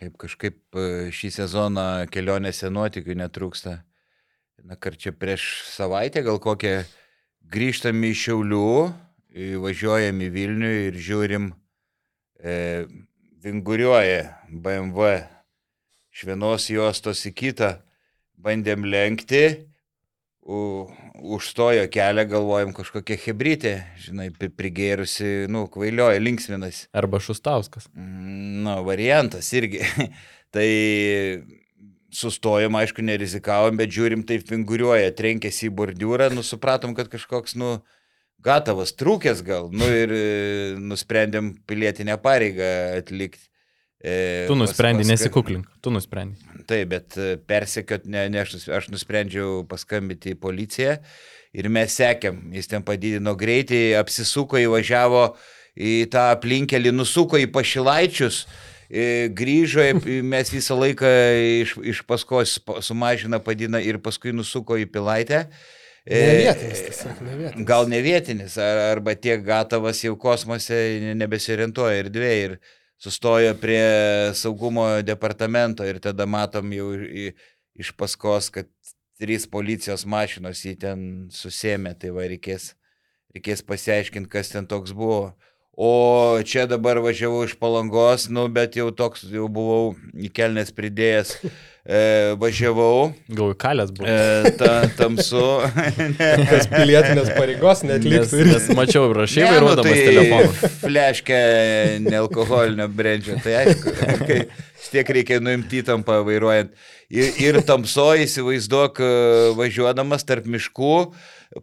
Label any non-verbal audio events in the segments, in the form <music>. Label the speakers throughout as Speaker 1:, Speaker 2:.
Speaker 1: Kaip kažkaip e, šį sezoną kelionėse nuotikių netrūksta. Na, kar čia prieš savaitę gal kokią grįžtam į Šiaulių, važiuojam į Vilnių ir žiūrim, e, vinguriuoja BMW iš vienos juostos į kitą, bandėm lenkti, užstojo kelią, galvojom kažkokia hebrytė, žinai, prigėrusi, nu, kvailioja, linksminas.
Speaker 2: Arba Šustauskas.
Speaker 1: Mm, nu, variantas irgi. <laughs> tai sustojom, aišku, nerizikavom, bet žiūrim, taip vinguriuoja, trenkėsi į bordiūrą, nu, supratom, kad kažkoks, nu, gatavas, trūkęs gal, nu ir e, nusprendėm pilietinę pareigą atlikti.
Speaker 2: E, tu nusprendai nesikuklink, tu nusprendai.
Speaker 1: Taip, bet e, persekiot, ne, ne aš, aš nusprendžiau paskambinti į policiją ir mes sekėm, jis ten padidino greitį, apsisuko, įvažiavo į tą aplinkelį, nusuko į pašilaičius, e, grįžo, <laughs> mes visą laiką iš, iš paskos sumažina, padina ir paskui nusuko į pilaitę.
Speaker 3: Nevietinis, tiesiog nevietinis.
Speaker 1: Gal nevietinis, arba tiek gatavas jau kosmose nebesiorientuoja ir dviejai. Ir sustojo prie saugumo departamento ir tada matom jau iš paskos, kad trys policijos mašinos jį ten susėmė, tai va reikės, reikės pasiaiškinti, kas ten toks buvo. O čia dabar važiavau iš palangos, nu, bet jau toks, jau buvau į kelnes pridėjęs, e, važiavau.
Speaker 2: Gal kalės buvo.
Speaker 1: E, ta, tamsu. <laughs>
Speaker 3: Kas pilietinės pareigos netliktų.
Speaker 2: Nes, nes mačiau, <laughs> rašai nu, vairuodamas nu, tai telefonu.
Speaker 1: Fleškę nealkoholinio brendžio, tai aišku, kai tiek reikia nuimti įtampą vairuojant. Ir, ir tamsoje įsivaizduok važiuodamas tarp miškų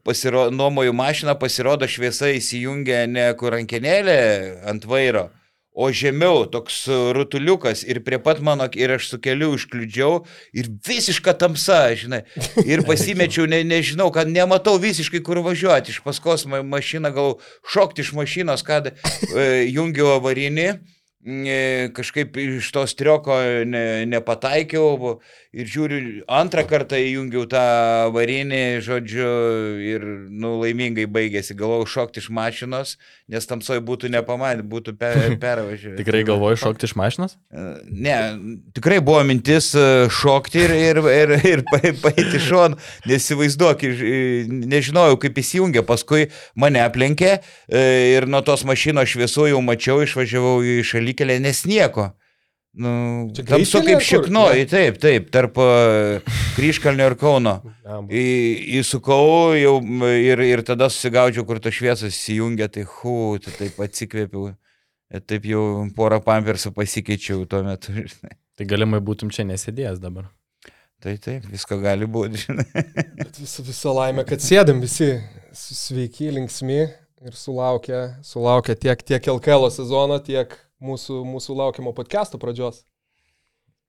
Speaker 1: pasiro, nuomoju mašiną, pasirodo šviesa įsijungia ne kur rankenėlė ant vairo, o žemiau toks rutuliukas ir prie pat mano, ir aš su keliu iškliudžiau ir visiška tamsa, žinai. Ir pasimečiau, ne, nežinau, kad nematau visiškai kur važiuoti. Iš paskos mašiną gal šokti iš mašinos, kad e, jungiau avarinį kažkaip iš to strioko ne, nepataikiau ir žiūriu, antrą kartą įjungiau tą varinį, žodžiu, ir nu, laimingai baigėsi. Galvojau šokti iš mašinos, nes tamsoj būtų nepamatę, būtų per, <laughs> pervažiavę.
Speaker 2: tikrai galvojai šokti iš mašinos?
Speaker 1: E, ne, tikrai buvo mintis e, šokti ir, ir, ir, ir paėti šon, nesivaizduok, nežinojau, kaip įsijungė, paskui mane aplenkė e, ir nuo tos mašinos šviesų jau mačiau, išvažiavau į šalykelę, nes nieko. Nu, tamsu kaip šiknoji, taip, taip, tarp Kryškalnio ir Kauno. Į, įsukau jau ir, ir tada susigaudžiau, kur tos šviesos įsijungia, tai hu, tai taip atsikvėpiau. Ir taip jau porą pampersų pasikeičiau tuo metu. <laughs> Žinai.
Speaker 2: Tai galimai būtum čia nesėdėjęs dabar.
Speaker 1: Tai taip, visko gali būti, žinai.
Speaker 3: Bet visą, visą laimę, kad sėdėm visi sveiki, linksmi ir sulaukia, sulaukia tiek, tiek LKL sezono, tiek mūsų, mūsų laukiamo podcast'o pradžios.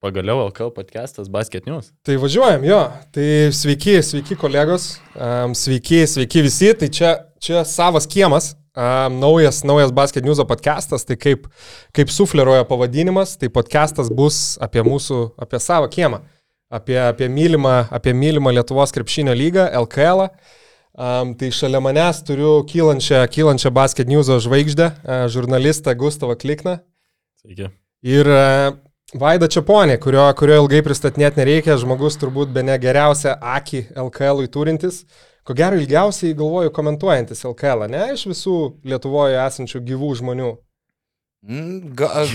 Speaker 2: Pagaliau LKL podcastas Basket News.
Speaker 3: Tai važiuojam, jo. Tai sveiki, sveiki kolegos, um, sveiki, sveiki visi. Tai čia, čia savas kiemas, um, naujas, naujas Basket News podcastas. Tai kaip, kaip sufleruoja pavadinimas, tai podcastas bus apie mūsų, apie savo kiemą, apie, apie, mylimą, apie mylimą Lietuvos krepšinio lygą, LKL. -ą. Um, tai šalia manęs turiu kylančią, kylančią basket news žvaigždę, uh, žurnalistą Gustavą Klikną.
Speaker 2: Sveiki.
Speaker 3: Ir uh, Vaida Čiaponė, kurio, kurio ilgai pristatinėti nereikia, žmogus turbūt be ne geriausią akį LKL turintis. Ko gero ilgiausiai galvoju komentuojantis LKL, ne iš visų Lietuvoje esančių gyvų žmonių.
Speaker 1: Mm, gal,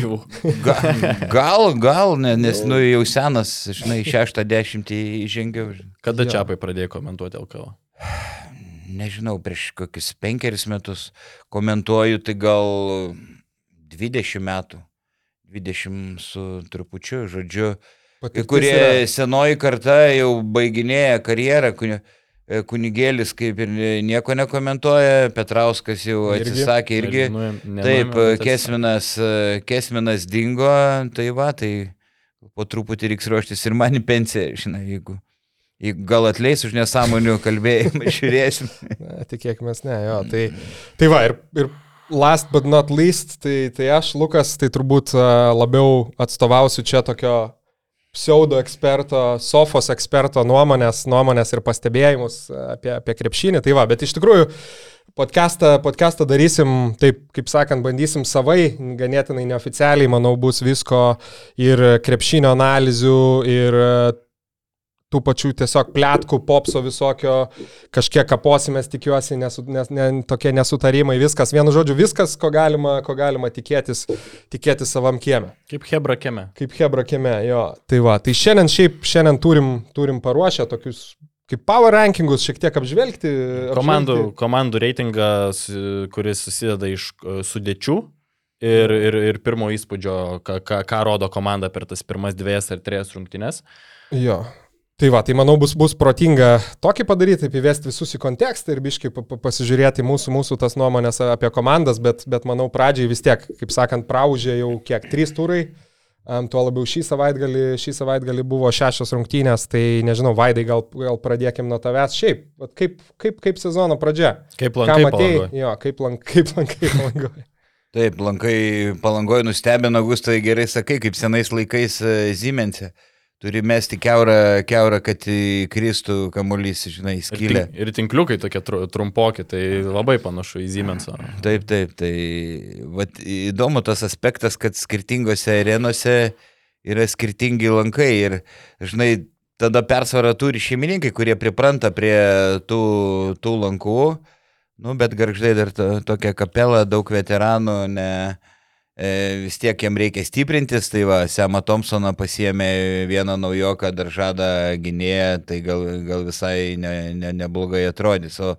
Speaker 1: gal, gal, gal ne, nes nu, jau senas, žinai, šeštą dešimtį įžengiau.
Speaker 2: Kada Čiapai pradėjo komentuoti LKL?
Speaker 1: Nežinau, prieš kokius penkerius metus komentuoju, tai gal 20 metų, 20 su trupučiu, žodžiu, Patirtis kurie yra. senoji karta jau baiginėja karjerą, kunigėlis kaip ir nieko nekomentuoja, Petrauskas jau irgi? atsisakė irgi. Nenuėm, Taip, Kesminas, Kesminas dingo, tai va, tai po truputį reiks ruoštis ir man į pensiją, žinai, jeigu Gal atleis už nesąmonių kalbėjimą, <laughs> žiūrėsim.
Speaker 3: Na, tikėkime, ne, jo. Tai, tai va, ir, ir last but not least, tai, tai aš, Lukas, tai turbūt labiau atstovausiu čia tokio pseudo eksperto, sofos eksperto nuomonės, nuomonės ir pastebėjimus apie, apie krepšinį. Tai va, bet iš tikrųjų Podcastą, podcastą darysim, taip kaip sakant, bandysim savai, ganėtinai neoficialiai, manau, bus visko ir krepšinio analizių, ir tų pačių tiesiog plėtkų, popso visokio, kažkiek kaposimės, tikiuosi, nesu, nes, ne, tokie nesutarimai, viskas, vienu žodžiu, viskas, ko galima, ko galima tikėtis, tikėtis savam kieme.
Speaker 2: Kaip Hebra kieme.
Speaker 3: Kaip Hebra kieme, jo. Tai va, tai šiandien šiaip, šiandien turim, turim paruošę tokius kaip power rankingus šiek tiek apžvelgti.
Speaker 2: Komandų, apžvelgti. komandų reitingas, kuris susideda iš e, sudėčių ir, ir, ir pirmo įspūdžio, ką, ką, ką rodo komanda per tas pirmas dviejas ar trijas rungtynes.
Speaker 3: Jo, Tai va, tai manau bus, bus protinga tokį padaryti, taip įvesti visus į kontekstą ir biškai pasižiūrėti mūsų, mūsų tas nuomonės apie komandas, bet, bet manau pradžiai vis tiek, kaip sakant, praužė jau kiek trys turai, um, tuo labiau šį savaitgalį, šį savaitgalį buvo šešios rungtynės, tai nežinau, Vaidai, gal, gal pradėkim nuo tavęs šiaip, kaip, kaip, kaip sezono pradžia.
Speaker 2: Kaip lankai
Speaker 3: matėjai, jo, kaip, lank, kaip lankai palangoje. <laughs>
Speaker 1: Taip, lankai palangoje nustebino, Gustai gerai sakai, kaip senais laikais Zimense. Uh, Turi mesti keurą, keurą kad įkristų kamuolys, žinai, skylę.
Speaker 2: Ir, tink, ir tinkliukai tokie trumpoki, tai labai panašu į Siemensą.
Speaker 1: Taip, taip, tai vat, įdomu tas aspektas, kad skirtingose arenose yra skirtingi lankai ir, žinai, tada persvarą turi šeimininkai, kurie pripranta prie tų, tų lankų, nu, bet garždai dar to, tokia kapela, daug veteranų, ne E, vis tiek jam reikia stiprintis, tai va, Semą Thompsoną pasiemė vieną naujoką, dar žada gynėją, tai gal, gal visai ne, ne, neblogai atrodys. O,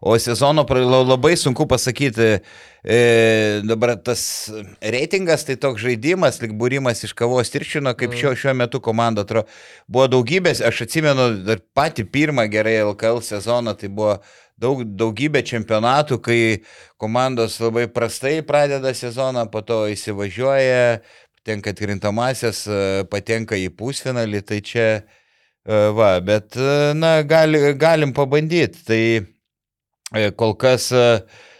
Speaker 1: o sezono labai sunku pasakyti, e, dabar tas reitingas, tai toks žaidimas, lik būrimas iš kavos tiršino, kaip mm. šio, šiuo metu komanda atrodo. Buvo daugybės, aš atsimenu dar patį pirmą gerai LKL sezoną, tai buvo daug, daugybė čempionatų, kai komandos labai prastai pradeda sezoną, po to įsivažiuoja, patenka atkrintamasis, patenka į pusfinalį, tai čia e, va, bet, e, na, gali, galim pabandyti. Tai e, kol kas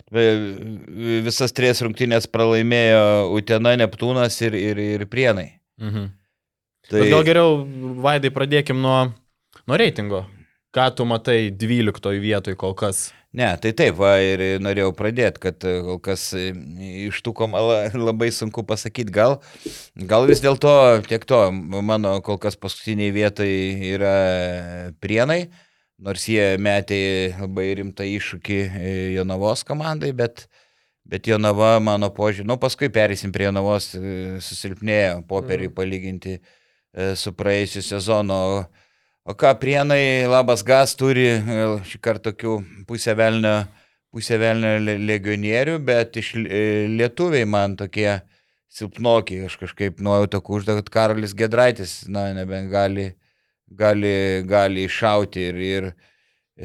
Speaker 1: visas trys rungtynės pralaimėjo Utena, Neptūnas ir, ir, ir Prienai. Mhm.
Speaker 2: Tai... Bet gal geriau, Vaidai, pradėkim nuo, nuo reitingo. Ką tu matai 12 vietoj kol kas?
Speaker 1: Ne, tai taip, va, ir norėjau pradėti, kad e, kol kas e, iš tų komalą <laughs> labai sunku pasakyti, gal, gal vis dėlto tiek to, mano kol kas paskutiniai vietai yra prienai, nors jie metė labai rimtą iššūkį e, Jonavos komandai, bet, bet Jonava, mano požiūrį, nu paskui perėsim prie Jonavos, susilpnėjo popierį mhm. palyginti su praėjusiu sezonu. O ką prienai, labas gas turi šį kartą tokių pusę velnio, pusę velnio legionierių, bet iš e, lietuviai man tokie silpnoki, aš kažkaip nuojauta užda, kad Karolis Gedraitis, na, nebent gali, gali, gali iššauti ir, ir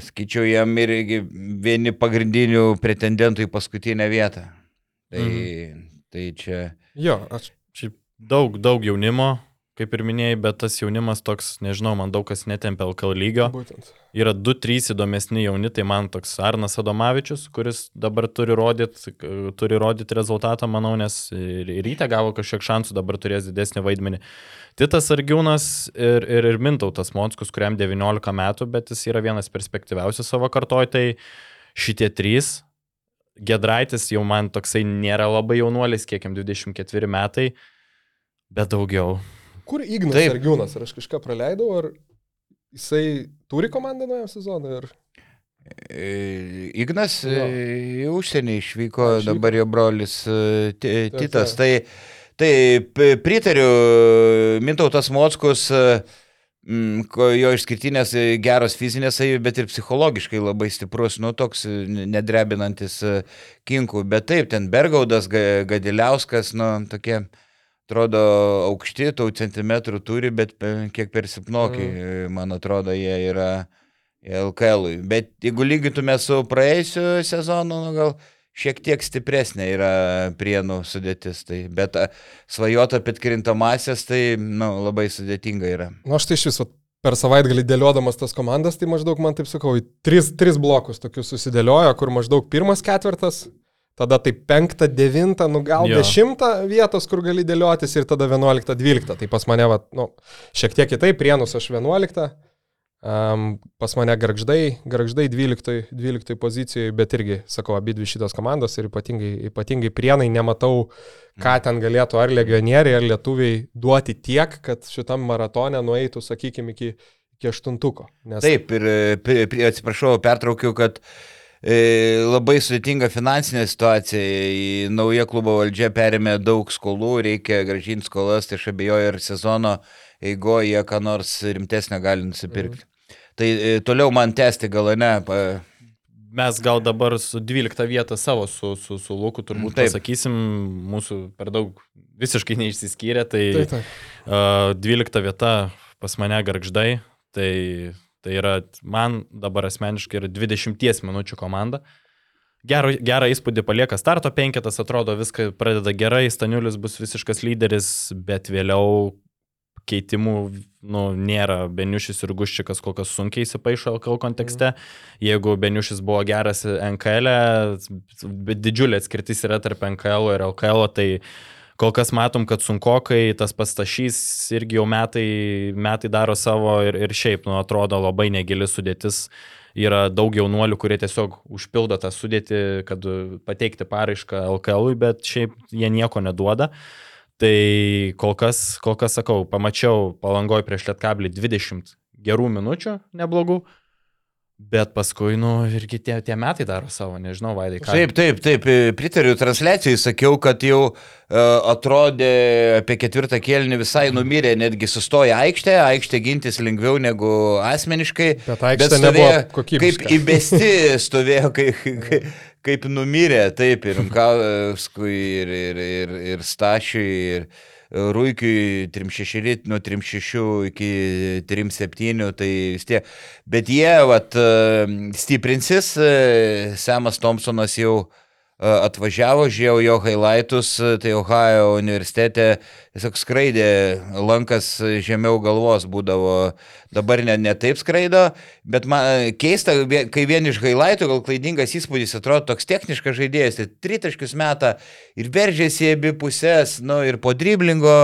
Speaker 1: skaičiau jam irgi vieni pagrindinių pretendentų į paskutinę vietą. Tai, mhm. tai čia.
Speaker 3: Jo, aš.
Speaker 2: Šiaip daug, daug jaunimo, kaip ir minėjai, bet tas jaunimas toks, nežinau, man daug kas netempia LKL lygio. Būtent. Yra 2-3 įdomesni jauni, tai man toks Arnas Adomavičius, kuris dabar turi rodyti, turi rodyti rezultatą, manau, nes ir ryte gavo kažkiek šansų, dabar turės didesnį vaidmenį. Titas Argiūnas ir, ir, ir Mintautas Monskus, kuriam 19 metų, bet jis yra vienas perspektyviausių savo kartoj, tai šitie trys. Gedraitis jau man toksai nėra labai jaunuolis, kiek jam 24 metai, bet daugiau
Speaker 3: Kur Ignas Taip. Argiūnas? Ar aš kažką praleidau, ar jisai turi komandą naujam sezonui? Ar...
Speaker 1: E, Ignas jo. E, į užsienį išvyko, išvyko, dabar jo brolis e, Titas. Tai, tai pritariu, Mintautas Mockus, jo išskirtinės geros fizinės savybės, bet ir psichologiškai labai stiprus, nu toks nedrebinantis kinkų. Bet taip, ten Bergaudas, Gadiliauskas, nu tokie atrodo aukšti, tų centimetrų turi, bet kiek per silpnokai, mm. man atrodo, jie yra LKL. -ui. Bet jeigu lygintume su praėjusiu sezonu, nu, gal šiek tiek stipresnė yra prienų sudėtis. Tai, bet svajota apie krintamasias, tai nu, labai sudėtinga yra.
Speaker 3: Na, nu, aš tai iš viso per savaitgalį dėliodamas tas komandas, tai maždaug man taip sakau, tris, tris blokus tokius susidėliojo, kur maždaug pirmas ketvirtas tada tai 5, 9, nu gal jo. 10 vietos, kur gali dėliotis ir tada 11, 12. Tai pas mane, va, nu, šiek tiek kitaip, prienus aš 11, Um, pas mane garždai, garždai 12, 12 pozicijoje, bet irgi, sakau, abi dvi šitos komandos ir ypatingai, ypatingai prienai nematau, ką ten galėtų ar legionieriai, ar lietuviai duoti tiek, kad šitam maratone nueitų, sakykime, iki, iki aštuntuko.
Speaker 1: Nes... Taip, ir atsiprašau, pertraukiu, kad e, labai sudėtinga finansinė situacija, nauja klubo valdžia perėmė daug skolų, reikia gražinti skolas, tai aš abejoju, ir sezono eigoje jie ką nors rimtesnio gali nusipirkti. Mhm. Tai e, toliau man tęsti gal ne. Pa...
Speaker 2: Mes gal dabar su 12 vietą savo su, su, su Luku turbūt taip. pasakysim, mūsų per daug visiškai neišsiskyrė, tai taip, taip. Uh, 12 vieta pas mane garždai, tai, tai yra man dabar asmeniškai yra 20 minučių komanda. Gerą, gerą įspūdį palieka starto penketas, atrodo viską pradeda gerai, Staniulis bus visiškas lyderis, bet vėliau keitimų nu, nėra Beniušis ir Guščikas kol kas sunkiai įsipaišo LKL kontekste. Jeigu Beniušis buvo geras NKL, e, bet didžiulė atskirtis yra tarp NKL ir LKL, tai kol kas matom, kad sunkokai tas pastašys irgi jau metai, metai daro savo ir, ir šiaip, nu, atrodo labai negili sudėtis. Yra daug jaunuolių, kurie tiesiog užpildo tą sudėtį, kad pateikti paraišką LKL, bet šiaip jie nieko neduoda. Tai kol kas, kol kas sakau, pamačiau palangoj prieš Lietkablį 20 gerų minučių, neblogų. Bet paskui, nu, irgi tie, tie metai daro savo, nežinau, Vaidai.
Speaker 1: Ką. Taip, taip, taip, pritariu transliacijai, sakiau, kad jau uh, atrodė apie ketvirtą kėlinį visai numirė, netgi sustoja aikštė, aikštė gintis lengviau negu asmeniškai.
Speaker 3: Bet aikštė bet stovėjo, nebuvo
Speaker 1: kokybiška. Kaip įbesti stovėjo, kaip, kaip, kaip numirė, taip, ir Mkauskui, ir, ir, ir, ir Stašiui, ir Rūkiui 3-6, nuo 3-6 iki 3-7, tai vis tiek. Bet jie, vat, stiprinsis, Semas Thompsonas jau uh, atvažiavo, žiūrėjau jo highlightus, tai Ohio universitete tiesiog skraidė, lankas žemiau galvos būdavo, dabar ne, ne taip skraido, bet man keista, kai vien iš highlightų gal klaidingas įspūdis atrodo toks techniškas žaidėjas, tai tritaškius metą ir veržėsi abi pusės, nu ir po driblingo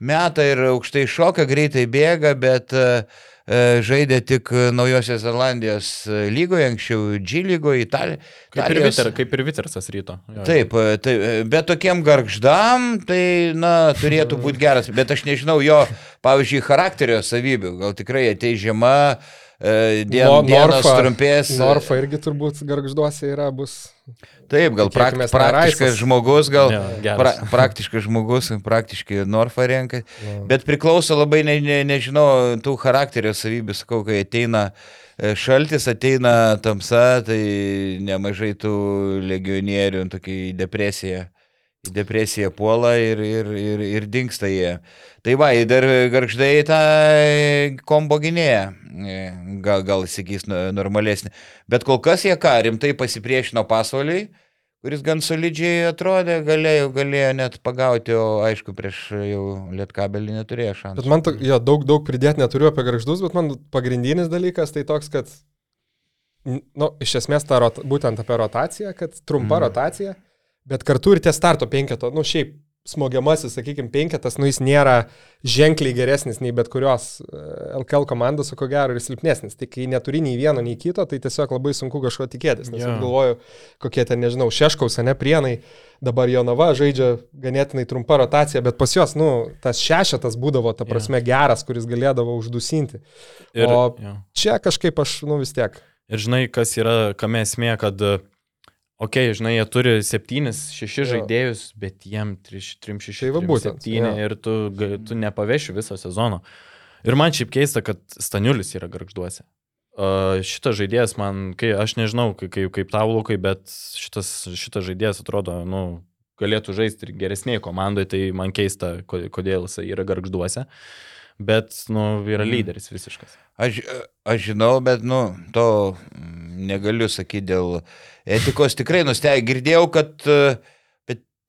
Speaker 1: metą ir aukštai šoka, greitai bėga, bet uh, žaidė tik Naujosios Zelandijos lygoje, anksčiau G lygoje, Italijoje.
Speaker 2: Kaip, ir Viter, kaip ir Vitersas ryto.
Speaker 1: Jo. Taip, e, taip, e, bet tokiem garždam tai, na, turėtų būti geras, bet aš nežinau jo, pavyzdžiui, charakterio savybių, gal tikrai ateis žiema, dien, no, dienos Norfa, trumpės.
Speaker 3: Norfa irgi turbūt garžduose yra, bus
Speaker 1: Taip, gal prak, praktiškas žmogus, gal ja, pra, praktiškas žmogus, praktiškai Norfa renka, ja. bet priklauso labai, ne, ne, nežinau, tų charakterio savybių, sakau, kai ateina e, šaltis, ateina tamsa, tai nemažai tų legionierių tokį depresiją į depresiją puola ir, ir, ir, ir dinksta jie. Tai va, dar garždai tą kombo gynėją, e, gal, gal įsigys normalesnį. Bet kol kas jie ką, rimtai pasipriešino pasauliui, kuris gan solidžiai atrodė, galėjo, galėjo net pagauti, o aišku, prieš jau lietkabelį neturėjo šansų.
Speaker 3: Bet man to, jo, daug, daug pridėti neturiu apie garždus, bet man pagrindinis dalykas tai toks, kad, na, nu, iš esmės ta rota, būtent apie rotaciją, kad trumpa mm. rotacija bet kartu ir tie starto penketo, nu šiaip smogiamasis, sakykime, penketas, nu jis nėra ženkliai geresnis nei bet kurios LKL e, komandos, o ko gero ir silpnesnis. Tai kai neturi nei vieno, nei kito, tai tiesiog labai sunku kažko tikėtis. Nes yeah. galvoju, kokie ten, nežinau, Šeškaus, ne prienai, dabar Jonava žaidžia ganėtinai trumpa rotacija, bet pas juos, nu, tas šešetas būdavo, ta prasme, yeah. geras, kuris galėdavo uždusinti. Ir, o yeah. čia kažkaip aš, nu vis tiek.
Speaker 2: Ir žinai, kas yra, kame esmė, kad uh, Ok, žinai, jie turi 7-6 žaidėjus, bet jiem 3-6-7 ir tu, tu nepaveši viso sezono. Ir man šiaip keista, kad Staniulis yra garžduose. Uh, šitas žaidėjas man, kai aš nežinau, kaip, kaip, tau lūkai, bet šitas, šitas žaidėjas atrodo, nu, galėtų žaisti ir geresnėje komandoje, tai man keista, kodėl jis yra garžduose. Bet, nu, yra mhm. lyderis visiškas.
Speaker 1: Aš, aš žinau, bet, nu, to negaliu sakyti dėl etikos. Tikrai nustebėjau, girdėjau, kad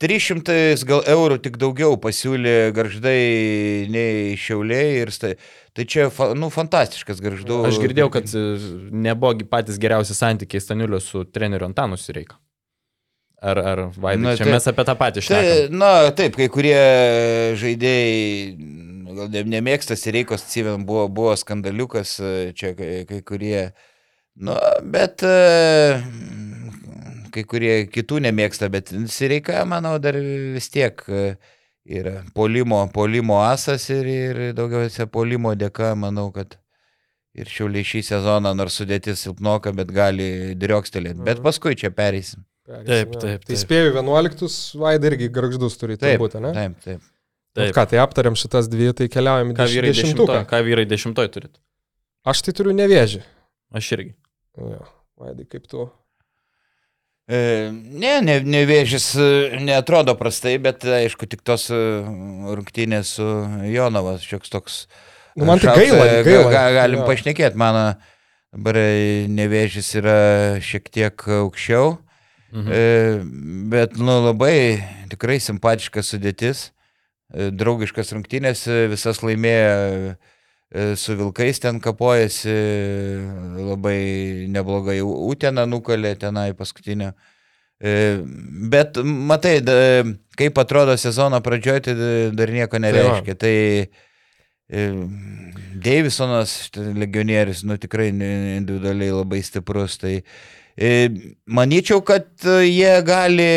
Speaker 1: 300 gal eurų tik daugiau pasiūlė garždai nei šiauliai ir stai. Tai čia, nu, fantastiškas garždų.
Speaker 2: Aš girdėjau, kad nebuvo patys geriausi santykiai Staniulio su treneriu Antanu Sireika. Ar, ar Vaidai, čia taip, mes apie tą patį.
Speaker 1: Tai, na, taip, kai kurie žaidėjai gal ne, nemėgstas ir reikos atsimen, buvo, buvo skandaliukas, e, čia kai, kai kurie, nu, bet e, kai kurie kitų nemėgsta, bet Sireika, manau, dar vis tiek e, yra polimo, polimo asas ir, ir daugiausia polimo dėka, manau, kad ir šiauliai šį sezoną, nors sudėtis silpnoka, bet gali driokstelėti. Bet paskui čia pereisim.
Speaker 3: Pereisim,
Speaker 2: Taip,
Speaker 3: jo.
Speaker 2: taip,
Speaker 3: Tai
Speaker 2: taip.
Speaker 3: spėjau 11, Vaida irgi garždus turi
Speaker 1: Taip,
Speaker 3: būti, ne?
Speaker 1: taip, taip.
Speaker 3: Taip. Ką, tai aptariam šitas dvi, tai keliaujam į
Speaker 2: Ką vyrai
Speaker 3: dešimtuką.
Speaker 2: dešimtoj, ką vyrai dešimtoj turit?
Speaker 3: Aš tai turiu nevėžį.
Speaker 2: Aš irgi.
Speaker 3: Jo, Vaidai, kaip tu?
Speaker 1: E, ne, ne, nevėžis e, netrodo prastai, bet aišku, tik tos e, rungtynės su Jonovas, šioks toks.
Speaker 3: Nu, man tai gaila,
Speaker 1: ga-
Speaker 3: gaila.
Speaker 1: ga- Galim
Speaker 3: Jo.
Speaker 1: pašnekėti, mano dabar e, nevėžis yra šiek tiek aukščiau,
Speaker 2: Mhm.
Speaker 1: e, bet nu, labai tikrai simpatiškas sudėtis, e, draugiškas rungtynės, e, visas laimėjo e, su Vilkais ten kapojasi, e, labai neblogai Utena nukalė tenai paskutinio. E, Bet matai, kaip atrodo sezono pradžioje, tai da- dar nieko nereiškia. Tai e, Deivisonas, štai legionierius, nu tikrai individualiai labai stiprus. Tai e, manyčiau, kad e, jie gali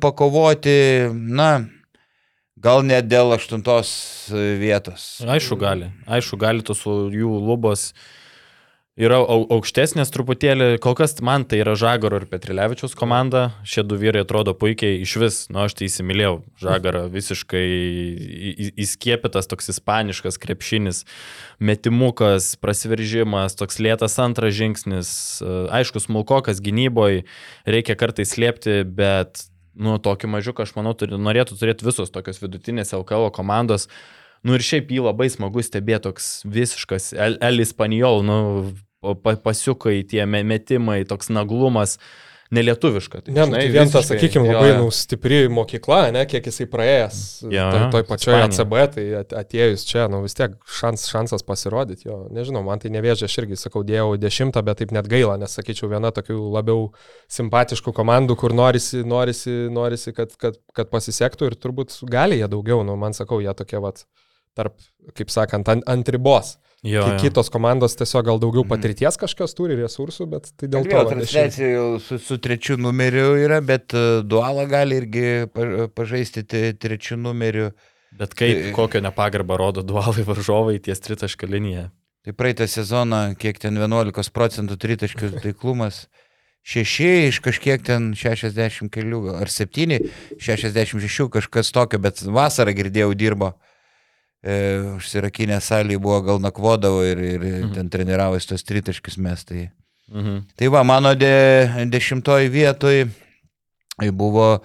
Speaker 1: pakovoti, na, gal net dėl aštuntos vietos.
Speaker 2: Aišku, gali. Aišku, gali tos jų lubos yra au- aukštesnės truputėlį. Kol kas man tai yra Žagaro ir Petrilevičiaus komanda. Šie du vyrai atrodo puikiai iš vis. Nu, aš tai įsimylėjau. Žagarą visiškai įskiepytas toks ispaniškas krepšinis. Metimukas, prasiveržimas, toks lėtas antras žingsnis. Aišku, smulkokas gynyboje. Reikia kartais slėpti, bet nu, tokį mažiuką, aš manau, turi, norėtų turėti visos tokios vidutinės LKL komandos. Nu ir šiaip jį labai smagu stebėti, toks visiškas El, El Ispanijol, nu, pa, pasiukai, tie me- metimai, toks naglumas, nelietuviška.
Speaker 3: Ne, nu, tai vien tas, sakykime, labai nu, stipri mokykla, ne, kiek jisai praėjęs.
Speaker 2: Jo,
Speaker 3: toj,
Speaker 2: jo,
Speaker 3: toj pačioje. ACB, tai at- atėjus čia, nu vis tiek šans, šansas pasirodyti. Jo, nežinau, man tai nevėžė, aš irgi sakau, dėjau dešimtą, bet taip net gaila, nes sakyčiau, viena tokių labiau simpatiškų komandų, kur norisi, norisi, norisi kad, kad, kad pasisektų ir turbūt gali jie daugiau, nu man sakau, jie tokie, vat, tarp, kaip sakant, ant, ant ribos.
Speaker 2: Jo, jo.
Speaker 3: Kitos komandos tiesiog gal daugiau
Speaker 1: Mhm.
Speaker 3: patirties kažkokios turi, resursų, bet tai dėl to. Va, dešimtą.
Speaker 1: transliacija jau su, su trečiu numeriu yra, bet e, dualą gali irgi pa- pažaisti trečiu numeriu.
Speaker 2: Bet kaip,
Speaker 1: Tai-
Speaker 2: kokio nepagarbą rodo dualai varžovai ties tritašką liniją.
Speaker 1: Tai praeitą sezoną, kiek ten 11 procentų tritaškių <laughs> taiklumas, 6 iš kažkiek ten 60 kelių, ar 7, 66 kažkas tokio, bet vasarą girdėjau dirbo. E, užsirakinę salį buvo gal nakvodavo ir, ir
Speaker 2: Mhm.
Speaker 1: ten treniravosi tos tritaškius mes. Tai,
Speaker 2: Mhm.
Speaker 1: tai va, mano de, dešimtoj vietoj buvo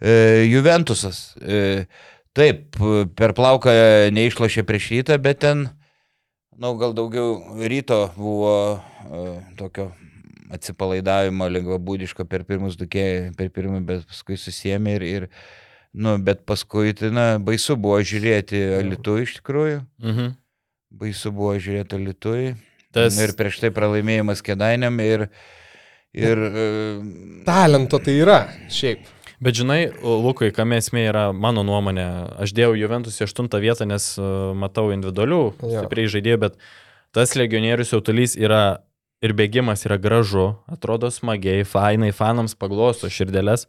Speaker 1: e, Juventusas. E, taip, per plauką neišlošė prieš rytą, bet ten, na, nu, gal daugiau ryto buvo e, tokio atsipalaidavimo lengvabūdiško per pirmus du kė, per pirmą, bet paskui susijėmė ir, ir nu, bet paskui, tai, na, baisu buvo žiūrėti Alitų iš tikrųjų.
Speaker 2: Mhm.
Speaker 1: Baisu buvo žiūrėti Lietuvai.
Speaker 2: Tas-
Speaker 1: Ir prieš tai pralaimėjimas Kedainiam ir... ir e,
Speaker 3: Talento tai yra, šiaip.
Speaker 2: Bet žinai, Lukai, kam esmė yra mano nuomonė. Aš dėjau Juventus į aštuntą vietą, nes uh, matau individualių,
Speaker 3: Jo.
Speaker 2: stipriai žaidėjų, bet tas legionierius jautulys yra ir bėgimas yra gražu, atrodo smagiai, fainai, fanams paglosto širdelės.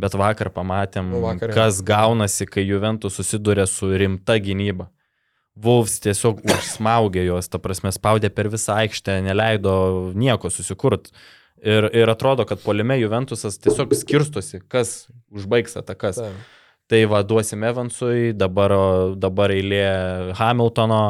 Speaker 2: Bet vakar pamatėm,
Speaker 3: Nu, vakar,
Speaker 2: kas gaunasi, kai Juventus susiduria su rimta gynyba. Wolves tiesiog <coughs> užsmaugė juos, ta prasme, spaudė per visą aikštę, neleido nieko susikurt. Ir, ir atrodo, kad polime Juventusas tiesiog skirstosi, kas užbaigs atakas.
Speaker 3: Ta.
Speaker 2: Tai va, duosim Evansui, dabar, dabar eilė Hamiltono.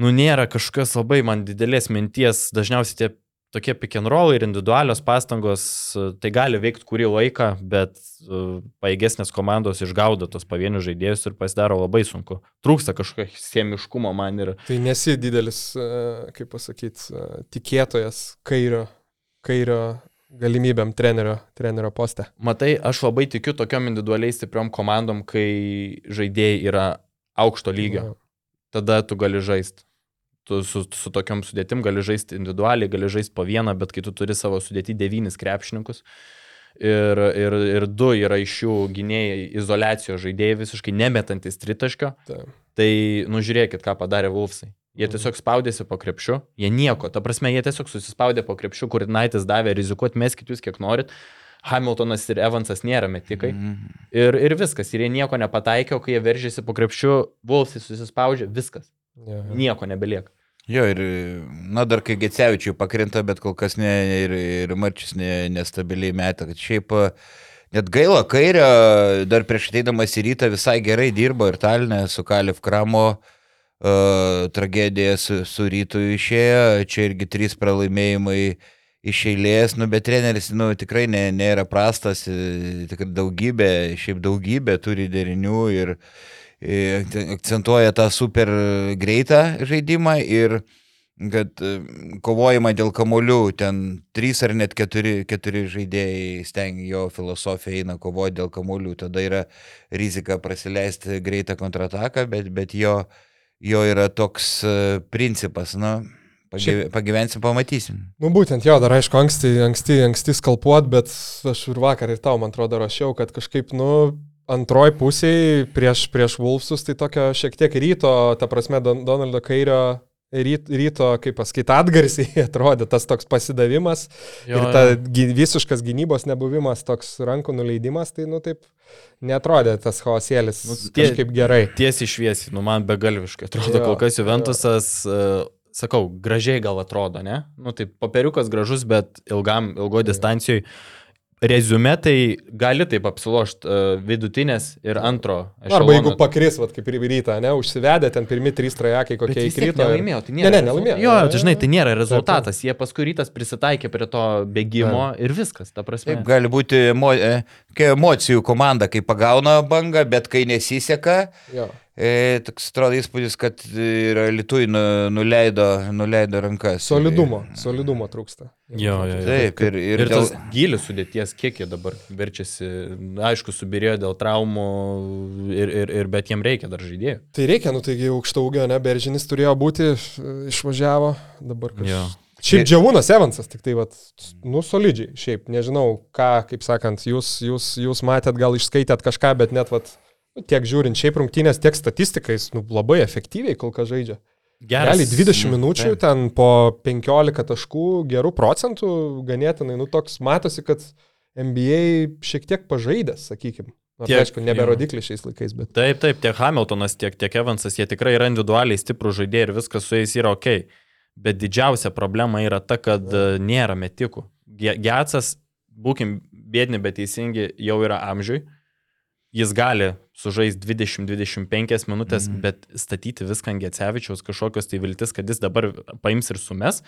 Speaker 2: Nu, nėra kažkas labai man didelės minties, dažniausiai tie tokie pick and roll ir individualios pastangos, e, tai gali veikti kurį laiką, bet uh, paėgesnės komandos išgaudo tos pavienius žaidėjus ir pasidaro labai sunku. Trūksta kažkokio siemiškumo man ir...
Speaker 3: Tai nesi didelis, e, kaip pasakyti, tikėtojas kairio, kairio galimybėm trenerio, trenerio poste.
Speaker 2: Matai, aš labai tikiu tokiom individualiai stipriom komandom, kai žaidėjai yra aukšto lygio. Tada tu gali žaisti. Tu su, su tokiam sudėtim gali žaisti individualiai, gali žaisti po vieną, bet kai tu turi savo sudėti devynis krepšininkus ir, ir, ir du yra iš jų gynėjai izolacijos žaidėjai visiškai nemetantis tritaškio,
Speaker 3: Ta.
Speaker 2: Tai nužiūrėkit, ką padarė Vulfsai. Jie
Speaker 3: Mhm.
Speaker 2: tiesiog spaudėsi po krepšiu, jie nieko, ta prasme, jie tiesiog susispaudė po krepšiu, kur Naitis davė rizikuoti, meskit jūs kiek norit. Hamiltonas ir Evansas nėra metikai.
Speaker 1: Mhm.
Speaker 2: Ir, ir viskas, ir jie nieko nepataikė, o kai jie veržėsi po krepšiu, Vulfsai susispaudžia, viskas.
Speaker 3: Ja.
Speaker 2: Nieko nebelieka.
Speaker 1: Jo, ir, na, dar kai Gecevičiui pakrinta, bet kol kas ne, ir, ir Marčius ne, nestabiliai metė, kad šiaip net gaila kairio, dar prieš ateidamas į rytą visai gerai dirbo ir Talinė su Kalif Kramo uh, tragedija su, su rytu išėjo, čia irgi trys pralaimėjimai iš eilės, nu, bet treneris, nu, tikrai ne, nėra prastas, e, tikrai daugybė, šiaip daugybė turi derinių ir e, akcentuoja tą super greitą žaidimą ir kad e, kovojimą dėl kamolių, ten trys ar net keturi, keturi žaidėjai stengia, jo filosofija eina kovoti dėl kamolių, tada yra rizika prasileisti greitą kontrataką, bet, bet jo, jo yra toks e, principas, na, pagyve, pagyvensim, pamatysim.
Speaker 3: Nu būtent jo, dar aišku, anksti, anksti, anksti skalpuot, bet aš ir vakar ir tau, man atrodo, rašiau, kad kažkaip, nu, antroji pusėje prieš, prieš Wolfsus, tai tokio šiek tiek ryto, ta prasme, Don, Donaldo Kairio ryt, ryto, kaip pasakyti, atgarsiai <laughs> atrodė tas toks pasidavimas jo, ir ta gy, visiškas gynybos nebuvimas, toks rankų nuleidimas, tai, nu, taip netrodė tas chaosėlis nu, tie, kažkaip gerai.
Speaker 2: Tiesiai šviesiai, nu, man begalviškai atrodo, jo, kol kas Juventusas uh, sakau, gražiai gal atrodo, ne? Nu, tai papiriukas gražus, bet ilgam, ilgo distancijoje. Rezume tai gali taip apsilošti uh, vidutinės ir antro.
Speaker 3: Ešalono. Arba jeigu pakris, vat, kaip ir rytą, ne, užsivedė ten pirmi trys trajekai, kokie įkrito.
Speaker 2: Nelaimėjo, tai nėra.
Speaker 3: Ne, ne, nelaimėjo.
Speaker 2: Jo, tai žinai, tai nėra rezultatas. Jie paskui rytas prisitaikė prie to bėgimo ja. ir viskas, ta prasme.
Speaker 1: Taip, gali būti emo, emocijų komanda, kai pagauna bangą, bet kai nesiseka. Jo. E, toks atrodo įspūdis, kad ir Lietuvai nu, nuleido, nuleido rankas.
Speaker 3: Solidumo, solidumo trūksta.
Speaker 2: Jo, jo, jo.
Speaker 1: Taip, ir, ir,
Speaker 2: ir dėl... tas gilis sudėties, kiek jie dabar verčiasi, aišku, subirėjo dėl traumų, ir, ir, ir, bet jiem reikia dar žaidėjų.
Speaker 3: Tai reikia, nu taigi aukšta ūgio, ne, Beržinys turėjo būti, išvažiavo, dabar kažkas. Šiaip Džiavūnas Evansas, tik tai, vat, nu, solidžiai, šiaip, nežinau, ką, kaip sakant, jūs, jūs, jūs matėt, gal išskaitėt kažką, bet net, vat, tiek žiūrint šiaip rungtynės, tiek statistikais, nu, labai efektyviai kol kas žaidžia. Geras. Gali 20 minučių, tai. ten po 15 taškų, gerų procentų, ganėtinai, nu toks matosi, kad NBA šiek tiek pažaidęs, sakykime. Tiek, aišku, nebe rodiklis šiais laikais, bet.
Speaker 2: Taip, taip, tiek Hamiltonas, tiek, tiek Evansas, jie tikrai yra individualiai stiprų žaidėjai ir viskas su jais yra ok. Bet didžiausia problema yra ta, kad ja. nėra metikų. Getsas, būkim bėdini, bet teisingi, jau yra amžiui jis gali sužaisti 20-25 minutės, mm. bet statyti viską ant Gecevičiaus kažkokios tai viltis, kad jis dabar paims ir sumes.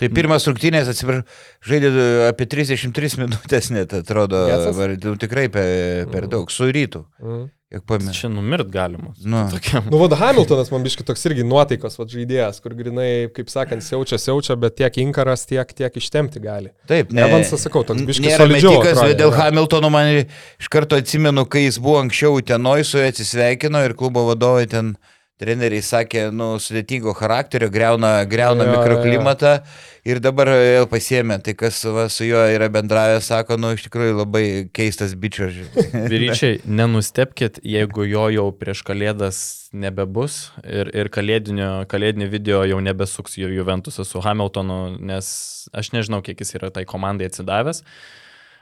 Speaker 1: Tai pirmas rungtynės, atsiprašau, žaidė apie 33 minutės net, atrodo, var, nu, tikrai per, per daug, su rytu. Mm. Kiek pamiršau.
Speaker 2: Čia numirt galima.
Speaker 1: Nu,
Speaker 3: nu vad Hamiltonas man biški toks irgi nuotaikos vad žaidėjas, kur grinai, kaip sakant, siaučia, siaučia, bet tiek inkaras, tiek, tiek ištemti gali.
Speaker 1: Taip,
Speaker 3: ne. Evansas, sakau, toks biški
Speaker 1: solidžiau. Metikas, dėl Hamiltono man iš karto atsimenu, kai jis buvo anksčiau tenoj su juo atsisveikino ir klubo vadovai ten treneriai sakė, nu, sudėtingo charakterio, greuna, greuna jo, mikroklimatą jo. ir dabar vėl pasiemė. Tai kas va, su juo yra bendravęs, sako, nu, iš tikrųjų labai keistas bičias. <laughs>
Speaker 2: Vyryčiai, nenustepkit, jeigu jo jau prieš kalėdas nebebus ir, ir kalėdinio, kalėdinį video jau nebesuks Juventusas su Hamiltonu, nes aš nežinau, kiek jis yra tai komandai atsidavęs.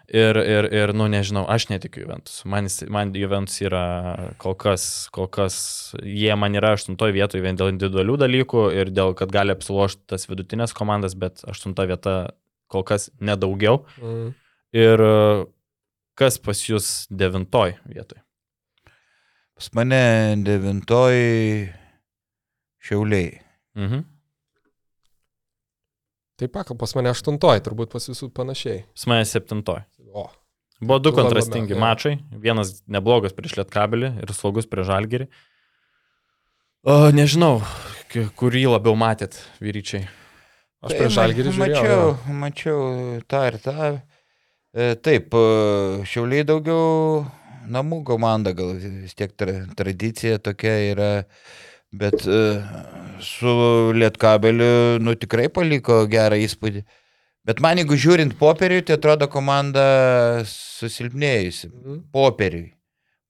Speaker 2: Ir, ir, ir, nu, nežinau, aš netikiu Juventus. Man, man Juventus yra kol kas, kol kas, jie man yra aštuntoje vietoje vien dėl individualių dalykų ir dėl, kad gali apsilošti tas vidutinės komandas, bet aštunta vieta kol kas nedaugiau. Mm. Ir kas pas jūs devintoj vietoje?
Speaker 1: Pas mane devintoj šiauliai. Mhm.
Speaker 3: Taip, pas mane aštuntoji, turbūt pas visų panašiai.
Speaker 2: Pas mane septintoji. Buvo du kontrastingi ja. mačai. Vienas neblogas prieš Lietkabelį ir saugus prieš Žalgerį. O, nežinau, kurį labiau matėt, vyryčiai.
Speaker 3: Aš prieš Žalgerį žiūrėjau.
Speaker 1: Mačiau, mačiau tą ir tą. E, taip, e, šiauliai daugiau namų komanda, gal vis tiek tra, tradicija tokia yra. Bet uh, su Lietkabeliu, nu tikrai paliko gerą įspūdį. Bet man, jeigu žiūrint popieriui, tai atrodo komanda susilpnėjusi. Mhm. Popieriui.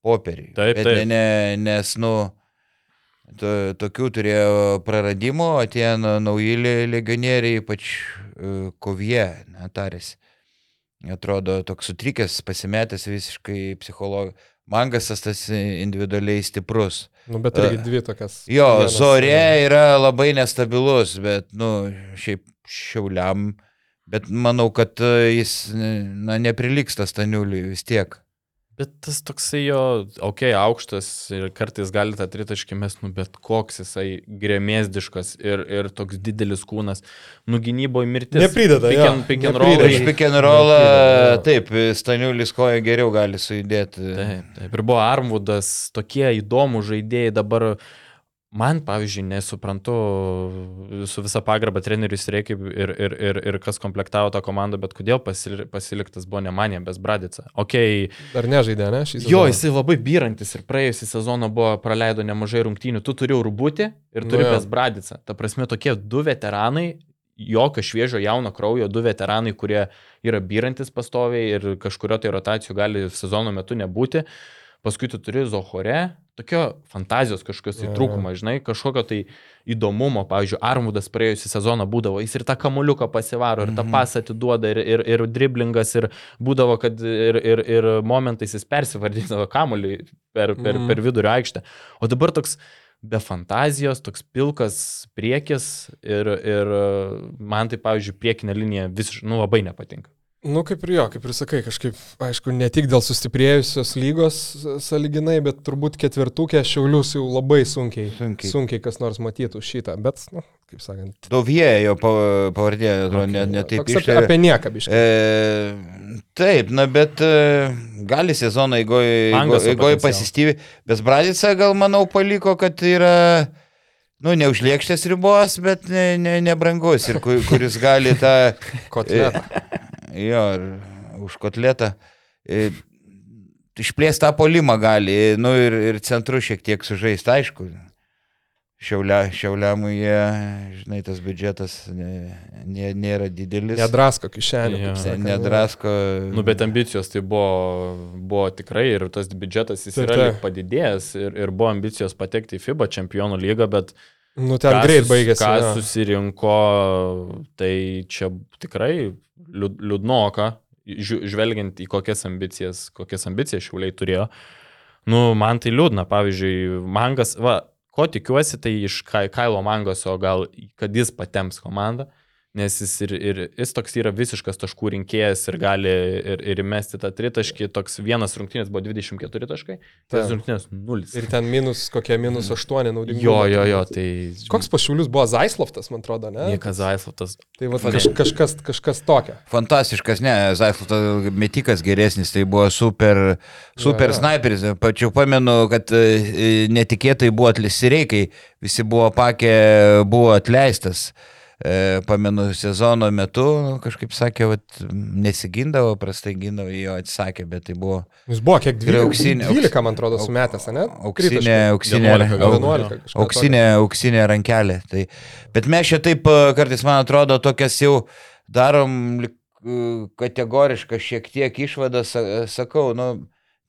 Speaker 1: Popieriui.
Speaker 2: Taip,
Speaker 1: Bet
Speaker 2: taip.
Speaker 1: Ne, nes, nu, to, tokių turėjo praradimų, atėjo nauji legionieriai, ypač uh, Kovie, netarėsi. Atrodo, toks sutrikęs, pasimetęs visiškai psichologijos. Mangasas tas individualiai stiprus.
Speaker 3: Nu, bet irgi dvi tokias.
Speaker 1: Jo, Zorė yra labai nestabilus, bet, nu, šiaip šiauliam, bet manau, kad jis, na, neprilyksta Staniuliui vis tiek.
Speaker 2: Bet tas toksai jo, okei, okay, aukštas ir kartais gali tą tritaškį mes, nu, bet koks jisai grėmėsdiškas ir, ir toks didelis kūnas. Nu, gynyboje mirtis.
Speaker 3: Neprideda.
Speaker 1: Pick and roll. Iš pick and roll, taip, Staniulis koja geriau gali sujudėti.
Speaker 2: Taip, taip. Ir buvo Armvudas, tokie įdomų žaidėjai dabar. Uh, Man, pavyzdžiui, nesuprantu su visa pagarba trenerius reikia ir, ir, ir, ir kas komplektavo tą komandą, bet kodėl pasiliktas buvo ne manė, bet Bradica. Okay.
Speaker 3: Dar nežaidė, ne?
Speaker 2: Jo, jisai labai byrantis ir praėjusį sezoną buvo praleido nemažai rungtynių. Tu turi Rubutį ir turi nu, Bradica. Ta prasme, tokie du veteranai, jokio šviežio jauno kraujo, du veteranai, kurie yra byrantis pastoviai ir kažkurio tai rotacijų gali sezono metu nebūti. Paskui tu turi Zohore, tokio fantazijos kažkokios tai trūkumo, žinai, kažkokio tai įdomumo, pavyzdžiui, Armudas praėjusią sezoną būdavo, jis ir tą kamuliuką pasivaro, ir tą mhm. pasą atiduoda, ir, ir, ir driblingas, ir būdavo, kad ir, ir, ir momentais jis persivardydavo kamuolį per, per, mhm. per vidurio aikštę. O dabar toks be fantazijos, toks pilkas priekis ir, ir man tai, pavyzdžiui, priekinė linija visiškai, nu, labai nepatinka.
Speaker 3: Nu, kaip ir jo, kaip ir sakai, kažkaip, aišku, ne tik dėl sustiprėjusios lygos saliginai, bet turbūt ketvirtukė šiaulius jau labai sunkiai, sunkiai, sunkiai kas nors matytų šitą, bet, nu, kaip sakant.
Speaker 1: Dovie jo pavardė, okay, ne, ne taip
Speaker 3: iš tikrųjų. Apie nieką biškai.
Speaker 1: E, taip, na, bet e, gali sezoną eigoje pasistyvi, bet Bradica gal manau paliko, kad yra nu, neužliekštės ribos, bet nebrangus ne, ne, ne ir kuris gali tą...
Speaker 3: Kotletą.
Speaker 1: Jo, ir už kotletą. Išplės tą polimą gali, nu ir, ir centru šiek tiek sužaisti, aišku. Šiaulia, šiauliamui jie, žinai, tas biudžetas nė, nė, nėra didelis.
Speaker 3: Nedrasko kišenė.
Speaker 1: Ja. Sakant, nedrasko.
Speaker 2: Nu, bet ambicijos tai buvo, buvo tikrai ir tas biudžetas jis yra tai. padidėjęs ir, ir buvo ambicijos patekti į FIBA čempionų lygą, bet
Speaker 3: Nu, ten greit baigėsi.
Speaker 2: Ką ja. susirinko, tai čia tikrai liūdnoka, žvelgiant į kokias ambicijas, kokias ambicijas šiauliai turėjo. Nu, man tai liūdna, pavyzdžiui, mangas, va, ko tikiuosi, tai iš Kailo Mangoso gal, kad jis patems komandą nes jis ir, ir jis toks yra visiškas taškų rinkėjas ir gali ir, ir įmesti tą tritaškį, toks vienas rungtynės buvo 24 taškai, tas rungtynės 0.
Speaker 3: Ir ten minus kokie minus 8 naudingi.
Speaker 2: Jo, jo, jo, tai...
Speaker 3: Koks pašiulius buvo Zaislovtas, man atrodo, ne?
Speaker 2: Niekas Zaislovtas.
Speaker 3: Tai va, kaž, kažkas, kažkas tokio.
Speaker 1: Fantastiškas, ne, Zaislovtas metikas geresnis, tai buvo super, super ja, ja. sniperis. Pačiu pamenu, kad e, netikėtai buvo atleisti reikai, visi buvo pakę, buvo atleistas e, pamenu, sezono metu kažkaip sakė, vat, nesigindavo, prastai gindavo, jo atsisakė, bet tai buvo...
Speaker 3: Jis buvo kiek 12, auksinė, 12 man atrodo, sumetęs, ne?
Speaker 1: Auksinė, auksinė, 11, 11, auksinė, auksinė rankelė. Tai, bet mes čia taip e, kartais, man atrodo, tokias jau darom e, kategorišką šiek tiek išvadą, sakau, nu,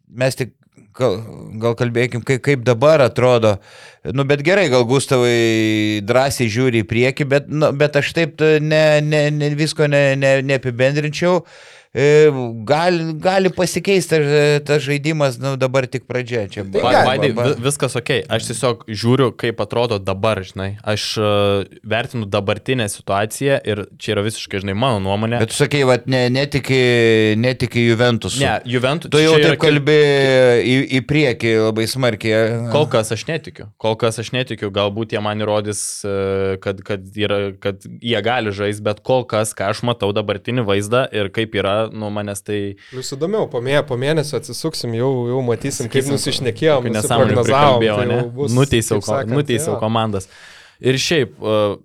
Speaker 1: mes tik gal, gal kalbėkim, kaip, kaip dabar atrodo. Nu, bet gerai, gal Gustavai drąsiai žiūri į priekį, bet, nu, bet aš taip ne, ne, ne, visko ne, ne, neapibendrinčiau. E, gali, gali pasikeisti tas ta žaidimas, nu, dabar tik pradžia. Čia
Speaker 2: tai Vaidai, viskas ok, aš tiesiog žiūriu, kaip atrodo dabar, žinai. Aš uh, vertinu dabartinę situaciją ir čia yra visiškai, žinai, mano nuomonė.
Speaker 1: Bet tu sakai, va, ne, netiki, netiki Juventus.
Speaker 2: Ne, Juventus.
Speaker 1: Tu jau taip yra... kalbė į, į priekį labai smarkiai.
Speaker 2: Kol kas aš netikiu. Kol kas aš netikiu. Galbūt jie man įrodys, kad, kad, yra, kad jie gali žaisti, bet kol kas, ką aš matau dabartinį vaizdą ir kaip yra nu manęs tai...
Speaker 3: Jūs įdomiau, po, mė, po mėnesio atsisuksim, jau, jau matysim, kaip nusišnekėjom,
Speaker 2: nesąmonę tai bus, nuteisiau, sakant, nuteisiau ja. komandas. Ir šiaip,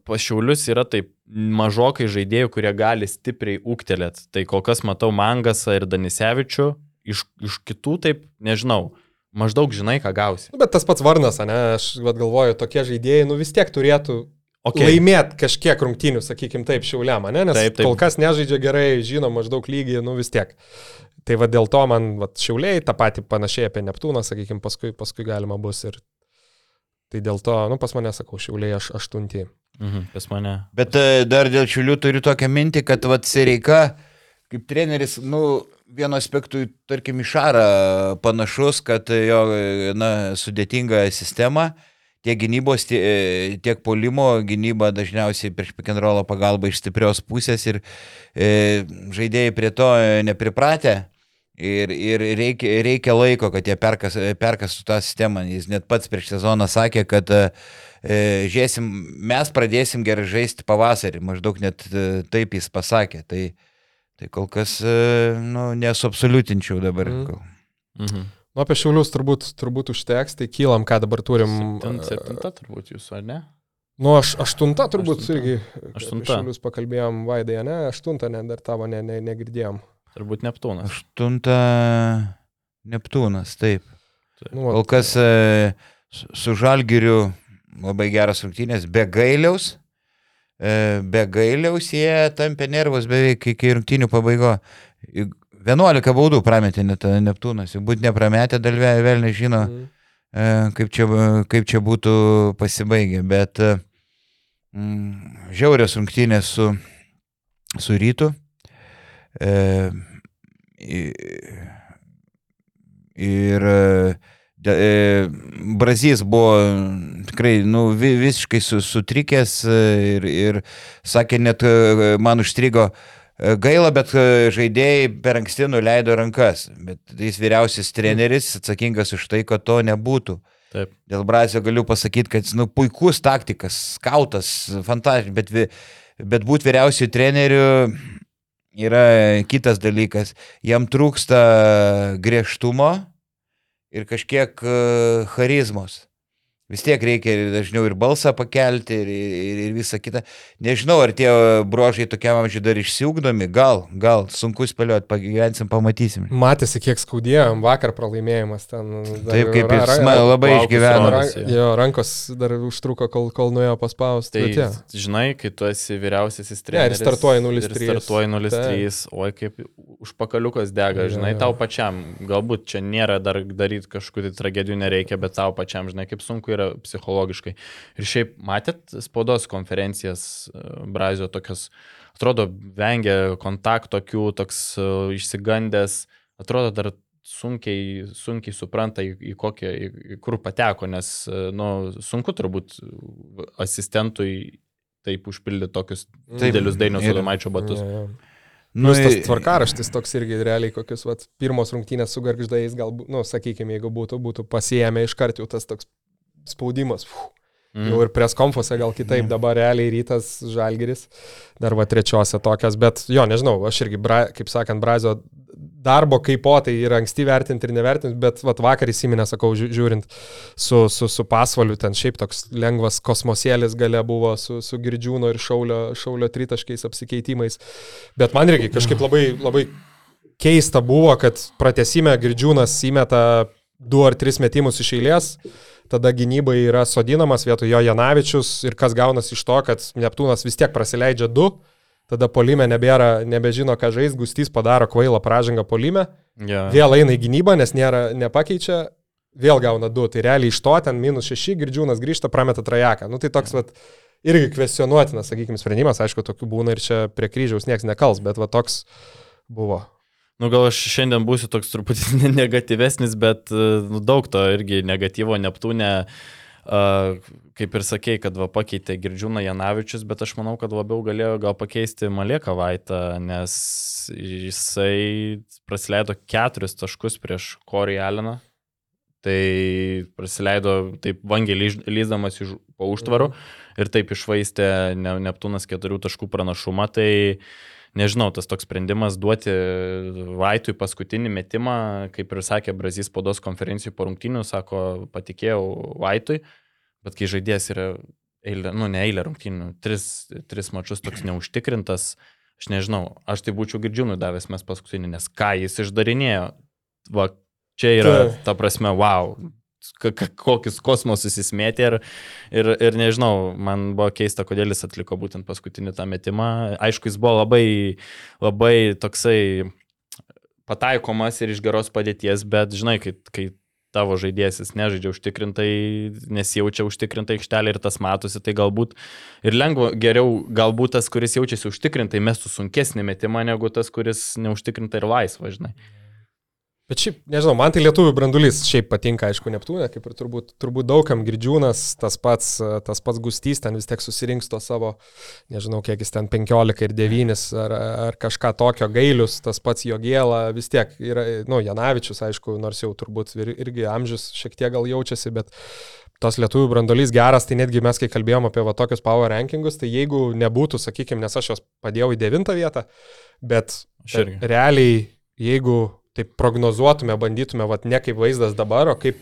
Speaker 2: pašiaulius yra taip mažokai žaidėjų, kurie gali stipriai ūktelėti. Tai kol kas matau Mangasą ir Danisevičių, iš, iš kitų taip, nežinau, maždaug žinai, ką gausi.
Speaker 3: Nu, bet tas pats Varnas, ne, aš galvoju, tokie žaidėjai, nu vis tiek turėtų okay. laimėt kažkiek rungtynių, sakykime taip, šiauliam, ne? nes taip, taip. kol kas nežaidžia gerai, žino maždaug lygį, nu vis tiek. Tai va dėl to man va, šiauliai tą patį panašiai apie Neptūną, sakykime, paskui, paskui galima bus ir Tai dėl to, nu, pas mane, sakau, šiauliai aš aštunti.
Speaker 2: Mhm, pas mane.
Speaker 1: Bet e, dar dėl šiulių turiu tokią mintį, kad vat Sereika, kaip treneris, nu, vienu aspektu, tarkim, išara panašus, kad jo, na, sudėtinga sistema, tiek gynybos, tie- tiek polimo gynyba dažniausiai prieš pikenrolo pagalba iš stiprios pusės ir e, žaidėjai prie to nepripratę. Ir, ir reikia, reikia laiko, kad jie perkas, perkastų tą sistemą. Jis net pats prieš sezoną sakė, kad e, žiūrėsim, mes pradėsim gerai žaisti pavasarį. Maždaug net e, taip jis pasakė. Tai, tai kol kas e, nu, nesuabsoliutinčiau dabar.
Speaker 3: Mhm.
Speaker 2: Mhm.
Speaker 3: Nu, apie šiaulius turbūt, turbūt užteks, tai kylam, ką dabar turim.
Speaker 2: Septinta, septinta turbūt jūsų, ar ne?
Speaker 3: Nu, aš aštunta turbūt
Speaker 2: Aštunta.
Speaker 3: irgi.
Speaker 2: Aštunta.
Speaker 3: Apie šiaulius pakalbėjom, Vaidai, ne? Aštunta, ne, dar tavo ne, ne, negirdėjom.
Speaker 2: Turbūt Neptūnas.
Speaker 1: Aštunta Neptūnas, taip.
Speaker 3: Nu,
Speaker 1: Kol kas e, su, su Žalgiriu labai geras rungtynės, be gailiaus. E, be gailiaus jie tampė nervus beveik iki rungtynių pabaigo. 11 baudų prametė net e, Neptūnas. Būt neprametė, dar vėl, nežino,
Speaker 3: Mhm.
Speaker 1: e, kaip, čia, kaip čia būtų pasibaigę. Bet e, mm, žiaurios rungtynės su, su rytu. E, ir e, Brazys buvo tikrai nu, vi, visiškai su, sutrikęs ir, ir sakė, net man užstrigo e, gaila, bet e, žaidėjai per anksti nuleido rankas. Bet jis vyriausias treneris atsakingas už tai, kad to nebūtų.
Speaker 2: Taip.
Speaker 1: Dėl Brazio galiu pasakyti, kad jis nu, puikus taktikas, skautas, fantastiškas, bet, bet būti vyriausių trenerių yra kitas dalykas. Jam trūksta griežtumo ir kažkiek e, charizmos. Vis tiek reikia ir dažniau ir balsą pakelti ir, ir, ir visą kitą. Nežinau, ar tie brožai tokiam amžiui dar išsiugdomi, gal, gal, sunku spėlioti, pagyvensim, pamatysim.
Speaker 3: Matėsi, kiek skaudėjom vakar pralaimėjimas ten.
Speaker 1: Taip kaip jis
Speaker 3: ra-
Speaker 1: sma- labai išgyveno.
Speaker 3: Rank, jo, rankos dar užtruko, kol, kol nuėjo paspausti.
Speaker 2: Tai
Speaker 3: jo.
Speaker 2: žinai, kai tu esi vyriausiasis
Speaker 3: Ne, ir
Speaker 2: treneris.
Speaker 3: startuoji 0:3.
Speaker 2: ir Startuoji 0-3, oi kaip užpakaliukas dega,
Speaker 3: Jo,
Speaker 2: žinai,
Speaker 3: jo.
Speaker 2: tau pačiam, galbūt čia nėra dar daryti kažkokių tai tragedijų nereikia, bet tau pačiam, žinai, kaip sunku yra psichologiškai. Ir šiaip matėt spaudos konferencijas e, Brazio tokios, atrodo, vengia kontakto, tokių, toks e, išsigandęs, atrodo dar sunkiai, sunkiai supranta, į, į, kokią, į, į kur pateko, nes, e, nu, sunku turbūt asistentui taip užpildyti tokius
Speaker 3: Taip,
Speaker 2: didelius dainius
Speaker 1: ir-
Speaker 2: Adomaičio batus.
Speaker 3: Jo, jo.
Speaker 1: Nu,
Speaker 3: Plus tas tvarkaraštis toks irgi realiai kokius, vat, pirmos rungtynės su garždais, galbūt, nu, sakykime, jeigu būtų, būtų pasijėmę iš karto jau tas toks spaudimas. Fuh.
Speaker 2: Mm.
Speaker 3: Jau ir pres konfose gal kitaip, dabar realiai rytas žalgeris, dar va trečiose tokias, bet jo, nežinau, aš irgi, bra, kaip sakant, Brazio darbo kaip po tai yra anksti vertinti ir nevertinti, bet vat, vakar įsiminę, sakau, žiū- žiūrint su, su, su pasvaliu, ten šiaip toks lengvas kosmosėlis gale buvo su, su girdžiūno ir šaulio, šaulio tritaškiais apsikeitimais, bet man irgi kažkaip labai, labai keista buvo, kad pratesime girdžiūnas įmeta du ar tris metimus iš eilės, tada gynybai yra sodinamas vietoj jo Janavičius ir kas gaunasi iš to, kad Neptūnas vis tiek praleidžia du, tada polime nebėra, nebežino, ką žais, Gustys padaro kvailą pražangą polime,
Speaker 2: Ja.
Speaker 3: vėl eina į gynybą, nes nėra, nepakeičia, vėl gauna du, tai realiai iš to ten minus šeši, girdžiūnas grįžta, prameta trajeką. Nu tai toks vat, irgi kvestionuotinas, sakykime, sprendimas, aišku, tokių būna ir čia prie kryžiaus niekas nekals, bet va toks buvo.
Speaker 2: Nu, gal aš šiandien būsiu toks truputį <laughs> ne- negatyvesnis, bet e, nu, daug to irgi negatyvo Neptūne. Uh, kaip ir sakei, kad va pakeitė Girdžiūną Janavičius, bet aš manau, kad labiau galėjo gal pakeisti Malieką Vaitą, nes jisai praleido keturis taškus prieš Corey Alleną. Tai praleido taip vangiai lyzdamas iš, po užtvarų ir taip išvaistė Ne- Neptūnas keturių taškų pranašumą. Tai nežinau, tas toks sprendimas duoti Vaitui paskutinį metimą, kaip ir sakė Brazys spaudos konferencijų po rungtynių, sako, patikėjau Vaitui, bet kai žaidėjas yra eilė, nu ne eilė rungtynių, tris, tris mačius toks neužtikrintas, aš nežinau, aš tai būčiau girdžiūnui davęs mes paskutinį, nes ką jis išdarinėjo, va, čia yra ta prasme, wow. Kokius kosmosus jis mėtė ir, ir, ir nežinau, man buvo keista, kodėl jis atliko būtent paskutinį tą metimą. Aišku, jis buvo labai, labai toksai pataikomas ir iš geros padėties, bet žinai, kai, kai tavo žaidėjas, jis nežaidžia užtikrintai, nesijaučia užtikrintai aikštelė ir tas matosi, tai galbūt ir lengva, geriau galbūt tas, kuris jaučiasi užtikrintai, mestų sunkesnį metimą negu tas, kuris neužtikrintai ir laisva, žinai.
Speaker 3: Bet šiaip, nežinau, man tai lietuvių branduolys šiaip patinka, aišku, Neptūnė, kaip ir turbūt, turbūt daugam girdžiūnas, tas pats, tas pats gustys ten vis tiek susirinks to savo, nežinau, kiek jis ten 15 ir 9 ar, ar kažką tokio gailius, tas pats jo gėla, vis tiek yra, nu, Janavičius, aišku, nors jau turbūt ir, irgi amžius šiek tiek gal jaučiasi, bet tos lietuvių brandolys geras, tai netgi mes, kai kalbėjom apie va, tokius power rankingus, tai jeigu nebūtų, sakykime, nes aš juos padėjau į devintą vietą, bet realiai, jeigu taip prognozuotume, bandytume, vat, ne kaip vaizdas dabar, o kaip,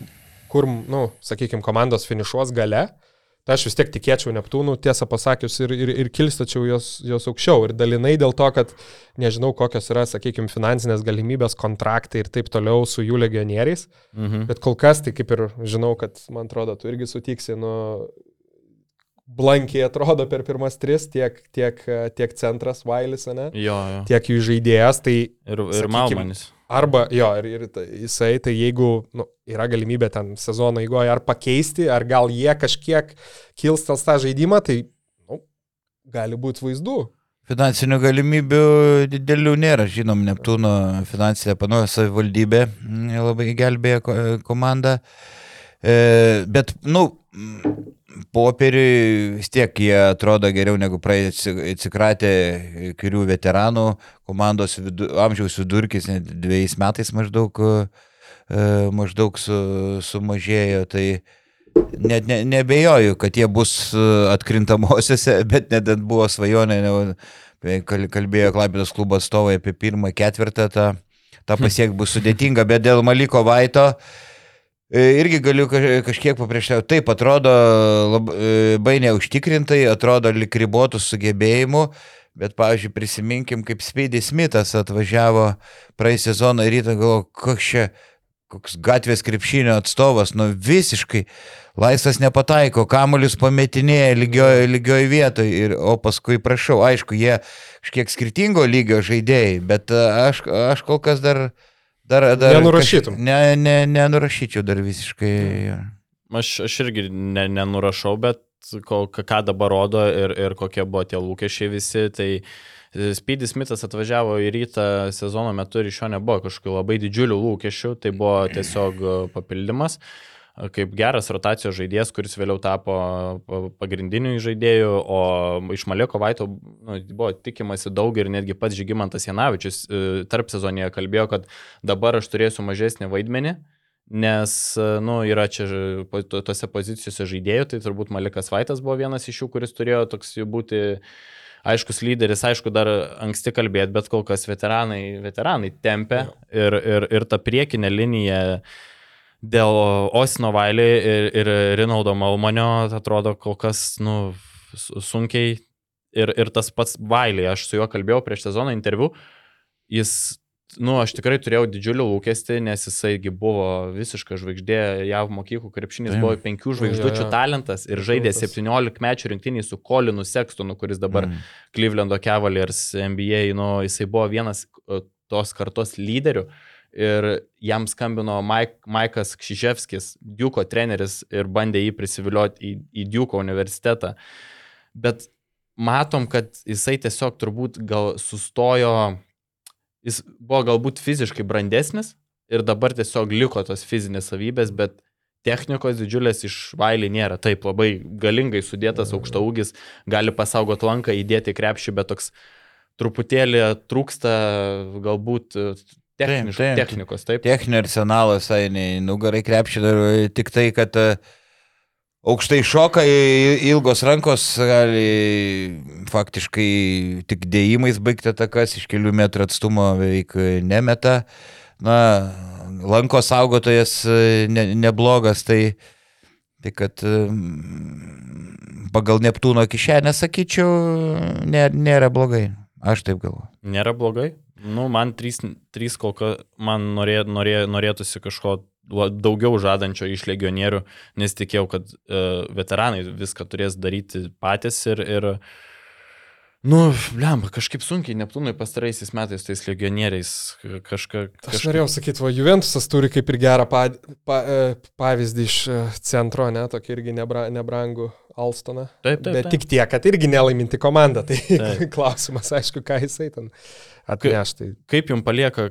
Speaker 3: kur, nu, sakykime, komandos finišuos gale, tai aš vis tiek tikėčiau Neptūnų, tiesą pasakius, ir, ir, ir kilstačiau jos, jos aukščiau. Ir dalinai dėl to, kad nežinau, kokios yra, sakykime, finansinės galimybės, kontraktai ir taip toliau su jų legionieriais. Mhm. Bet kol kas, tai kaip ir žinau, kad, man atrodo, tu irgi sutiksi, nu, blankiai atrodo per pirmas tris, tiek, tiek, tiek centras Vailis, ne?
Speaker 2: Jo, jo.
Speaker 3: Tiek jų žaidėjas, tai...
Speaker 2: Ir, ir Malmanis.
Speaker 3: Arba, jo, ir, ir jisai, tai jeigu nu, yra galimybė ten sezono eigoje ar pakeisti, ar gal jie kažkiek kilstels tą žaidimą, tai nu, gali būti vaizdų.
Speaker 1: Finansinių galimybių didelių nėra, žinom, Neptūno finansinė panoja savivaldybė labai gelbėja komandą. E, bet, nu, popieriui vis tiek jie atrodo geriau negu praėjus atsikratę karių veteranų, komandos vidu, amžiaus vidurkis dviejais metais maždaug, e, maždaug su, sumažėjo. Tai net ne, nebejoju, kad jie bus atkrintamosiose, <laughs> bet net buvo svajonė, kalbėjo Klaipėdos klubo atstovai apie pirmą ketvirtą, tą, tą pasiekti bus sudėtinga, bet dėl Maliko Vaito E, irgi galiu kažkiek paprieštauti. Taip, atrodo labai e, neužtikrintai, atrodo lik ribotų sugebėjimų, bet, pavyzdžiui, prisiminkim, kaip Speedy Smithas atvažiavo praeisį sezoną ir rytą galvo, koks čia, koks gatvės krepšinio atstovas, nu visiškai laisvas nepataiko, kamuolius pametinėja lygioje lygioj vietoje, ir, o paskui prašau, aišku, jie kažkiek skirtingo lygio žaidėjai, bet e, aš, aš kol kas dar Dar, dar
Speaker 3: nenurašytum.
Speaker 1: Kaž... Ne, ne, nenurašyčiau dar visiškai.
Speaker 2: Aš, aš irgi ne, nenurašau, bet kol, ką dabar rodo ir, ir kokie buvo tie lūkesčiai visi, tai Speedy Smithas atvažiavo į rytą sezono metu ir iš jo nebuvo kažkokių labai didžiulių lūkesčių, tai buvo tiesiog papildymas. Uh, kaip geras rotacijos žaidėjas, kuris vėliau tapo pagrindiniu žaidėju, o iš Maleko Vaito nu, buvo tikimasi daug ir netgi pats Žygimantas Janavičius e, tarp sezonėje kalbėjo, kad dabar aš turėsiu mažesnį vaidmenį. Nes, e, nu, yra čia tose pozicijose žaidėjų, tai turbūt Malikas Vaitas buvo vienas iš jų, kuris turėjo toks būti aiškus lyderis, aišku, dar anksti kalbėti, bet kol kas veteranai, veteranai tempia ir, ir, ir ta priekinė linija uh, dėl Osino Vailį ir, ir Rinaldo Malmanio atrodo kol kas nu, sunkiai. Ir, ir tas pats Vailį, aš su juo kalbėjau prieš sezoną interviu, jis, nu, aš tikrai turėjau didžiulį lūkestį, nes jisaigi buvo visiška žvaigždė, JAV mokyklų krepšinis buvo penkių žvaigždučių talentas ir žaidė 17 mečių rinktinį su Kolinu Sekstonu, kuris dabar mm. Clevelando Cavaliers NBA, nu, jisai buvo vienas tos kartos lyderių. Uh, ir jam skambino Mike, Maikas Kšiževskis, Diuko treneris ir bandė jį prisivilioti į, į Diuko universitetą. Bet matom, kad jisai tiesiog turbūt gal sustojo, jis buvo galbūt fiziškai brandesnis ir dabar tiesiog liko tos fizinės savybės, bet technikos didžiulės iš vailį nėra. Taip, labai galingai sudėtas aukšta ūgis, gali pasaugot lanką, įdėti krepšį, bet toks truputėlį trūksta galbūt Techniš, taip, taip, technikos, taip.
Speaker 1: Techninio arsenalas, eini, nugarai krepšį tik tai, kad e, aukštai šoka, ilgos rankos gali faktiškai tik dėjimais baigti atakas, iš kelių metrų atstumo beveik nemeta. Na, lanko saugotojas e, ne, neblogas, tai, tai kad e, pagal Neptūno kišenę, sakyčiau, nėra, nėra blogai. Aš taip galvoju.
Speaker 2: Nėra blogai? Nu, man trys, trys kol kas, man norė, norė, norėtųsi kažko daugiau žadančio iš legionierių, nes tikėjau, kad uh, veteranai viską turės daryti patys ir, ir Nu, lemba, kažkaip sunkiai Neptūnui pastaraisiais metais tais legionieriais kažką.
Speaker 3: Aš norėjau sakyti, va, Juventusas turi kaip ir gerą pa, pa, e, pavyzdį iš e, centro, ne, tokį irgi nebra, nebrangų Alstoną.
Speaker 2: Taip, taip.
Speaker 3: Bet
Speaker 2: taip.
Speaker 3: tik tiek, kad irgi nelaiminti komanda. Tai taip. <laughs> klausimas, aišku, ką jisai ten atneš. Tai...
Speaker 2: Kaip jums palieka,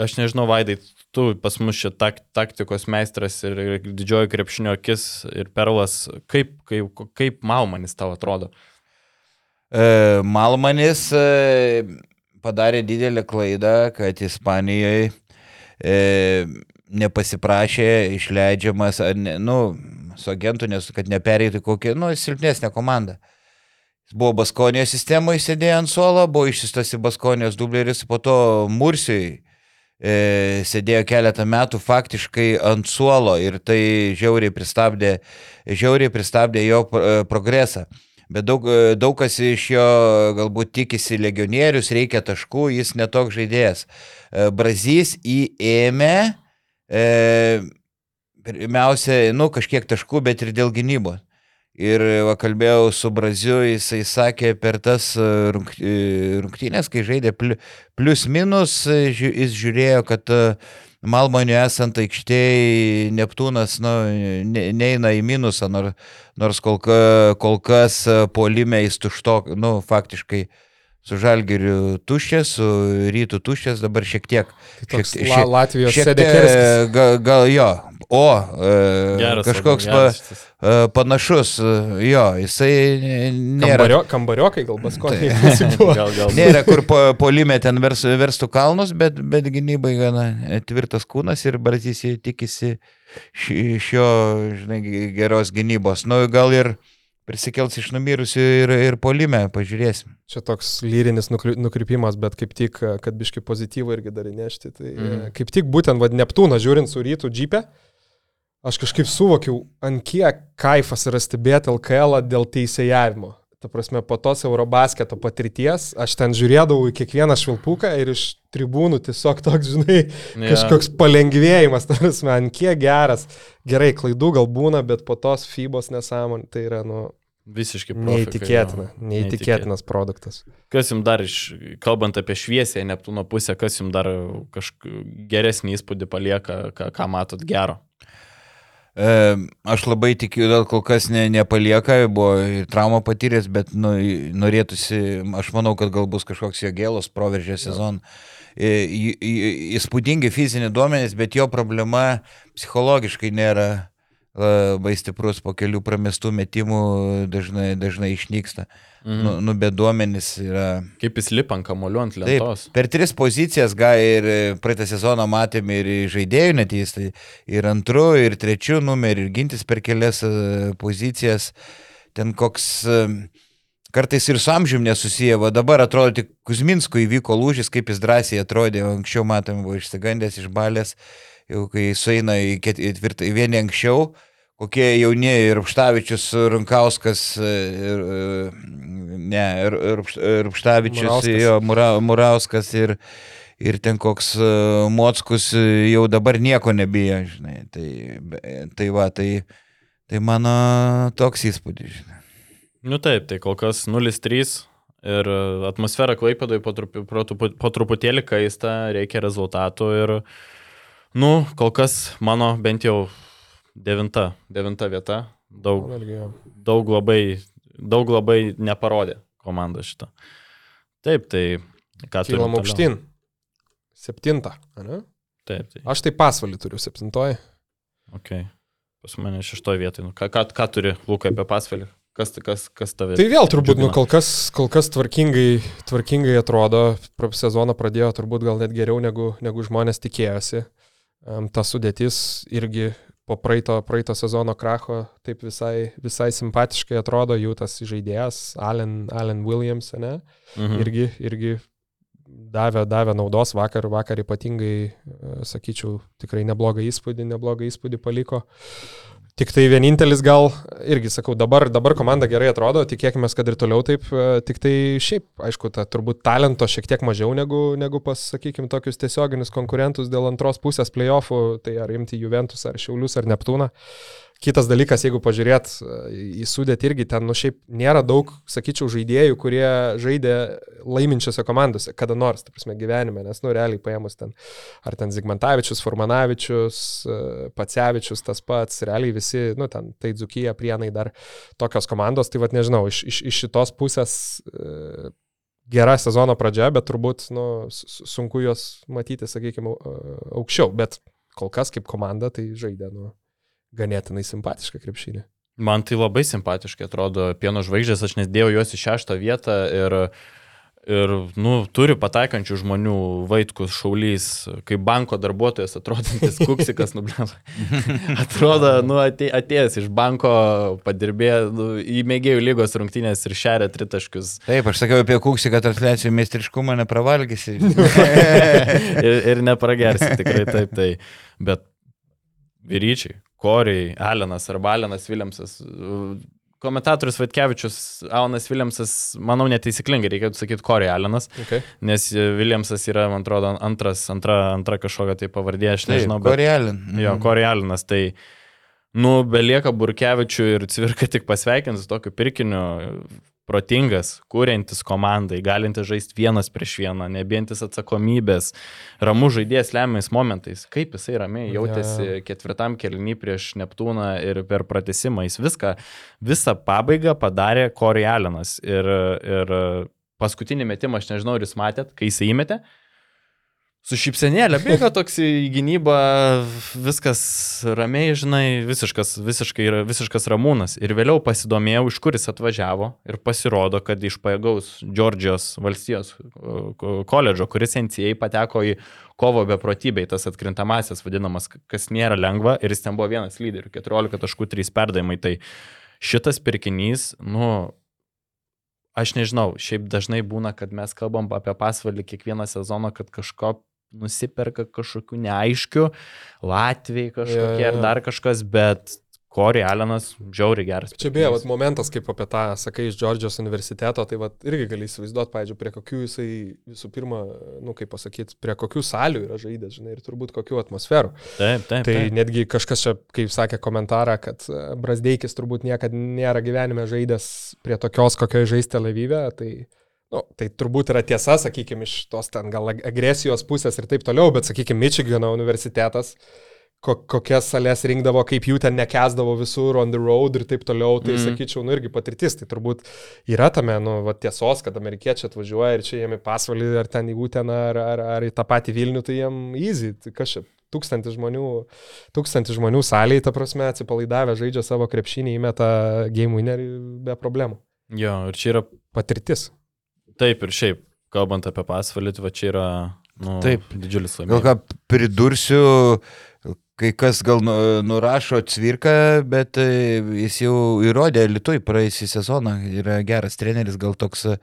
Speaker 2: aš nežinau, Vaidai, tu pas mus čia tak, taktikos meistras ir, ir didžioji krepšinio akis ir perlas, kaip, kaip, kaip Malmanis tau atrodo?
Speaker 1: E, Malmanis e, padarė didelę klaidą, kad Ispanijoje e, nepasiprašė išleidžiamas, ar ne, nu, su agentu, nes kad nepereitų kokią, nu, silpnesnę komandą. Jis buvo Baskonijos sistemoje, sėdėjo ant suolo, buvo išsistas į Baskonijos dubleris, po to Mursijai e, sėdėjo keletą metų faktiškai ant suolo ir tai žiauriai pristabdė, žiauriai pristabdė jo progresą. Bet daug, e, daug kas iš jo galbūt tikisi legionierius, reikia taškų, jis netoks žaidėjas. E, Brazys įėmė, e, pirmiausia, nu, kažkiek taškų, bet ir dėl gynybos. Ir va, kalbėjau su Braziu, jisai sakė per tas e, rungtynės, kai žaidė plius minus, jis žiūrėjo, kad Malmonio esant aikštėje Neptūnas nu, neina į minusą, nors, nors kol, kol kas polime jis tušto, nu, faktiškai su Žalgiriu tuščias, su Rytų tuščias, dabar šiek tiek.
Speaker 3: Tai šiek, šiek, Latvijos šiek tiek,
Speaker 1: gal, gal jo, o e, geras, kažkoks geras, pa, e, panašus, jo, jisai nėra.
Speaker 3: Kambario, kambariokai gal baskoniai.
Speaker 1: gal, gal. Nėra, kur po, polime ten vers, verstų kalnus, bet, bet gynybai gana tvirtas kūnas ir Brazys tikisi šio, žinai, geros gynybos. Nu, gal ir prisikels iš numirusių ir, ir polime, pažiūrėsim.
Speaker 3: Čia toks lyrinis nukrypimas, bet kaip tik, kad biški pozityvą irgi dar įnešti. Tai mm. kaip tik būtent, vad, Neptūną žiūrint su rytų džipė, aš kažkaip suvokiau, ant kiek kaifas yra stebėti LKL dėl teisėjavimo. Ta prasme, po tos Eurobasketo patirties aš ten žiūrėdavau į kiekvieną švilpuką ir iš tribūnų tiesiog toks, žinai, <laughs> yeah. kažkoks palengvėjimas, ta prasme, ant kiek geras. Gerai, klaidų gal būna, bet po tos FIBOS nesąmonė tai yra, nu,
Speaker 2: Visiškai
Speaker 3: neįtikėtina, neįtikėtinas produktas.
Speaker 2: Kas jums dar iš, kalbant apie šviesę Neptūno pusę, kas jums dar kažkokį geresnį įspūdį palieka, ką, ką matot gero?
Speaker 1: E, aš labai tikiu, dėl kol kas ne, nepalieka, buvo traumą patyręs, bet nu, norėtųsi, aš manau, kad gal bus kažkoks jo gėlos proveržė sezoną. E, įspūdingi fiziniai duomenys, bet jo problema psichologiškai nėra labai stiprus po kelių pramestų metimų dažnai, dažnai išnyksta. Mhm. Nu, nu, bet duomenys yra.
Speaker 2: Kaip jis lipa ant kamolių ant lentos.
Speaker 1: Taip, per tris pozicijas, gal ir praeitą sezoną matėme ir žaidėjų net jis, tai ir antru, ir trečiu numerį, ir gintis per kelias e, pozicijas. Ten koks e, kartais ir su amžiumi nesusiję, o dabar atrodo tik Kuzminsko įvyko lūžis, kaip jis drąsiai atrodė, anksčiau matėme, buvo išsigandęs iš balės. Jau kai sueina į ketvirtą, į vienį anksčiau, kokie jauni ir Rupštavičius, Runkauskas, ir, ne, ir, ir Rupštavičius, Murauskas. jo, Mura, Murauskas ir, ir ten koks Mockus jau dabar nieko nebijo, žinai. Tai, tai va, tai, tai mano toks įspūdis, žinai.
Speaker 2: Nu taip, tai kol kas 0-3 ir atmosfera Klaipėdoje po, trup, po, po truputėlį kaista, reikia rezultatų ir Nu, kol kas mano bent jau devinta, devinta vieta. Daug, daug, labai, daug labai neparodė komanda šitą. Taip, tai ką tu.
Speaker 3: Kylam aukštyn. Septinta, ne?
Speaker 2: Taip, taip.
Speaker 3: Aš tai pasvalį turiu, septintoji.
Speaker 2: Ok. Pas mane šeštoje vietoje. Nu, ką, ką, ką turi Lukai apie pasvalį? Kas, kas, kas tave?
Speaker 3: Tai vėl turbūt, džiugina? nu, kol kas, kol kas tvarkingai, tvarkingai atrodo, sezoną pradėjo turbūt gal net geriau negu, negu žmonės tikėjosi ta sudėtis irgi po praeito, praeito sezono kracho taip visai, visai simpatiškai atrodo jų tas žaidėjas, Alan, Alan Williams, ne? Mhm. Irgi, irgi davė, davė naudos vakar, vakar ypatingai, e, sakyčiau, tikrai neblogą įspūdį, neblogą įspūdį paliko. Tik tai vienintelis gal, irgi sakau, dabar, dabar komanda gerai atrodo, tikėkime, kad ir toliau taip, e, tik tai šiaip, aišku, ta, turbūt talento šiek tiek mažiau negu, negu pas, sakykime, tokius tiesioginius konkurentus dėl antros pusės playoffų, tai ar imti Juventus, ar Šiaulius, ar Neptūną. Kitas dalykas, jeigu pažiūrėt e, į sudėtį irgi ten, nu šiaip nėra daug, sakyčiau, žaidėjų, kurie žaidė laiminčiose komandose, kada nors, ta prasme, gyvenime, nes, nu, realiai paėmus ten, ar ten Zigmantavičius, Formanavičius, e, Pacevičius, tas pats, realiai visi, nu, ten, tai Dzukija, Prienai dar tokios komandos, tai vad nežinau, iš, iš, iš šitos pusės e, gera sezono pradžia, bet turbūt, nu, sunku juos matyti, sakykime, aukščiau, bet kol kas kaip komanda tai žaidė, nu ganėtinai simpatišką krepšinį.
Speaker 2: Man tai labai simpatiškai atrodo pieno žvaigždės, aš nedėjau juos į šeštą vietą ir, ir nu, turi pataikančių žmonių, Vaitkus, Šaulys, kaip banko darbuotojas atrodantis <laughs> kuksikas, nu, atrodo, nu, atė, atėjęs iš banko, padirbėjo nu, į mėgėjų lygos rungtynės ir šeria tritaškius.
Speaker 1: Taip, aš sakiau apie kuksiką transliacijų meistriškumą, nepravalgysi. <laughs>
Speaker 2: ir, ir nepragersi, tikrai taip, tai. Bet vyryčiai, Koriai, Alenas arba Alenas Viljamsas. Komentatorius Vatkevičius, Alanas Viljamsas, manau, netaisyklingai reikėtų sakyti Koriai Alenas, okay. nes Viljamsas yra, man atrodo, antras, antra, antra kažkokia tai pavardė, aš nežinau.
Speaker 1: Koriai Alenas.
Speaker 2: Jo, mhm. Koriai Alenas, tai, nu, belieka Burkevičių ir Cvirka tik pasveikinti su tokiu pirkiniu, protingas, kūrintis komandai, galintis žaisti vienas prieš vieną, nebijantis atsakomybės, ramus žaidėjas lemiamais momentais. Kaip jisai ramiai jautėsi ja. ketvirtam kelnį prieš Neptūną ir per pratesimą. Jis viską, visą pabaigą padarė Corey Allenas. Ir, ir paskutinį metimą, aš nežinau, ar jūs matėt, kai jisai įmetė, su šypsenėlė bėga toks į gynybą, viskas ramiai, žinai, visiškas, visiškai, visiškas ramūnas. Ir vėliau pasidomėjau, iš kur jis atvažiavo ir pasirodo, kad iš pajėgaus Džordžijos valstijos koledžo, kuris NCA pateko į kovo beprotybei, tas atkrintamasis vadinamas, kas nėra lengva ir jis ten buvo vienas lyderių, 14 taškų 3 perdavimai. Tai šitas pirkinys, nu, aš nežinau, šiaip dažnai būna, kad mes kalbam apie pasvalį kiekvieną sezoną, kad kažko nusiperka kažkokių neaiškių, Latvijai kažkokie ja, ja. ar dar kažkas, bet Corey Allenas žiauriai geras.
Speaker 3: Čia beje, vat, momentas, kaip apie tą sakai iš Džordžijos universiteto, tai vat, irgi gali įsivaizduoti, pavyzdžiui, prie kokių jisai visų pirma, nu kaip pasakyti, prie kokių salių yra žaidęs, žinai, ir turbūt kokių atmosferų.
Speaker 2: Taip, taip.
Speaker 3: Tai
Speaker 2: taip.
Speaker 3: netgi kažkas čia, kaip sakė komentarą, kad e, Brasdeikis turbūt niekada nėra gyvenime žaidęs prie tokios, kokioje žaisti Levyvė, tai Nu, tai turbūt yra tiesa, sakykime, iš tos ten gal agresijos pusės ir taip toliau, bet, sakykime, Michigano universitetas, ko, kokias salės rinkdavo, kaip jų ten nekesdavo visur on the road ir taip toliau, tai mm. sakyčiau, nu irgi patirtis. Tai turbūt yra tame, nu, va, tiesos, kad amerikiečiai atvažiuoja ir čia jiem į pasvalį ar ten į Uteną ar, ar, ar į tą patį Vilnių, tai jiem easy. Tai čia, tūkstantis žmonių, tūkstantis žmonių salėje, ta prasme, atsipalaidavę, žaidžia savo krepšinį, įmeta game winnerį be problemų.
Speaker 2: Jo, ir čia yra
Speaker 3: patirtis.
Speaker 2: Taip ir šiaip, kalbant apie pasvalį, va čia yra nu,
Speaker 1: Taip.
Speaker 2: didžiulis laimėjimas.
Speaker 1: Gal ką pridursiu, kai kas gal nu, nurašo cvirką, bet e, jis jau įrodė Lietuvai praeisį sezoną, yra geras treneris, gal toks e,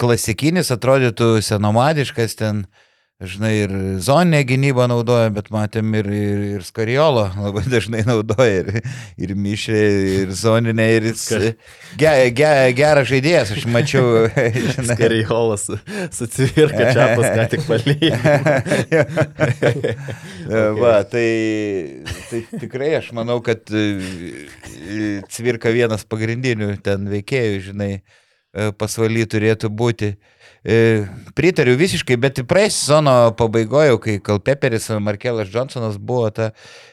Speaker 1: klasikinis, atrodytų senomadiškas ten. Uh, žinai, ir zoninę gynybą naudoja, bet matėm ir, ir, ir skariolo labai dažnai naudoja, ir, ir mišrė, ir zoninę, ir jis ge, ge, geras žaidėjas, aš mačiau. <laughs>
Speaker 2: Skariolas susivirka čia pas ką tik palyja. <laughs>
Speaker 1: Va, tai, tai tikrai aš manau, kad e, cvirka vienas pagrindinių ten veikėjų, žinai, e, pasvaly turėtų būti. E, pritariu visiškai, bet praeis sezono pabaigoje, kai Kalpeperis, Markelas Johnsonas buvo ta,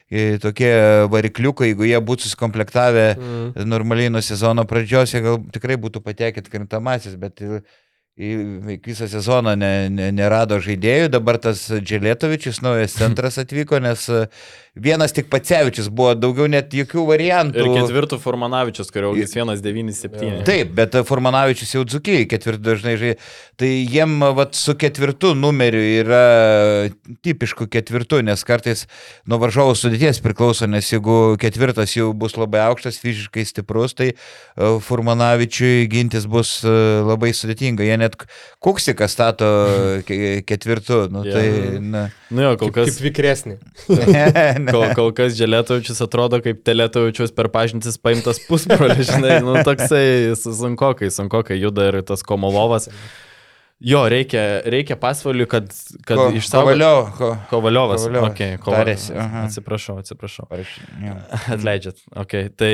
Speaker 1: e, tokie varikliukai, jeigu jie būtų sukomplektavę mm. normaliai nuo sezono pradžios, jie gal tikrai būtų patekę krintamasis, bet visą sezoną ne, ne, nerado žaidėjų, dabar tas Dželėtovičius, naujas centras atvyko, nes vienas tik Pacevičius buvo, daugiau net jokių variantų.
Speaker 2: Ir ketvirtų Formanavičius, kurio augis 197.
Speaker 1: Taip, bet Formanavičius jau dzukiai ketvirtų dažnai žaidė. Tai jiem vat, su ketvirtu numeriu yra tipišku ketvirtu, nes kartais nuo varžovų sudėties priklauso, nes jeigu ketvirtas jau bus labai aukštas, fiziškai stiprus, tai Formanavičiui gintis bus labai sudėtinga. Jie net Kuksiką stato ketvirtu. Nu, yeah. tai, na.
Speaker 2: nu jo, kol kas.
Speaker 3: Kaip, kaip vikresnį. <laughs> <laughs>
Speaker 2: kol, kol kas Dželėtovičius atrodo kaip Telėtovičius per pažintis paimtas pusbrolius, žinai, nu toksai sunkokai, sunkokai juda ir tas Komolovas. Jo, reikia, reikia pasvaliui, kad, kad
Speaker 1: Ko-
Speaker 2: išsaugotų.
Speaker 1: Kovaliov, ko-
Speaker 2: Kovaliovas.
Speaker 1: Kovaliovas.
Speaker 2: Okay,
Speaker 1: Tarėsi, aha.
Speaker 2: Atsiprašau, atsiprašau.
Speaker 1: Aš- jo.
Speaker 2: Atleidžiat. Okay. Tai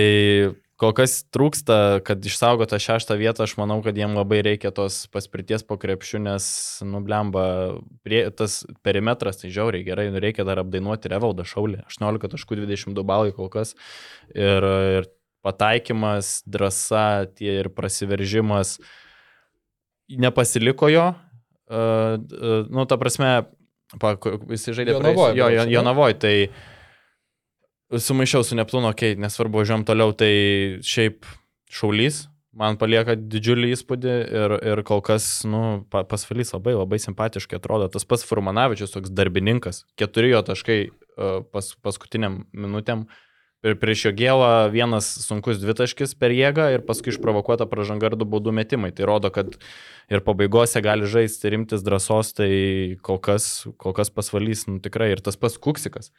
Speaker 2: kol kas trūksta, kad išsaugota šeštą vietą, aš manau, kad jiem labai reikia tos paspirties po krepšių, nes, nublemba, prie, tas perimetras, tai žiauriai gerai, nu, reikia dar apdainuoti Revaldą Šaulį. 18.22 balai kol kas. Ir, ir pataikymas, drąsa, tie ir prasiveržimas nepasiliko jo. Uh, uh, nu, ta prasme, pa, jis žaidė
Speaker 3: Jonavoj
Speaker 2: praėjus- Jo,
Speaker 3: berods,
Speaker 2: jo,
Speaker 3: ane?
Speaker 2: Sumaišiau su Neptūno, okei, okay, nesvarbu, važiuojam toliau, tai šiaip šaulys, man palieka didžiulį įspūdį ir, ir kol kas, nu, pa- pasvalys labai, labai simpatiškai atrodo. Tas pats Furmanavičius, toks darbininkas, keturi jo taškai uh, pas, paskutiniam minutėm. Ir prieš jo gėlą vienas sunkus dvitaškis per jėgą ir paskui išprovokuota pražanga ir du baudų metimai. Tai rodo, kad ir pabaigose gali žaisti rimtis drąsos, tai kol kas, kol kas pasvalys, nu tikrai. Ir tas pats Kuksikas.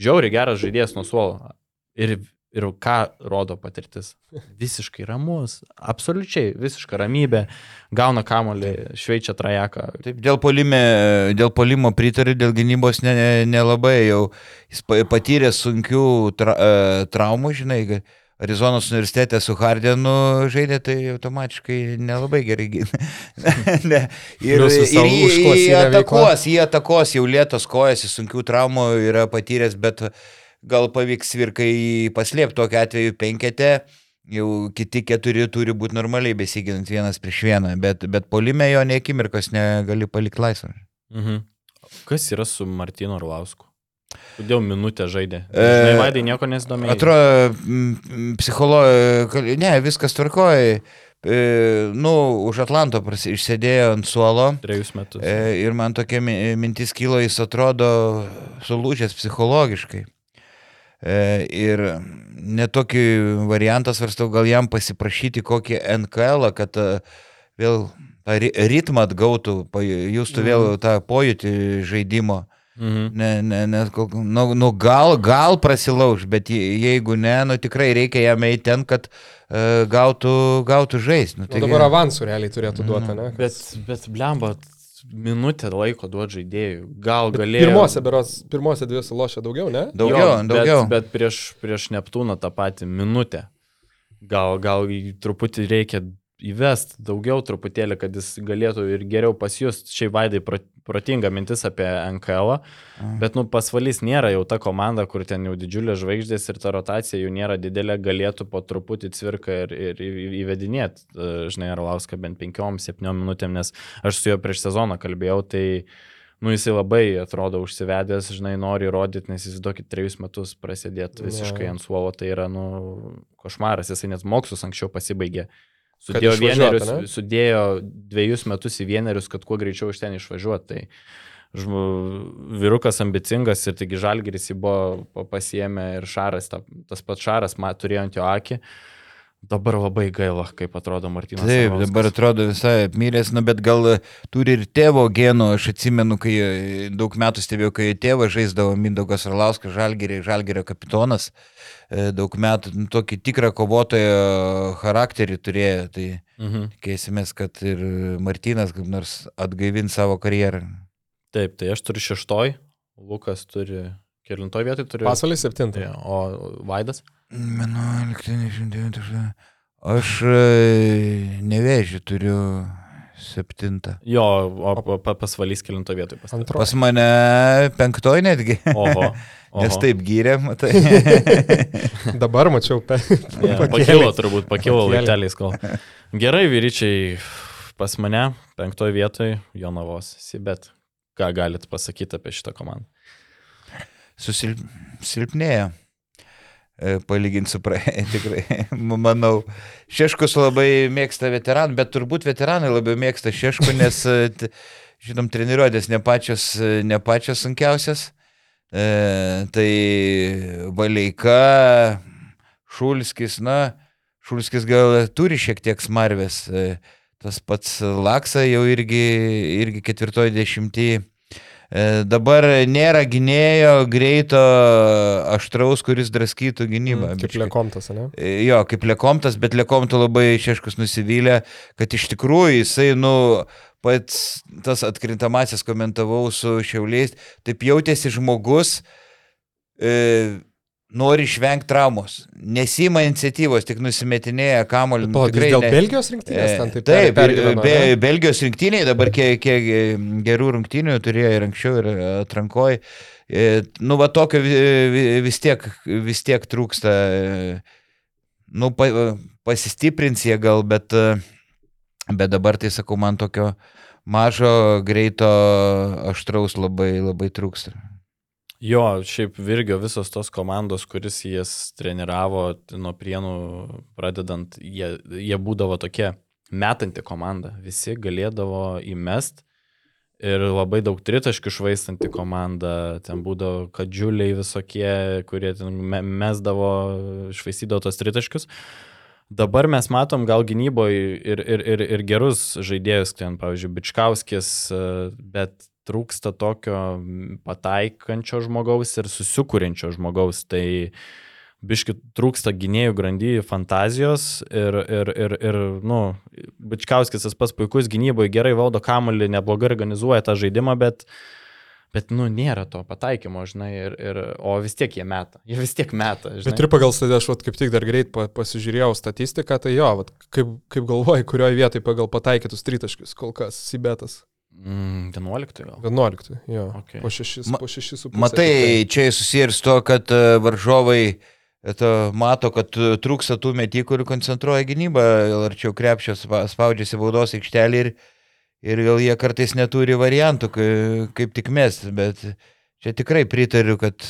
Speaker 2: Žiauriai geras žaidėjas nuo suolo. Ir, ir ką rodo patirtis? Visiškai ramus, absoliučiai visiška ramybė, gauna kamolį, šveičia trajeką.
Speaker 1: Taip, dėl, polime, dėl polimo pritariu, dėl gynybos ne- ne- nelabai jau. Jis pa- patyrė sunkių tra, e, traumų, žinai, kad Arizonos universitete su Hardenu žaidė, tai automatiškai nelabai gerai gina. <laughs> ne. Ir, ir jį, jį atakos, jį atakos, jau lėtos kojas, sunkių traumų yra patyręs, bet gal pavyks virkai paslėpti tokiu atveju penkete. Jau kiti keturi turi būti normaliai besiginant vienas prieš vieną, bet, bet polime jo niekimirkos negali palikti laisvą.
Speaker 2: Mhm. Kas yra su Martinu Orlausku? Kodėl minutę žaidė?
Speaker 1: E,
Speaker 2: Žinai, Vaidai nieko nesidomėjo.
Speaker 1: Atrodo, psichologija, ne, viskas tvarkoja. E, nu, už Atlanto prasi- išsėdėjo ant suolo.
Speaker 2: Trejus metus.
Speaker 1: E, ir man tokia mi- mintis kilo, jis atrodo sulūžęs psichologiškai. E, ir netokį variantą svarstau, gal jam pasiprašyti kokį NKL, kad e, vėl tą ri- ritmą atgautų, justų vėl tą pojūtį žaidimo.
Speaker 2: Mhm.
Speaker 1: Ne, ne, ne, nu, nu gal, gal prasilauž, bet je- jeigu ne, nu tikrai reikia jam eiti ten, kad uh, gautų, gautų žaisti. Nu,
Speaker 3: Nu, dabar avansų realiai turėtų duoti, ne?
Speaker 2: Bet, bet blemba, minutę laiko duoti žaidėjų. Gal galėjo.
Speaker 3: Pirmose, beros, pirmose dvi sulošė daugiau, ne?
Speaker 1: Daugiau,
Speaker 2: jo,
Speaker 1: daugiau.
Speaker 2: Bet, bet prieš, prieš Neptūną tą patį minutę. Gal, gal truputį reikia įvest daugiau truputėlį, kad jis galėtų ir geriau pasijust. Šiaip vaidai pro- protinga mintis apie NKL, bet nu pasvalys nėra jau ta komanda, kur ten jau didžiulės žvaigždės ir ta rotacija jų nėra didelė, galėtų po truputį cvirką ir, ir įvedinėti, žinai, Arlauską bent 5-7 minutėm, nes aš su juo prieš sezoną kalbėjau, tai nu jisai labai atrodo užsivedęs, žinai, nori įrodyti, nes jis tokį trejus metus prasidėti visiškai ant suolo, tai yra, nu, košmaras, jisai net mokslus anksčiau pasibaigė. Sudėjo, vienerius,
Speaker 3: ne?
Speaker 2: sudėjo dviejus metus į vienerius, kad kuo greičiau iš ten išvažiuoti. Tai žmo, vyrukas ambicingas ir taigi žalgeris jį buvo pa- pasiėmę ir šaras, ta, tas pats šaras, man turėjo ant jo akį. Dabar labai gaila, kaip atrodo Martinas.
Speaker 1: Taip,
Speaker 2: Arlauskas.
Speaker 1: dabar atrodo visai apmyręs, nu, bet gal e, turi ir tėvo genų, aš atsimenu, kai e, daug metų stebėjau, kai tėvas žaisdavo Mindaugas Arlauskas, Žalgerio, Žalgerio kapitonas, e, daug metų nu, tokį tikrą kovotojo charakterį turėjo, tai
Speaker 2: Mhm.
Speaker 1: tikėsimės, kad ir Martinas kaip nors atgaivins savo karjerą.
Speaker 2: Taip, tai aš turiu šeštoj, Lukas turi kelintoj vietoj, turiu.
Speaker 3: Pasvalys septintai.
Speaker 2: Tai, o Vaidas?
Speaker 1: 11, aš e, nevėžiu turiu septintą.
Speaker 2: Jo, o o pa- pasvalys kelintoj vietoj pas.
Speaker 3: Antro.
Speaker 1: Pas mane penktoj netgi.
Speaker 2: Oho. <laughs> oho.
Speaker 1: Nes taip gyrė, matai. <laughs>
Speaker 3: Dabar mačiau. Pe...
Speaker 2: Ja,
Speaker 3: pakėlė.
Speaker 2: pakilo turbūt, pakilo laipteliais kol. Gerai, vyryčiai, pas mane penktoje vietoje Jonavos, bet ką galit pasakyti apie šitą komandą?
Speaker 1: Susilpnėjo. Palyginti su praėjai, <laughs> tikrai, manau. Šeškus labai mėgsta veteranų, bet turbūt veteranai labiau mėgsta Šeškų, nes, e, žinom, treniruotės ne pačios, e, ne pačios sunkiausias. E, tai Valeika, Šulskis, na, Šulskis gal turi šiek tiek smarvės. E, tas pats Laksa jau irgi, irgi ketvirtoji dešimtyje. E, Dabar nėra gynėjo greito aštraus, kuris draskytų gynybą.
Speaker 3: Kaip
Speaker 1: biškį.
Speaker 3: lekomtas, ne?
Speaker 1: E, Jo, kaip Lekomtas, bet Lekomto labai Šeškus nusivylė, kad iš tikrųjų jisai, nu, pats tas atkrintamasis komentavau su šiauliais, taip jautėsi žmogus, e, nori išvengti traumos. Nesima iniciatyvos, tik nusimetinėja kamolį.
Speaker 3: Palauk,
Speaker 1: tikrai
Speaker 3: dėl
Speaker 1: ne-
Speaker 3: Belgijos rinktinės
Speaker 1: E,
Speaker 3: ten taip
Speaker 1: Taip,
Speaker 3: per-
Speaker 1: ir,
Speaker 3: pergyveno,
Speaker 1: be,
Speaker 3: ne?
Speaker 1: Belgijos rinktiniai dabar kiek, kiek gerų rungtinių turėjo ir anksčiau, ir atrankoj. E, Nu, va tokio vi- vi- vis tiek, vis tiek trūksta. e, Nu, pa, pasistiprins jie gal, bet, e, bet dabar tai sakau, man tokio mažo, greito, aštraus labai, labai trūksta.
Speaker 2: Jo, šiaip Virgio visos tos komandos, kuris jas treniravo nuo prienų pradedant, jie, jie būdavo tokie metanti komanda. Visi galėdavo įmest ir labai daug tritaškių švaistanti komanda. Ten būdavo kadžiuliai visokie, kurie me- mesdavo, švaistydavo tos tritaškius. Dabar mes matom gal gynyboje ir, ir, ir, ir gerus žaidėjus, ten, pavyzdžiui, Bičkauskis, bet trūksta tokio pataikančio žmogaus ir susikūrenčio žmogaus. Tai biški trūksta gynėjų grandyjų fantazijos ir, ir, ir, ir nu, Bičkauskis tas pats puikus gynyboje, gerai valdo kamuolį, neblogai organizuoja tą žaidimą, bet Bet, nu, nėra to pataikymo, žinai, ir, ir, o vis tiek jie meta. Jie vis tiek meta, žinai.
Speaker 3: Bet ir pagal stadiją aš vat, kaip tik dar greit pa, pasižiūrėjau statistiką, tai jo, vat, kaip, kaip galvoji, kurioje vietoje pagal pataikytus tritaškius kol kas Sibetas.
Speaker 2: Mm, 11 gal.
Speaker 3: 11, jo.
Speaker 2: Okay.
Speaker 3: Po 6,
Speaker 1: Ma-
Speaker 3: po 6 su puse.
Speaker 1: Matai, čia susiję ir su to, kad e, varžovai e, to, mato, kad e, trūksta tų metikų ir koncentruoja gynybą, arčiau krepšio spa- spaudžiasi baudos aikštelį ir, ir gal jie kartais neturi variantų, kai- kaip tik mes, bet čia tikrai pritariu, kad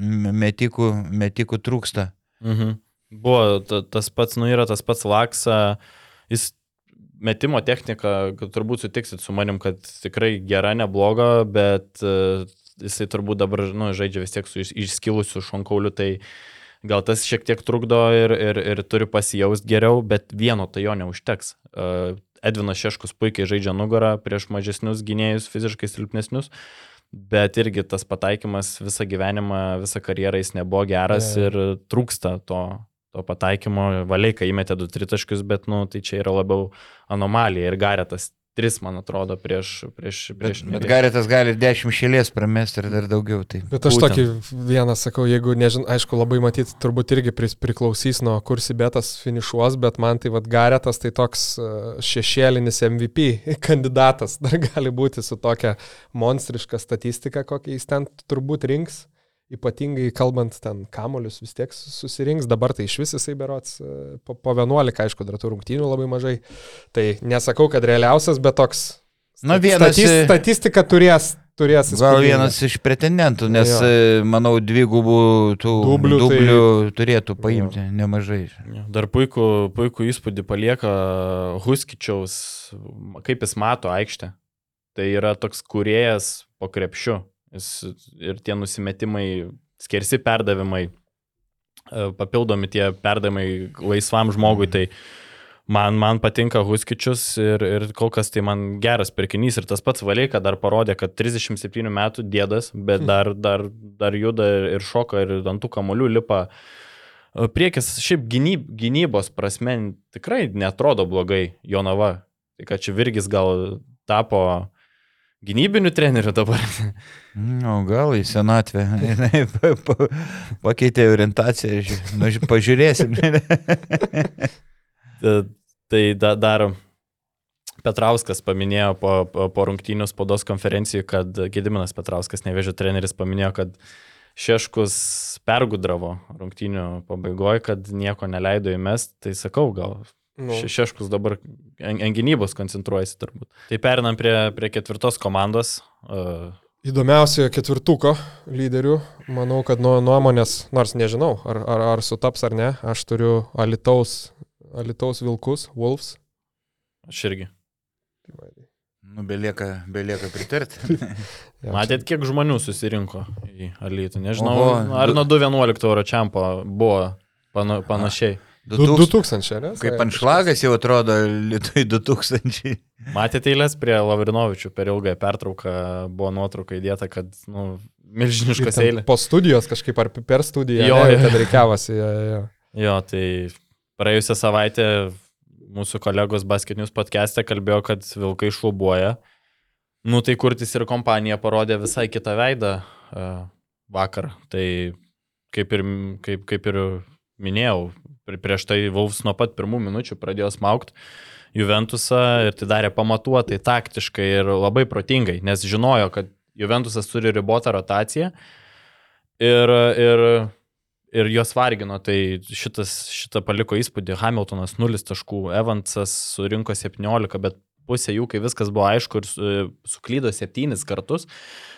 Speaker 1: metikų, metikų trūksta.
Speaker 2: Mhm. Buvo ta, tas pats, nu yra tas pats Laksa, jis metimo technika, turbūt sutiksit su manim, kad tikrai gera, nebloga, bet uh, jisai turbūt dabar, nu, žaidžia vis tiek su iš- išskilusiu šonkauliu, tai gal tas šiek tiek trukdo ir, ir, ir turi pasijausti geriau, bet vieno tai jo neužteks. Uh, Edvinas Šeškus puikiai žaidžia nugarą prieš mažesnius gynėjus, fiziškai silpnesnius. Bet irgi tas pataikymas visą gyvenimą, visą karjerą jis nebuvo geras
Speaker 3: jo.
Speaker 2: ir trūksta to, to pataikymo. Valiai, įmetė du tritaškius, bet nu, tai čia yra labiau anomalija ir garetas tris, man atrodo, prieš... prieš,
Speaker 1: Bet,
Speaker 2: prieš
Speaker 1: bet Garetas gali dešimt šėlės pramesti ir dar daugiau. Tai.
Speaker 3: Bet aš
Speaker 2: Būtent.
Speaker 3: tokį vieną sakau, jeigu, nežinau, aišku, labai matyti, turbūt irgi priklausys nuo kur Sibetas finišuos, bet man tai vad Garetas tai toks e, šešėlinis MVP <laughs> kandidatas dar gali būti su tokia monstriška statistika, kokią jis ten turbūt rinks. Ypatingai kalbant ten kamolius vis tiek susirinks, dabar tai iš vis jisai berots e, po, po 11, aišku, dar tų rungtynių labai mažai. Tai nesakau, kad realiausias, bet toks
Speaker 1: Na, vienas,
Speaker 3: Statis, statistika turės, turės
Speaker 1: Gal vienas iš pretendentų, nes,
Speaker 3: Jo.
Speaker 1: e, manau, dvigubų tų
Speaker 3: Dublių
Speaker 1: dublių,
Speaker 3: tai-
Speaker 1: dublių turėtų paimti nemažai.
Speaker 2: Jo, Dar puikų, puikų įspūdį palieka Huskičiaus, kaip jis mato aikštę. Tai yra toks kuriejas po krepšiu. Ir tie nusimetimai, skersi perdavimai, e, papildomi tie perdavimai laisvam žmogui. Tai man, man patinka Huskičius ir, ir kol kas tai man geras pirkinys. Ir tas pats Valeika dar parodė, kad 37 metų dėdas, bet dar, dar, dar juda ir, šoka ir ant tų kamolių lipa. E, Priekis šiaip gynyb, gynybos prasme tikrai netrodo blogai Jonava. Tai kad čia Virgis gal tapo gynybiniu treneriu dabar.
Speaker 1: Nu, gal į senatvę. <laughs> Pakeitė orientaciją. Nu, ži- pažiūrėsim. <laughs>
Speaker 2: Ta- Tai da, dar Petrauskas paminėjo po, po, po rungtynių spaudos konferencijų, kad Gediminas Petrauskas, nevėžio treneris, paminėjo, kad Šeškus pergudravo rungtynių pabaigoje, kad nieko neleido įmest. Tai sakau, gal
Speaker 3: Nu.
Speaker 2: Še- Šeškus dabar ant gynybos koncentruojasi turbūt. Tai perinam prie, prie ketvirtos komandos. Uh,
Speaker 3: Įdomiausiojo ketvirtuko lyderių, manau, kad nuo nuomonės, nors nežinau, ar, ar, ar sutaps ar ne, aš turiu Alitaus, Alitaus Vilkus, Wolves.
Speaker 2: aš irgi.
Speaker 1: Nu, belieka, belieka pritarti. <laughs> <laughs>
Speaker 2: Matėt, kiek žmonių susirinko į Alytų. Nežinau,
Speaker 1: Oho,
Speaker 2: ar
Speaker 1: du-
Speaker 2: nuo 2.11 euro čiampo buvo pana, panašiai.
Speaker 3: Du-
Speaker 1: 2000,
Speaker 3: 2000, ne?
Speaker 1: kaip anšlagas jau atrodo Lietuvai 2000.
Speaker 2: Matėte eilės prie Lavrinovičių per ilgąją pertrauką, buvo nuotrauka įdėta, kad nu, milžiniškas eilė.
Speaker 3: Po studijos kažkaip ar per studiją,
Speaker 2: Jo,
Speaker 3: jo,
Speaker 2: jo.
Speaker 3: kad reikiavosi. Jo, jo.
Speaker 2: Jo, tai praėjusią savaitę mūsų kolegos basketinius podcast'e kalbėjo, kad vilkai šlubuoja. Nu tai kurtis ir kompanija parodė visai kitą veidą uh, vakar. Tai kaip ir, kaip, kaip ir minėjau, prieš tai Vaus nuo pat pirmų minučių pradėjo smaukti Juventusą ir tai darė pamatuotai, taktiškai ir labai protingai, nes žinojo, kad Juventusas turi ribotą rotaciją ir, ir, ir juos vargino, tai šitas, šitą paliko įspūdį. Hamiltonas 0 taškų, Evansas surinko 17, bet pusė jų, kai viskas buvo aišku, ir suklydo 7 kartus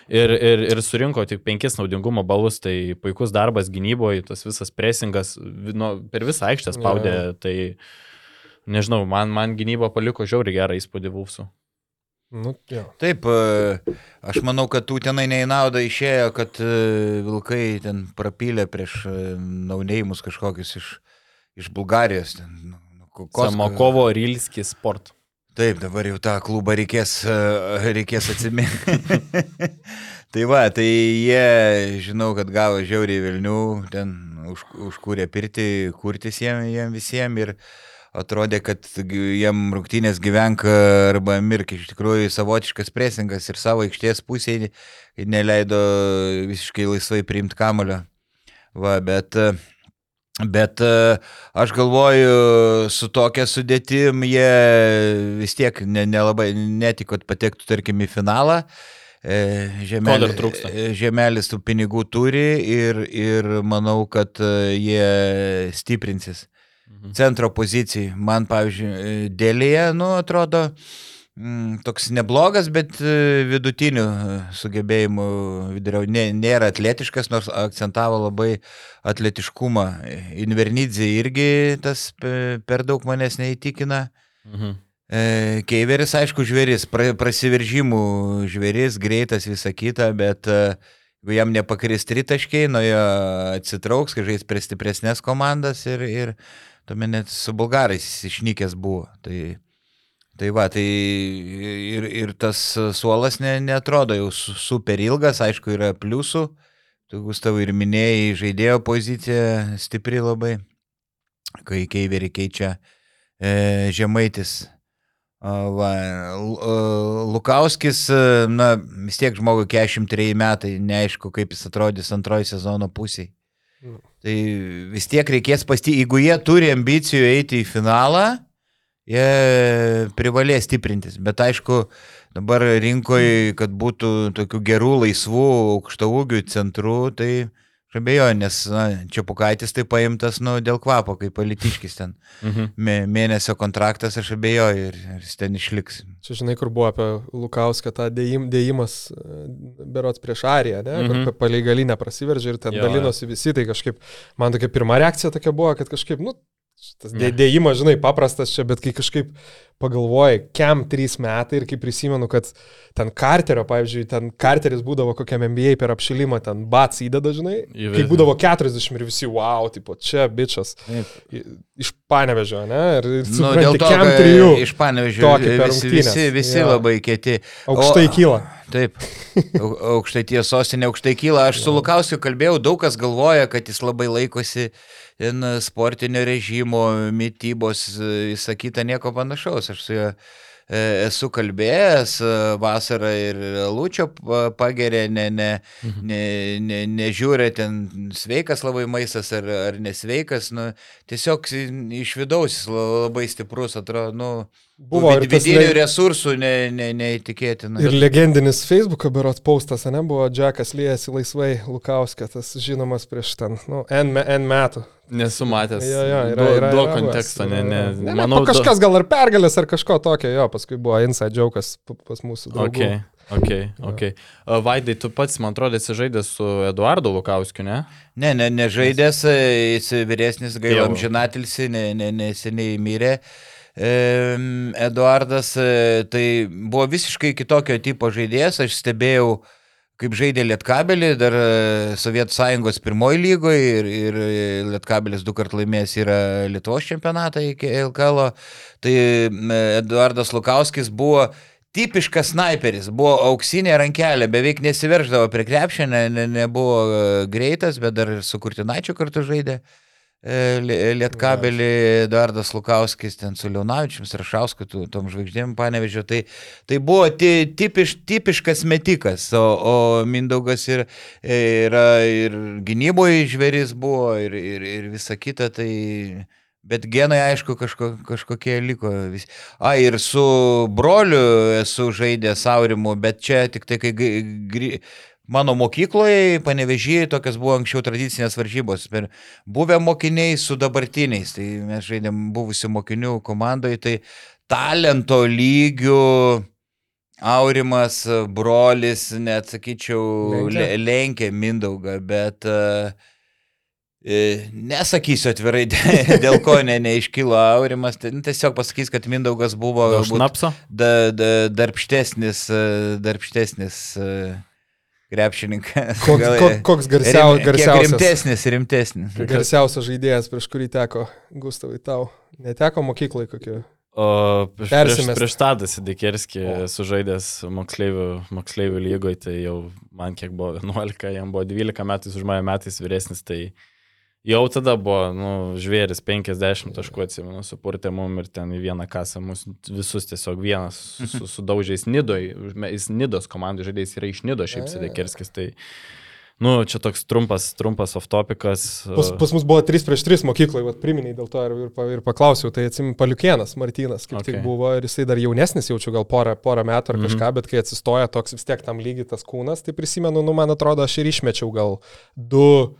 Speaker 2: ir, ir, ir surinko tik 5 naudingumo balus, tai puikus darbas gynyboje, tas visas presingas nu, per visą aikštę spaudė. Ja. Tai nežinau, man, man gynyba paliko žiauri gerą įspūdį Vulfsų.
Speaker 3: Nu, jo.
Speaker 1: Taip, e, aš manau, kad tų tenai neįnauda išėjo, kad e, vilkai ten prapylė prieš e, naunėjimus kažkokius iš, iš Bulgarijos. Ten,
Speaker 2: nu, nu Samakovo Rilski sport.
Speaker 1: Taip, dabar jau tą klubą reikės, reikės atsiminti. <laughs> tai va, tai jie, žinau, kad gavo žiauriai Vilnių, ten už, užkūrė pirti, kurtis jiem, jiem visiems ir atrodė, kad jiem rungtynės gyvenk arba mirk. Iš tikrųjų, savotiškas presingas ir savo aikštės pusėje neleido visiškai laisvai priimti kamulio. Va, bet uh, Bet e, aš galvoju, su tokia sudėtim jie vis tiek nelabai ne, ne netik, kad patektų, tarkim, į finalą. E, žemelis,
Speaker 2: e,
Speaker 1: žemelis tų pinigų turi ir, ir manau, kad jie stiprinsis mhm. centro pozicijai. Man, pavyzdžiui, dėlėje, nu, atrodo, Mm, toks neblogas, bet e, vidutinių e, sugebėjimų vidurio. Nė, nėra atletiškas, nors akcentavo labai atletiškumą. Invernidze irgi tas per daug manęs neįtikina. Mhm. E, Keiveris, aišku, žvėris, pra, prasiveržimų žvėris, greitas, visa kita, bet jeigu jam nepakris tritaškiai, nuo jo atsitrauks, kai žais prie stipresnės komandas ir, ir tuomet net su bulgarais išnykęs buvo. Tai Tai va, tai ir, ir tas suolas ne, netrodo jau super ilgas, aišku, yra pliusų. Tu, Gustavai, ir minėjai, žaidėjo pozicija stipri labai, kai Keiverį keičia e, Žemaitis. Va, Lukauskis, na, vis tiek žmogui 43 metai, neaišku, kaip jis atrodys antroji sezono pusėje. Mm. Tai vis tiek reikės pastyti, jeigu jie turi ambicijų eiti į finalą, jie privalės stiprintis. Bet aišku, dabar rinkoje, kad būtų tokių gerų, laisvų, aukšto ūgių centrų, tai abejoju, nes na, čia pukaitis tai paimtas nu, dėl kvapo, kaip politiškis ten. Mhm. Mėnesio kontraktas, aš abejoju, ir, ir jis ten išliks.
Speaker 3: Čia žinai, kur buvo apie Lukauską, tą dėjim, dėjimas berots prieš Ariją, ne? Mhm. kur palei galinę prasiveržė ir ten jo, dalinosi visi, tai kažkaip man tokia pirma reakcija tokia buvo, kad kažkaip, nu, Tas dėjimas, žinai, paprastas čia, bet kai kažkaip pagalvoji, kiam trys metai ir kai prisimenu, kad ten Carterio, pavyzdžiui, ten Carteris būdavo kokiam MBA per apšilimą, ten bats įdeda, žinai, kai būdavo 40 ir visi, wow, tipo, čia bičias. Iš panevežio, ne? Ir, ir
Speaker 1: nu, dėl to, kiam trijų. Iš panevežio visi, visi, visi ja. labai kieti.
Speaker 3: Aukštai o, kyla.
Speaker 1: Taip, <laughs> aukštai tiesos, ne aukštai kyla. Aš su Lukausiu kalbėjau, daug kas galvoja, kad jis labai laikosi sportinio režimo, mytybos, kitą nieko panašaus. Aš su juo e, esu kalbėjęs e, vasarą ir Lūčio pagerė, ne, ne, mhm. ne, ne, nežiūrė ten sveikas labai maistas ar, ar nesveikas, nu, tiesiog iš vidaus jis labai stiprus, atrodo, nu, Buvo ir vidinių le... resursų ne, ne, neįtikėtina.
Speaker 3: Ir legendinis Facebook'o berots postas, ne, buvo Džekas liejasi laisvai Lukauskė, tas žinomas prieš ten, nu, N, N metų.
Speaker 2: Nesu matęs.
Speaker 3: Jo, jo, yra, yra,
Speaker 2: duo konteksto, ne, ne.
Speaker 3: ne, ne manau, kažkas gal ir pergalės ar kažko tokio, jo, paskui buvo inside joke'as pas mūsų. Draugų.
Speaker 2: Okay. Ok, ok. Vaidai, tu pats, man atrodo, esi žaidęs su Eduardu Lukauskiu, ne?
Speaker 1: Ne, ne, nežaidęs, jis vyresnis, gailam žinatilsi, neseniai ne, ne mirė. Eduardas tai buvo visiškai kitokio tipo žaidėjas, aš stebėjau, kaip žaidė Lietkabelį, dar Sovietų sąjungos pirmoji lygoje ir, ir Lietkabelis du kart laimėjęs yra Lietuvos čempionatą iki LKL. Tai Eduardas Lukauskis buvo tipiškas sniperis, buvo auksinė rankelė, beveik nesiverždavo prie krepšio, ne, ne, nebuvo greitas, bet dar su Kurtinaičiu kartu žaidė. e, Li- Lietkabelį, Eduardas Lukauskis ten su Leonavičius, Rašausku, tu- tom žvaigždėm panevežė. Tai, tai buvo ti, tipiš, tipiškas metikas, o, o Mindaugas ir, yra ir gynyboje žvėris buvo ir, ir, ir visa kita. Tai... Bet genai, aišku, kažko, kažkokie liko. Vis... A, ir su broliu esu žaidęs Aurimu, bet čia tik tai, kai gri- mano mokykloje, panevežėjai, tokios buvo anksčiau tradicinės varžybos. Per buvę mokiniai su dabartiniais. Tai mes žaidėm buvusių mokinių komandoje, tai talento lygių. Aurimas, brolis, net sakyčiau,
Speaker 3: Lenkia?
Speaker 1: le- lenkė Mindaugą, bet uh, nesakysiu atvirai, <laughs> dė- dėl ko ne, neiškilo Aurimas, tai, nu, tiesiog pasakys, kad Mindaugas buvo
Speaker 2: Gal
Speaker 1: galbūt da, da, darbštesnis, e, darbštesnis krepšininkas.
Speaker 3: Koks,
Speaker 1: Gal,
Speaker 3: ko, koks garsiau,
Speaker 1: rim-
Speaker 3: garsiausias,
Speaker 1: Rimtesnis, rimtesnis.
Speaker 3: garsiausias žaidėjas, prieš kurį teko, Gustavai, tau. Neteko mokyklai kokiu.
Speaker 2: O prieš, prieš, prieš Tadas Dikerskį sužaidęs moksleivių, moksleivių lygoje, tai jau man kiek buvo 11, jam buvo 12 metais už mane metais vyresnis, tai jau tada buvo, nu, žvėris 50 taškų atsimenu, supurtė mum ir ten į vieną kasą mus visus tiesiog vienas su, sudaužęs Nidoj, užme- jis Nidos komandų žaidėjas yra iš Nido šiaip Sidekerskis, tai, nu, čia toks trumpas, trumpas off-topikas.
Speaker 3: Pas, pas mus buvo 3 prieš 3 mokyklai, vat, priminiai dėl to ir, ir, ir paklausiau, tai atsim Paliukienas, Martinas, kaip okay. Tik buvo ir jisai dar jaunesnis, jaučiu gal porą, porą metų ar
Speaker 2: Mhm.
Speaker 3: kažką, bet kai atsistoja toks vis tiek tam lygiai tas kūnas, tai prisimenu, nu, man atrodo, aš ir išmečiau gal du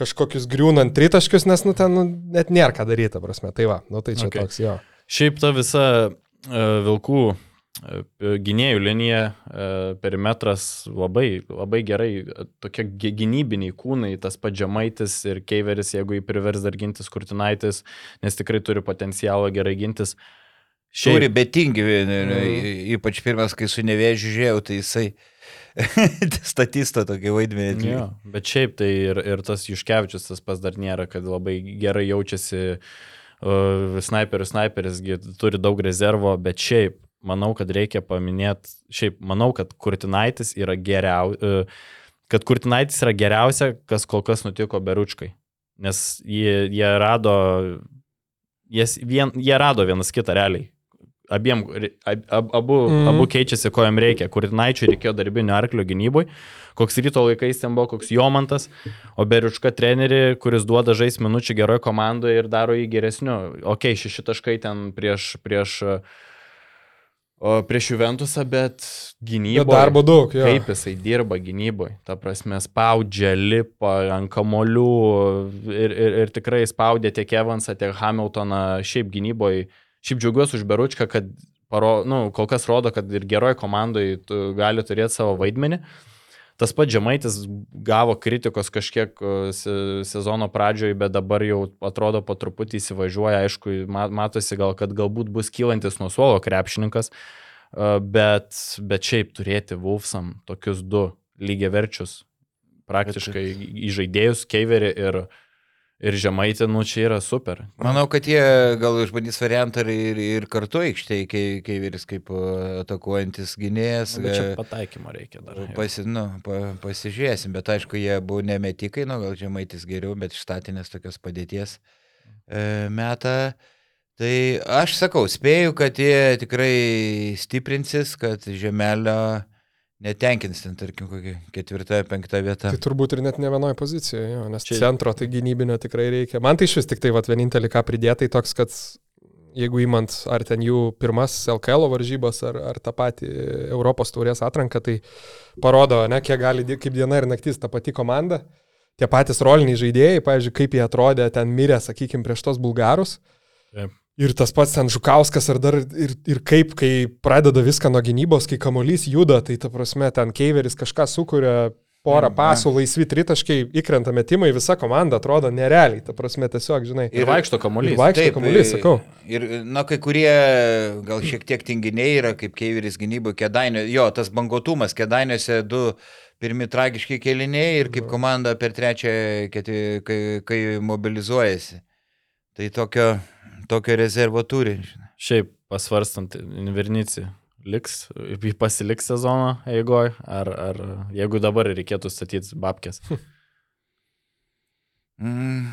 Speaker 3: kažkokius griūnant tritaškius, nes, nu, ten nu, net nėra ką daryti, prasme, tai va, nu, tai čia
Speaker 2: Okay.
Speaker 3: toks jo.
Speaker 2: Šiaip ta visa e, vilkų e, gynėjų linija, e, perimetras labai, labai gerai, tokie gy- gynybiniai kūnai, tas pats Žemaitis ir Keiveris, jeigu jį privers dar gintis Kurtinaitis, nes tikrai turi potencialą gerai gintis.
Speaker 1: Turi betingi,
Speaker 3: Mhm.
Speaker 1: ypač pirmas, kai su nevėžiu žiūrėjau, tai jisai <laughs> statista tokį vaidmenį.
Speaker 2: Jo, bet šiaip tai ir, ir tas Juškevičius tas pas dar nėra, kad labai gerai jaučiasi uh, snaiperis, snaiperis turi daug rezervo, bet šiaip manau, kad reikia paminėti, šiaip manau, kad Kurtinaitis yra geriausias, uh, kad Kurtinaitis yra geriausia, kas kol kas nutiko Beručkai. Nes jie, jie rado, jas, vien, jie rado vienas kitą realiai. Abiem, ab, ab, abu, mm. abu keičiasi, ko jam reikia. Kurtinaičiui reikėjo darbinio arklio gynybui, koks ryto laikais ten buvo, koks Jomantas, o Beriuška treneri, kuris duoda žais minučių geroje komandoje ir daro jį geresniu. Ok, šeši taškai ten prieš, prieš, prieš Juventusą, bet gynyboje.
Speaker 3: darbo daug, jo.
Speaker 2: Kaip jisai dirba gynyboje, ta prasme, spaudžia, lipa ant kamolių ir, ir, ir tikrai spaudė tiek Evansą, tiek Hamiltoną, šiaip gynyboje. Šiaip džiaugiuosi už Beručką, kad paro, nu, kol kas rodo, kad ir geroje komandoje gali turėti savo vaidmenį. Tas pats Žemaitis gavo kritikos kažkiek sezono pradžioje, bet dabar jau atrodo po truputį įsivažiuoja. Aišku, ma- matosi gal, kad galbūt bus kylantis nuo suolo krepšininkas, bet, bet šiaip turėti Wolfsam tokius du lygiai verčius praktiškai į žaidėjus, Keiverį ir, ir Žemaitį, nu čia yra super.
Speaker 1: Manau, kad jie gal išbandys variantą ir, ir kartu aikštėje, kai, kai vyris kaip e, atakuojantis gynėjas.
Speaker 2: Bet čia
Speaker 1: e,
Speaker 2: pataikymo reikia dar.
Speaker 1: Pasi, nu, pa, pasižiūrėsim, bet aišku, jie buvo nemetikai, nu, gal žemaitis geriau, bet išstatinės tokios padėties e, metą. Tai aš sakau, spėju, kad jie tikrai stiprinsis, kad žemelio netenkins ten, tarkim, kokia ketvirta, penkta vieta.
Speaker 3: Tai turbūt ir net ne vienoje pozicijoje, jo, nes
Speaker 2: Čia-
Speaker 3: centro tai gynybinio tikrai reikia. Man tai iš vis tik tai vat, vienintelį ką pridėtai toks, kad jeigu įmant ar ten jų pirmas LKL varžybas, ar, ar tą patį Europos taurės atranką, tai parodo, ne, kiek gali, kaip diena ir naktis ta pati komanda. Tie patys roliniai žaidėjai, pavyzdžiui, kaip jie atrodė ten mirę, sakykime, prieš tos bulgarus.
Speaker 2: Taip.
Speaker 3: Ir tas pats ten Žukauskas, ar dar ir, ir kaip, kai pradeda viską nuo gynybos, kai kamolys juda, tai ta prasme, ten Keiveris kažką sukuria, porą
Speaker 1: Mm,
Speaker 3: pasų, laisvi tritaškiai, įkrenta metimai, visa komanda atrodo nerealiai, ta prasme, tiesiog, žinai.
Speaker 2: Ir vaikšto kamuolys.
Speaker 3: Ir vaikšto kamuolys, sakau.
Speaker 1: Ir, na, kai kurie gal šiek tiek tinginiai yra, kaip Keiveris gynyboje, kedainio, jo, tas bangotumas, kedainiuose du pirmi tragiški keliniai ir kaip komanda per trečią, kai, kai mobilizuojasi. Tai tokio, tokio rezervo turi. žinai.
Speaker 2: Šiaip pasvarstant, Invernici liks, pasiliks sezono eigoje, ar, ar jeigu dabar reikėtų statyti babkės. <laughs>
Speaker 1: Mm,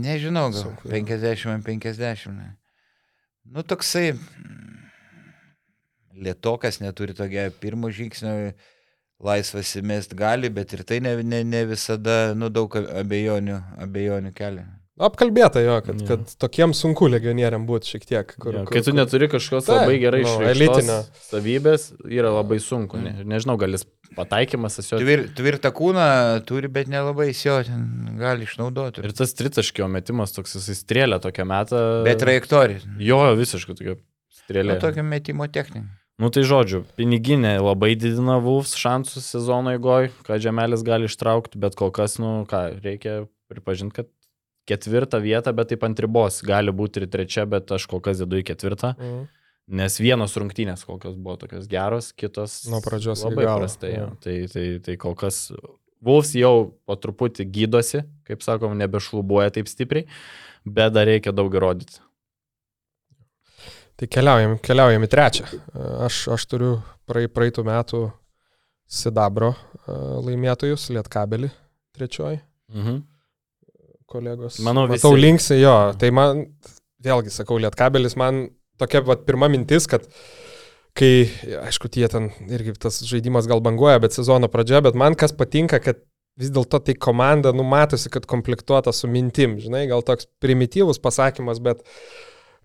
Speaker 1: nežinau, gal 50-50. Nu, toksai mm, lietokas neturi tokio pirmo žingsnio, laisvas įmest gali, bet ir tai ne, ne, ne visada, nu, daug abejonių, abejonių kelia.
Speaker 3: Apkalbėta jo, kad, ja. kad tokiems sunku legionieriam būti šiek tiek.
Speaker 2: Kur, ja, kur, kai tu neturi kažkokios tai, labai gerai nu, elitinio savybės, yra labai sunku. Ne, nežinau, gal jis pataikymas asio.
Speaker 1: Tvir, tvirtą kūną turi, bet nelabai jo ten gali išnaudoti.
Speaker 2: Ir tas tritaškio metimas toks, jis strėlė tokią metą.
Speaker 1: Bet trajektorija.
Speaker 2: Jo, visiškai tokia strėlė.
Speaker 1: Nu, tokia metimo technika.
Speaker 2: Nu tai žodžiu, piniginė labai didina Vulfs šansus sezono įgoj, ką Žemelis gali ištraukti, bet kol kas, nu ką, reikia pripažinti, kad ketvirtą vietą, bet taip ant ribos. Gali būti ir trečia, bet aš kol kas dedu į ketvirtą. Mhm. Nes vienos rungtynės kol kas buvo tokios geros, kitos
Speaker 3: nuo pradžios
Speaker 2: labai prastai. Ja. Tai, tai, tai kol kas Wolves jau po truputį gydosi, kaip sakom, nebešlubuoja taip stipriai, bet dar reikia daug įrodyti.
Speaker 3: Tai keliaujam, keliaujam į trečią. Aš, aš turiu praei, praeitų metų Sidabro laimėtojus, Lietkabelį trečioji. Mhm kolegos.
Speaker 2: Manau,
Speaker 3: visi. Matau linksai, jo. Tai man, vėlgi sakau, lietkabelis, man tokia vat, pirma mintis, kad kai, aišku, tie ten irgi tas žaidimas gal banguoja, bet sezono pradžia, bet man kas patinka, kad vis dėlto tai komanda, nu matosi, kad komplektuota su mintim, žinai, gal toks primityvus pasakymas, bet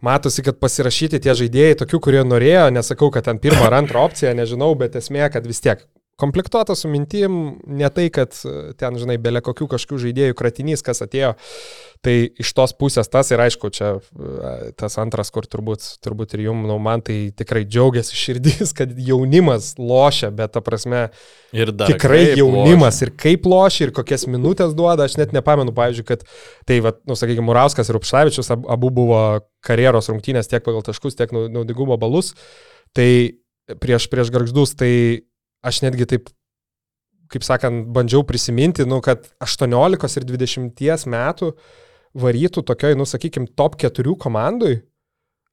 Speaker 3: matosi, kad pasirašyti tie žaidėjai, tokių, kurie norėjo, nesakau, kad ten pirmą ar antrą opciją, nežinau, bet esmė, kad vis tiek komplektuota su mintim, ne tai, kad e, ten, žinai, belė kokių kažkokių žaidėjų kratinys, kas atėjo. Tai iš tos pusės tas ir aišku, čia e, tas antras, kur turbūt, turbūt ir jums, nu, man tai tikrai džiaugiasi širdis, <laughs> kad jaunimas lošia, bet ta prasme,
Speaker 2: ir dar,
Speaker 3: tikrai jaunimas lošia. ir kaip lošia ir kokias minutės duoda, aš net nepamenu, pavyzdžiui, kad tai, va, nu, sakykime, Murauskas ir Upšavičius abu buvo karjeros rungtynės tiek pagal taškus, tiek naudingumo balus. Tai prieš, prieš garždus, tai aš netgi taip, kaip sakant, bandžiau prisiminti, nu, kad 18 ir 20 metų varytų tokioj, nu, sakykime, top 4 komandui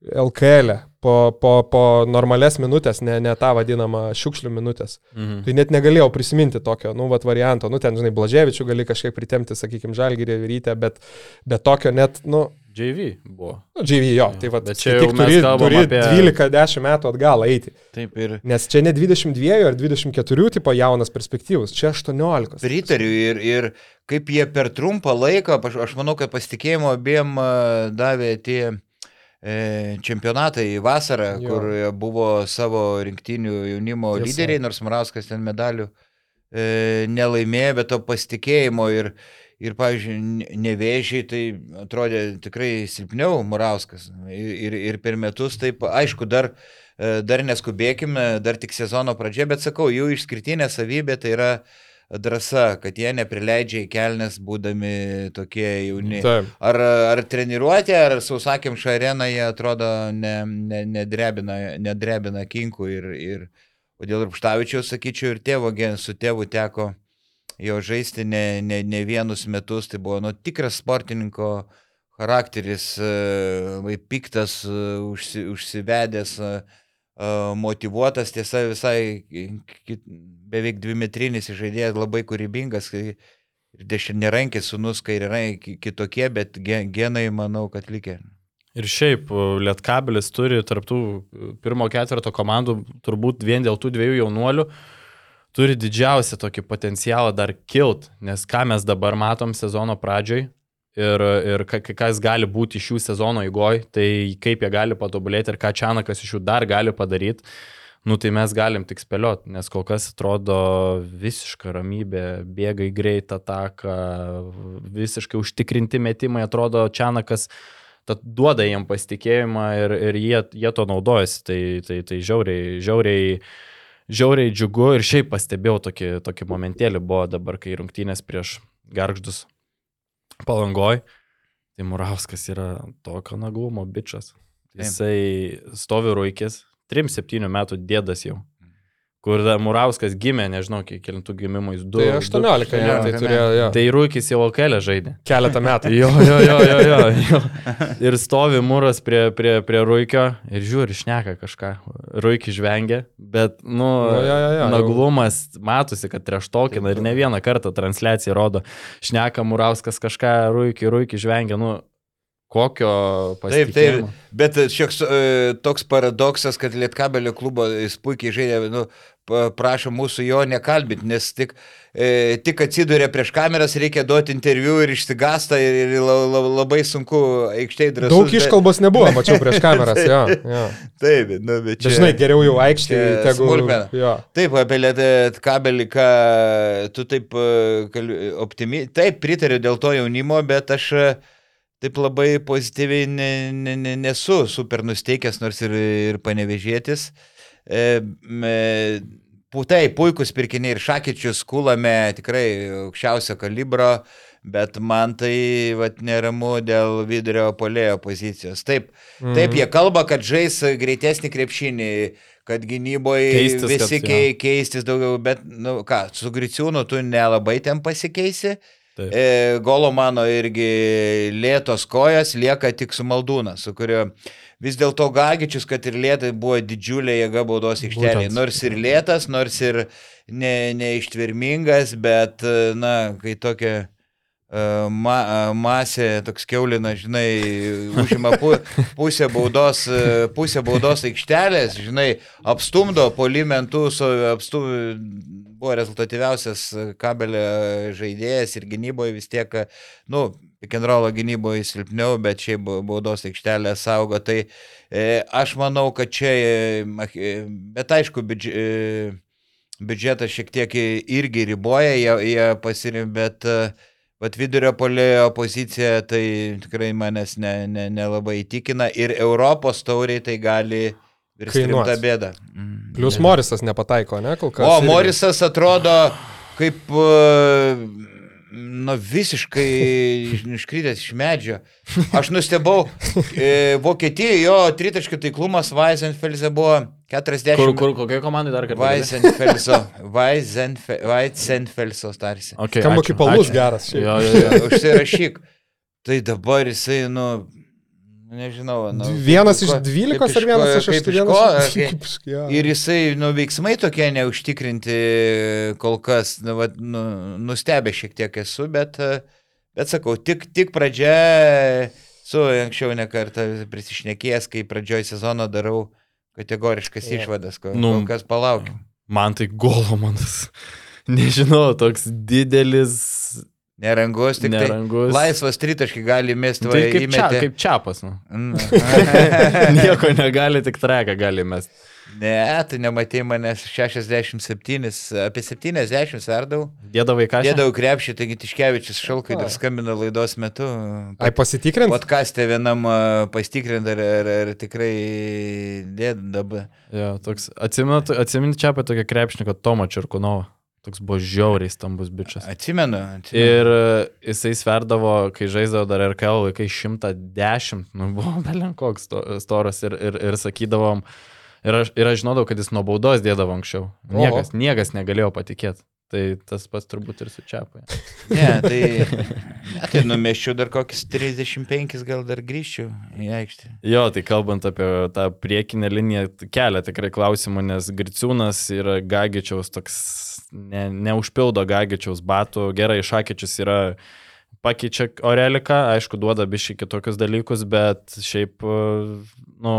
Speaker 3: LKL e po, po, po normales minutės, ne, ne tą vadinamą šiukšlių minutės. Mhm. Tai net negalėjau prisiminti tokio, nu, vat varianto, nu, ten, žinai, Blaževičių gali kažkiek pritemti, sakykime, Žalgirį rytę, bet, bet tokio net, nu,
Speaker 2: JV buvo.
Speaker 3: Nu, JV jo, tai va, bet čia tik turi, turi apie... 12-10 metų atgal eiti.
Speaker 1: Taip ir.
Speaker 3: Nes čia ne 22 ar 24 tipo jaunas perspektyvus, čia 18.
Speaker 1: Pritariu ir, ir kaip jie per trumpą laiką, aš, aš manau, kad pasitikėjimo abiem davė tie e, čempionatai vasarą, jo. kur buvo savo rinktinių jaunimo Tiesa. lyderiai, nors Marauskas ten medalių e, nelaimėjo, bet to pasitikėjimo ir Ir, pavyzdžiui, nevėžiai tai atrodė tikrai silpniau Murauskas. Ir, ir, ir per metus taip, aišku, dar, e, dar neskubėkime, dar tik sezono pradžia, bet sakau, jų išskirtinė savybė tai yra drąsa, kad jie neprileidžia į kelnes būdami tokie jauni. Taip. Ar, ar treniruotė, ar sausakėm šią areną jie atrodo ne, ne, nedrebina, nedrebina kinkų ir, ir o dėl Rupštavičiaus, sakyčiau, ir tėvo, su tėvu teko jo žaisti ne, ne, ne vienus metus, tai buvo nu, tikras sportininko charakteris, labai piktas, užsi, užsivedęs, motivuotas, tiesa visai beveik dvimetrinis žaidėjas, labai kūrybingas. Dešinėrankis, sunus kairiarankis kitokie, bet genai manau, kad likė.
Speaker 2: Ir šiaip Lietkabilis turi tarptų pirmo ketvirto komandų turbūt vien dėl tų dviejų jaunuolių turi didžiausią tokį potencialą dar kilt, nes ką mes dabar matom sezono pradžioj ir, ir kas gali būti iš jų sezono įgoj, tai kaip jie gali patobulėti ir ką Čianakas iš jų dar gali padaryti. Nu tai mes galim tik spėlioti, nes kol kas atrodo visiška ramybė, bėga į greitą taką, visiškai užtikrinti metimai, atrodo Čianakas duoda jiem pasitikėjimą ir, ir jie, jie to naudojasi, tai, tai, tai žiauriai, žiauriai žiauriai džiugu ir šiaip pastebėjau tokį, tokį momentėlį buvo dabar, kai rungtynės prieš garždus palangoj. Tai Murauskas yra tokio nagumo bičias. Jisai stovi ruikis, 3-7 metų dėdas jau kur Murauskas gimė, nežinau, kiek kilintų gimimų jis du.
Speaker 3: Tai 18, du, ja, tai turėjo, jo.
Speaker 2: Tai Rūkis jau kelę žaidė.
Speaker 3: Keletą metų.
Speaker 2: jo, jo, jo, jo, jo, jo. <laughs> <laughs> Ir stovi Muras prie, prie, prie Rūkio ir žiūri, šneka kažką. Rūkis žvengia, Bet, nu,
Speaker 3: jo, jo, jo, jau.
Speaker 2: naglumas matosi, kad treštokina ir ne vieną kartą transliacija rodo. Šneka Murauskas kažką ruikiai, ruikiai žvengia, nu, kokio
Speaker 1: Taip,
Speaker 2: pasitikėjimo.
Speaker 1: taip, bet šioks e, toks paradoksas, kad Lietkabelio klubo jis puikiai žaidė, nu, prašo mūsų jo nekalbinti, nes tik, e, tik atsiduria prieš kameras, reikia duoti interviu ir išsigasta ir, ir la, la, labai sunku aikštėje drąsiai.
Speaker 3: Daug iškalbos nebuvo, mačiau prieš kameras. Jo, <laughs> jo.
Speaker 1: Taip, nu, bet čia.
Speaker 3: Dažnai geriau jau aikštėje,
Speaker 1: čia
Speaker 3: tegul.
Speaker 1: smulkmena.
Speaker 3: Jo.
Speaker 1: Taip, apie Lietkabelį, ką tu taip e, kalb- optimi... Taip, pritariu dėl to jaunimo, bet aš taip labai pozityviai ne, ne, ne, nesu super nusteikęs, nors ir, ir panevežėtis. E, me, Putai, puikus pirkiniai ir šakyčius kulame tikrai aukščiausio kalibro, bet man tai vat, neramu dėl vidurio polėjo pozicijos. Taip, mm. taip, jie kalba, kad žais greitesnį krepšinį, kad gynyboje
Speaker 2: Keistis,
Speaker 1: visi
Speaker 2: kad,
Speaker 1: kei, keistis daugiau, bet, nu ką, su Griciūnu tu nelabai ten pasikeisi.
Speaker 2: Taip.
Speaker 1: E, golo mano irgi lėtos kojas lieka tik su Maldūna, su kuriuo vis dėlto Gagičius, kad ir lėtai buvo didžiulė jėga baudos aikštelėje. Nors ir lėtas, nors ir ne, neištvermingas, bet, na, kai tokia ma, e, masė, toks keulina, žinai, užima pu, <laughs> pusę, baudos, e, pusę baudos aikštelės, žinai, apstumdo polimentų, apstumdo buvo rezultatyviausias kabelio žaidėjas ir gynyboje vis tiek, nu, pikenrolo gynyboje silpniau, bet šiaip baudos aikštelė saugo. Tai e, aš manau, kad čia, e, e, bet aišku, biudž, e, biudžetas šiek tiek irgi riboja, jie, jie pasirim, bet e, Vat vidurio polėjo pozicija tai tikrai manęs nelabai ne, ne įtikina ir Europos tauriai tai gali virsti rimtą bėdą. Mm.
Speaker 3: Plius Morisas nepataiko, ne, kol kas.
Speaker 1: O,
Speaker 3: irgi.
Speaker 1: Morisas atrodo kaip, e, nu, visiškai iš- <laughs> iškritęs iš medžio. Aš nustebau, e, Vokietijoje jo tritaškių taiklumas Weizenfelse buvo 40.
Speaker 2: Kur, kur, kokia komanda dar kartą?
Speaker 1: Weizenfelso, Weizenfe, Weizenfelso tarsi.
Speaker 2: Okay,
Speaker 3: Skamba
Speaker 2: ačiū,
Speaker 3: kaip alus
Speaker 2: ačiū.
Speaker 3: geras. šiaip.
Speaker 2: Jo, jo, jo. <laughs>
Speaker 1: Užsirašyk. Tai dabar jisai, nu, nežinau. Nu,
Speaker 3: Vienas iš
Speaker 1: kaip-
Speaker 3: dvylikos
Speaker 1: kaip
Speaker 3: ar vienas iš <laughs> iš- jo.
Speaker 1: Ir jisai, nu, veiksmai tokie neužtikrinti kol kas, nu, vat, nu, nustebę šiek tiek esu, bet, bet sakau, tik, tik pradžia, su anksčiau nekartą prisišnekėjęs, kai pradžioj sezono darau kategoriškas
Speaker 3: Jo.
Speaker 1: išvadas, kol,
Speaker 2: Nu,
Speaker 1: kol kas palaukiu.
Speaker 2: Man tai golomanas. <laughs> Nežinau, toks didelis,
Speaker 1: Nerangus, tik tai
Speaker 2: nerangus.
Speaker 1: laisvas tritaškį gali mesti,
Speaker 2: Nu, Tai kaip, čia,
Speaker 1: įmetė.
Speaker 2: kaip čiapas, nu.
Speaker 1: Mm. <laughs> <laughs>
Speaker 2: Nieko negali, tik treką gali mest.
Speaker 1: Ne, tai nematė manęs 67, apie 70 sverdau.
Speaker 2: Dėdavai ką?
Speaker 1: Dėdavau krepšį, taigi Tiškevičius šalkai dar skambino laidos metu.
Speaker 3: Ai pasitikrint?
Speaker 1: Podkastė vienam pastikrinti, ar, ar, ar tikrai dėdavo.
Speaker 2: Jo, toks, atsimenu, atsimenu čia apie tokią krepšininką Tomą Čirkunovą. Toks buvo žiauriai stambus bičias.
Speaker 1: Atsimenu. atsimenu.
Speaker 2: Ir e, jisai sverdavo, kai žaisdavo dar RKL laikai 110, nu buvo <laughs> belenkoks sto- storas ir, ir, ir sakydavom, ir aš, ir aš žinodavau, kad jis nuo baudos dėdavo anksčiau. Niekas, niekas negalėjo patikėti. Tai tas pats turbūt ir su Čiapai.
Speaker 1: Ne, tai, tai numeščiau dar kokius 35, gal dar grįžčiau į aikštę.
Speaker 2: Jo, tai kalbant apie tą priekinę liniją, kelia tikrai klausimų, nes Griciūnas ir Gagičiaus toks ne, neužpildo Gagičiaus batų, gerai, Šakičius yra pakeičia Oreliką, aišku, duoda biškai kitokius dalykus, bet šiaip, nu,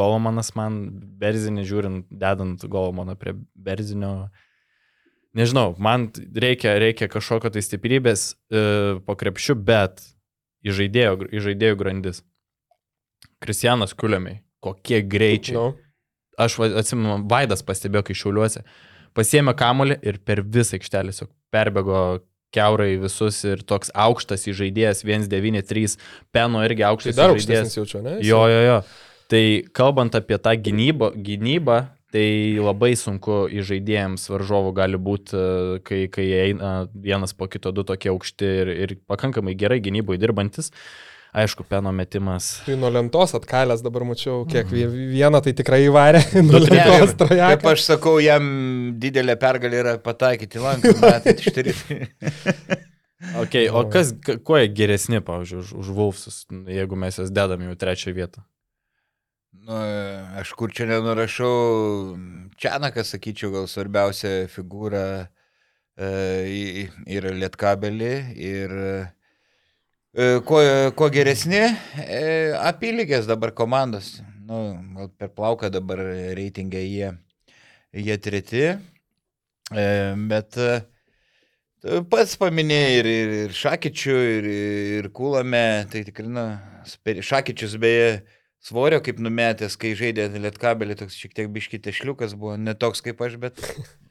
Speaker 2: Golomanas man Berzinį žiūrint, dedant Golomaną prie Berzinio, nežinau, man reikia, reikia kažkokio tai stiprybės e, po krepšiu, bet į žaidėjo, į žaidėjų grandis. Kristianas Kuliamiai, kokie greičiai.
Speaker 3: Nu,
Speaker 2: Aš atsimenu, Vaidas pastebėjo, kai šiauliuosi, pasiemė kamolį ir per visą tiesiog perbėgo keurai visus ir toks aukštas įžaidėjas 193, Peno irgi
Speaker 3: tai
Speaker 2: aukštas
Speaker 3: dar
Speaker 2: įžaidėjas.
Speaker 3: aukštesnis jaučiu, ne?
Speaker 2: Jo, jo, jo. Tai kalbant apie tą gynybą, gynybą tai labai sunku įžaidėjams varžovų gali būti, e, kai, kai eina vienas po kito du tokie aukšti ir, ir pakankamai gerai gynyboje dirbantis. Aišku, peno metimas.
Speaker 3: Tai nuo lentos atkalęs dabar mačiau, kiek vie- vieną tai tikrai įvarė. <laughs> Nuo
Speaker 1: Ne,
Speaker 3: lentos
Speaker 1: kaip, kaip aš sakau, jam didelė pergalė yra pataikyti lanką, metai <laughs> ištaryti. <laughs>
Speaker 2: Okay, o kas, ka- kuo jie geresni, pavyzdžiui, už, už Wolfsus, jeigu mes jas dedam jau trečią vietą?
Speaker 1: Nu, aš kur čia nenurašau, Čianakas, sakyčiau, gal svarbiausia figūra e, ir Lietkabelį. Ir e, kuo, kuo geresni e, apylygės dabar komandos. Nu, gal per plauką dabar reitingą jie, jie treti. E, bet e, Pats paminėjai ir, ir, ir Šakyčių, ir, ir Kulame, tai tikrai, na, Šakyčius beje, svorio kaip numetęs, kai žaidė Lietkabelį, toks šiek tiek biškite šliukas buvo, ne toks kaip aš, bet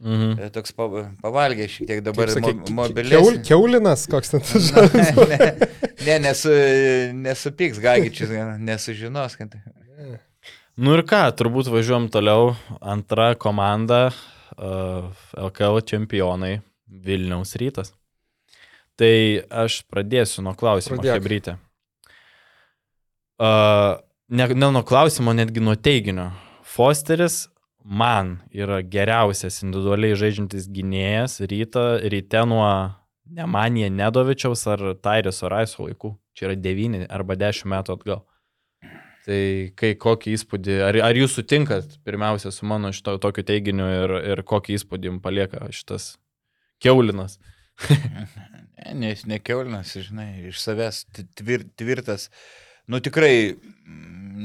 Speaker 1: mhm. E, toks pavalgė šiek tiek dabar sakė, mo, mobilės.
Speaker 3: Keul, keulinas, koks ten tas žodis.
Speaker 1: ne, <laughs> ne nesu, nesupyks Gagičius, nesužinos. Kad...
Speaker 2: Nu ir ką, turbūt važiuom toliau. Antra komanda, uh, LKL čempionai Vilniaus rytas. Tai aš pradėsiu nuo klausimo, Hebrytė. Uh, ne, ne nuo klausimo, netgi nuo teiginio. Fosteris man yra geriausias individualiai žaidžiantis gynėjas ryta, ryte nuo Nemanija Nedovičiaus ar Tairiso Raiso laikų. Čia yra 9 arba 10 metų atgal. Tai kai kokį įspūdį, ar, ar jūs sutinkat pirmiausia su mano šito tokiu teiginiu ir, ir kokį įspūdį jums palieka šitas keulinas? <laughs>
Speaker 1: ne, nes ne keulinas, žinai, iš savęs tvir, tvirtas. Nu tikrai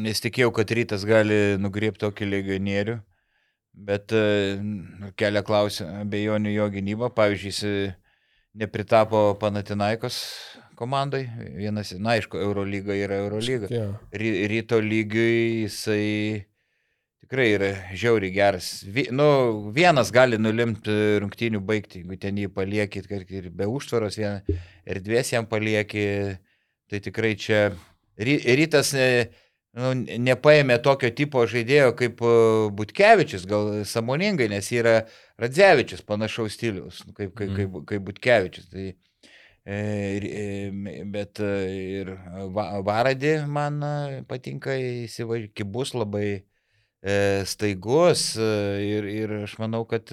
Speaker 1: nesitikėjau, kad rytas gali nugriepti tokį legionierių, bet uh, kelia klausimą abejonių jo gynybą. Pavyzdžiui, jis nepritapo Panatinaikos komandai. Vienas, na aišku, Eurolyga yra Eurolyga. Yeah. Ry, ryto lygiui jisai tikrai yra žiauriai geras. Vi, nu, vienas gali nulimti rungtynių baigti, jeigu ten jį paliekit, kad ir be užtvaros erdvės jam palieki, tai tikrai čia rytas ne, nu, nepaėmė tokio tipo žaidėjo kaip e, Butkevičius, gal samoningai, nes yra Radzevičius panašaus stiliaus, nu, kaip, kaip, kaip, kaip Butkevičius. Tai, e, e, bet ir Varadį man patinka, jis bus labai staigus ir, ir aš manau, kad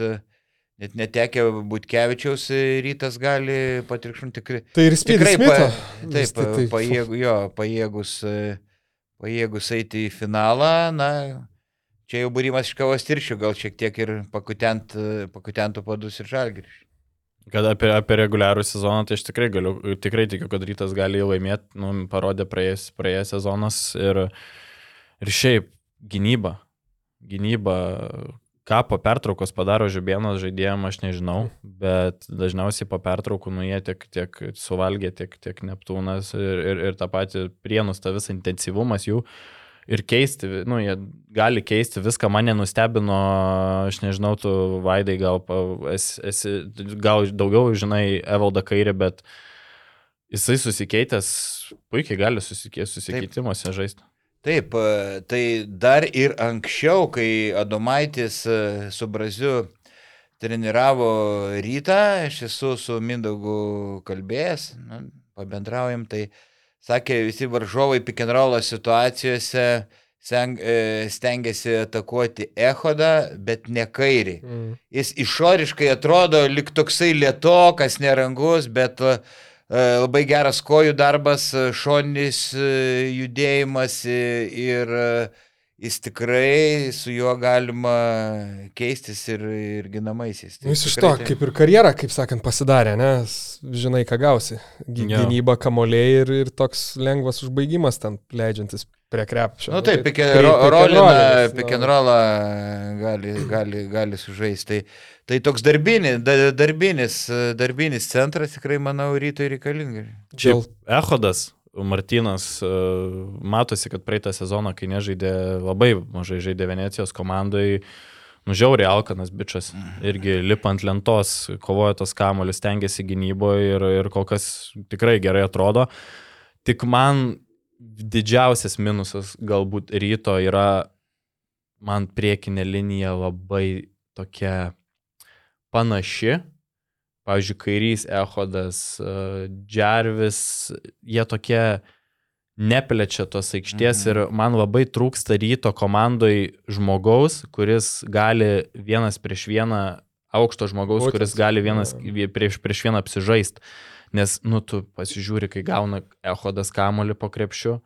Speaker 1: net netekę Butkevičiaus rytas gali patrikšinti tikrai.
Speaker 3: Tai ir. Tikrai, pa,
Speaker 1: taip, tai, taip. Pajėgu, jo, pajėgus. Uh, pajėgus eiti į finalą, na, čia jau būrimas iš kavos tiršių, gal šiek tiek ir pakutent, pakutentų padus ir žalgiriš.
Speaker 2: Kad apie, apie reguliarų sezoną, tai aš tikrai, galiu, tikrai tikiu, kad rytas gali laimėti, nu, parodė praėjęs, praėjęs sezonas ir, ir šiaip gynyba. Gynyba, Ką po pertraukos padaro žibienos žaidėjams, aš nežinau, bet dažniausiai po pertraukų nu jie tiek, tiek suvalgė, tiek, tiek Neptūnas ir, ir, ir tą patį prienus, tą visą intensyvumas jų. Ir keisti, nu, jie gali keisti viską, mane nustebino, aš nežinau, tu Vaidai gal, esi, esi, gal daugiau žinai Evaldą Kairį, bet jisai susikeitęs, puikiai gali susikeitimuose žaisti.
Speaker 1: Taip, e, tai dar ir anksčiau, kai Adomaitis e, su Braziu treniravo rytą, aš esu su Mindaugu kalbėjęs, nu, pabendraujam, tai sakė, visi varžovai pikenrolo situacijose e, stengiasi atakuoti Ehodą, bet ne kairį. Mm. Jis išoriškai atrodo lik toksai lietokas, nerangus, bet uh, labai geras kojų darbas, e, šoninis e, judėjimas ir jis tikrai su juo galima keistis ir, ir ginamaisiais.
Speaker 3: Tai jis iš to, tai... kaip ir karjerą, kaip sakant, pasidarė, nes žinai, ką gausi. Gynyba kamoliai ir, ir toks lengvas užbaigimas ten leidžiantis prie krepšio.
Speaker 1: Na nu, taip, pick and rollą gali, gali, gali sužaisti. Tai, tai toks darbinis, darbinis, darbinis centras tikrai, manau, rytoj reikalingas.
Speaker 2: Čia Ehodas. Martinas matosi, kad praeitą sezoną, kai nežaidė, labai mažai žaidė Venecijos komandai, nužiauriai Alkanas bičias, mhm. irgi lipant lentos, kovoja tos kamuolius, stengiasi gynyboje ir, ir kol kas tikrai gerai atrodo. Tik man didžiausias minusas galbūt ryto yra, man priekinė linija labai tokia panaši. Pavyzdžiui, kairys Ehodas, Džervis, jie tokie neplečia tos aikštės mhm. ir man labai trūksta ryto komandai žmogaus, kuris gali vienas prieš vieną, aukšto žmogaus, Būtent. kuris gali vienas prieš, prieš vieną apsižaisti. Nes, nu, tu pasižiūri, kai gauna Ehodas kamolį po krepšiu,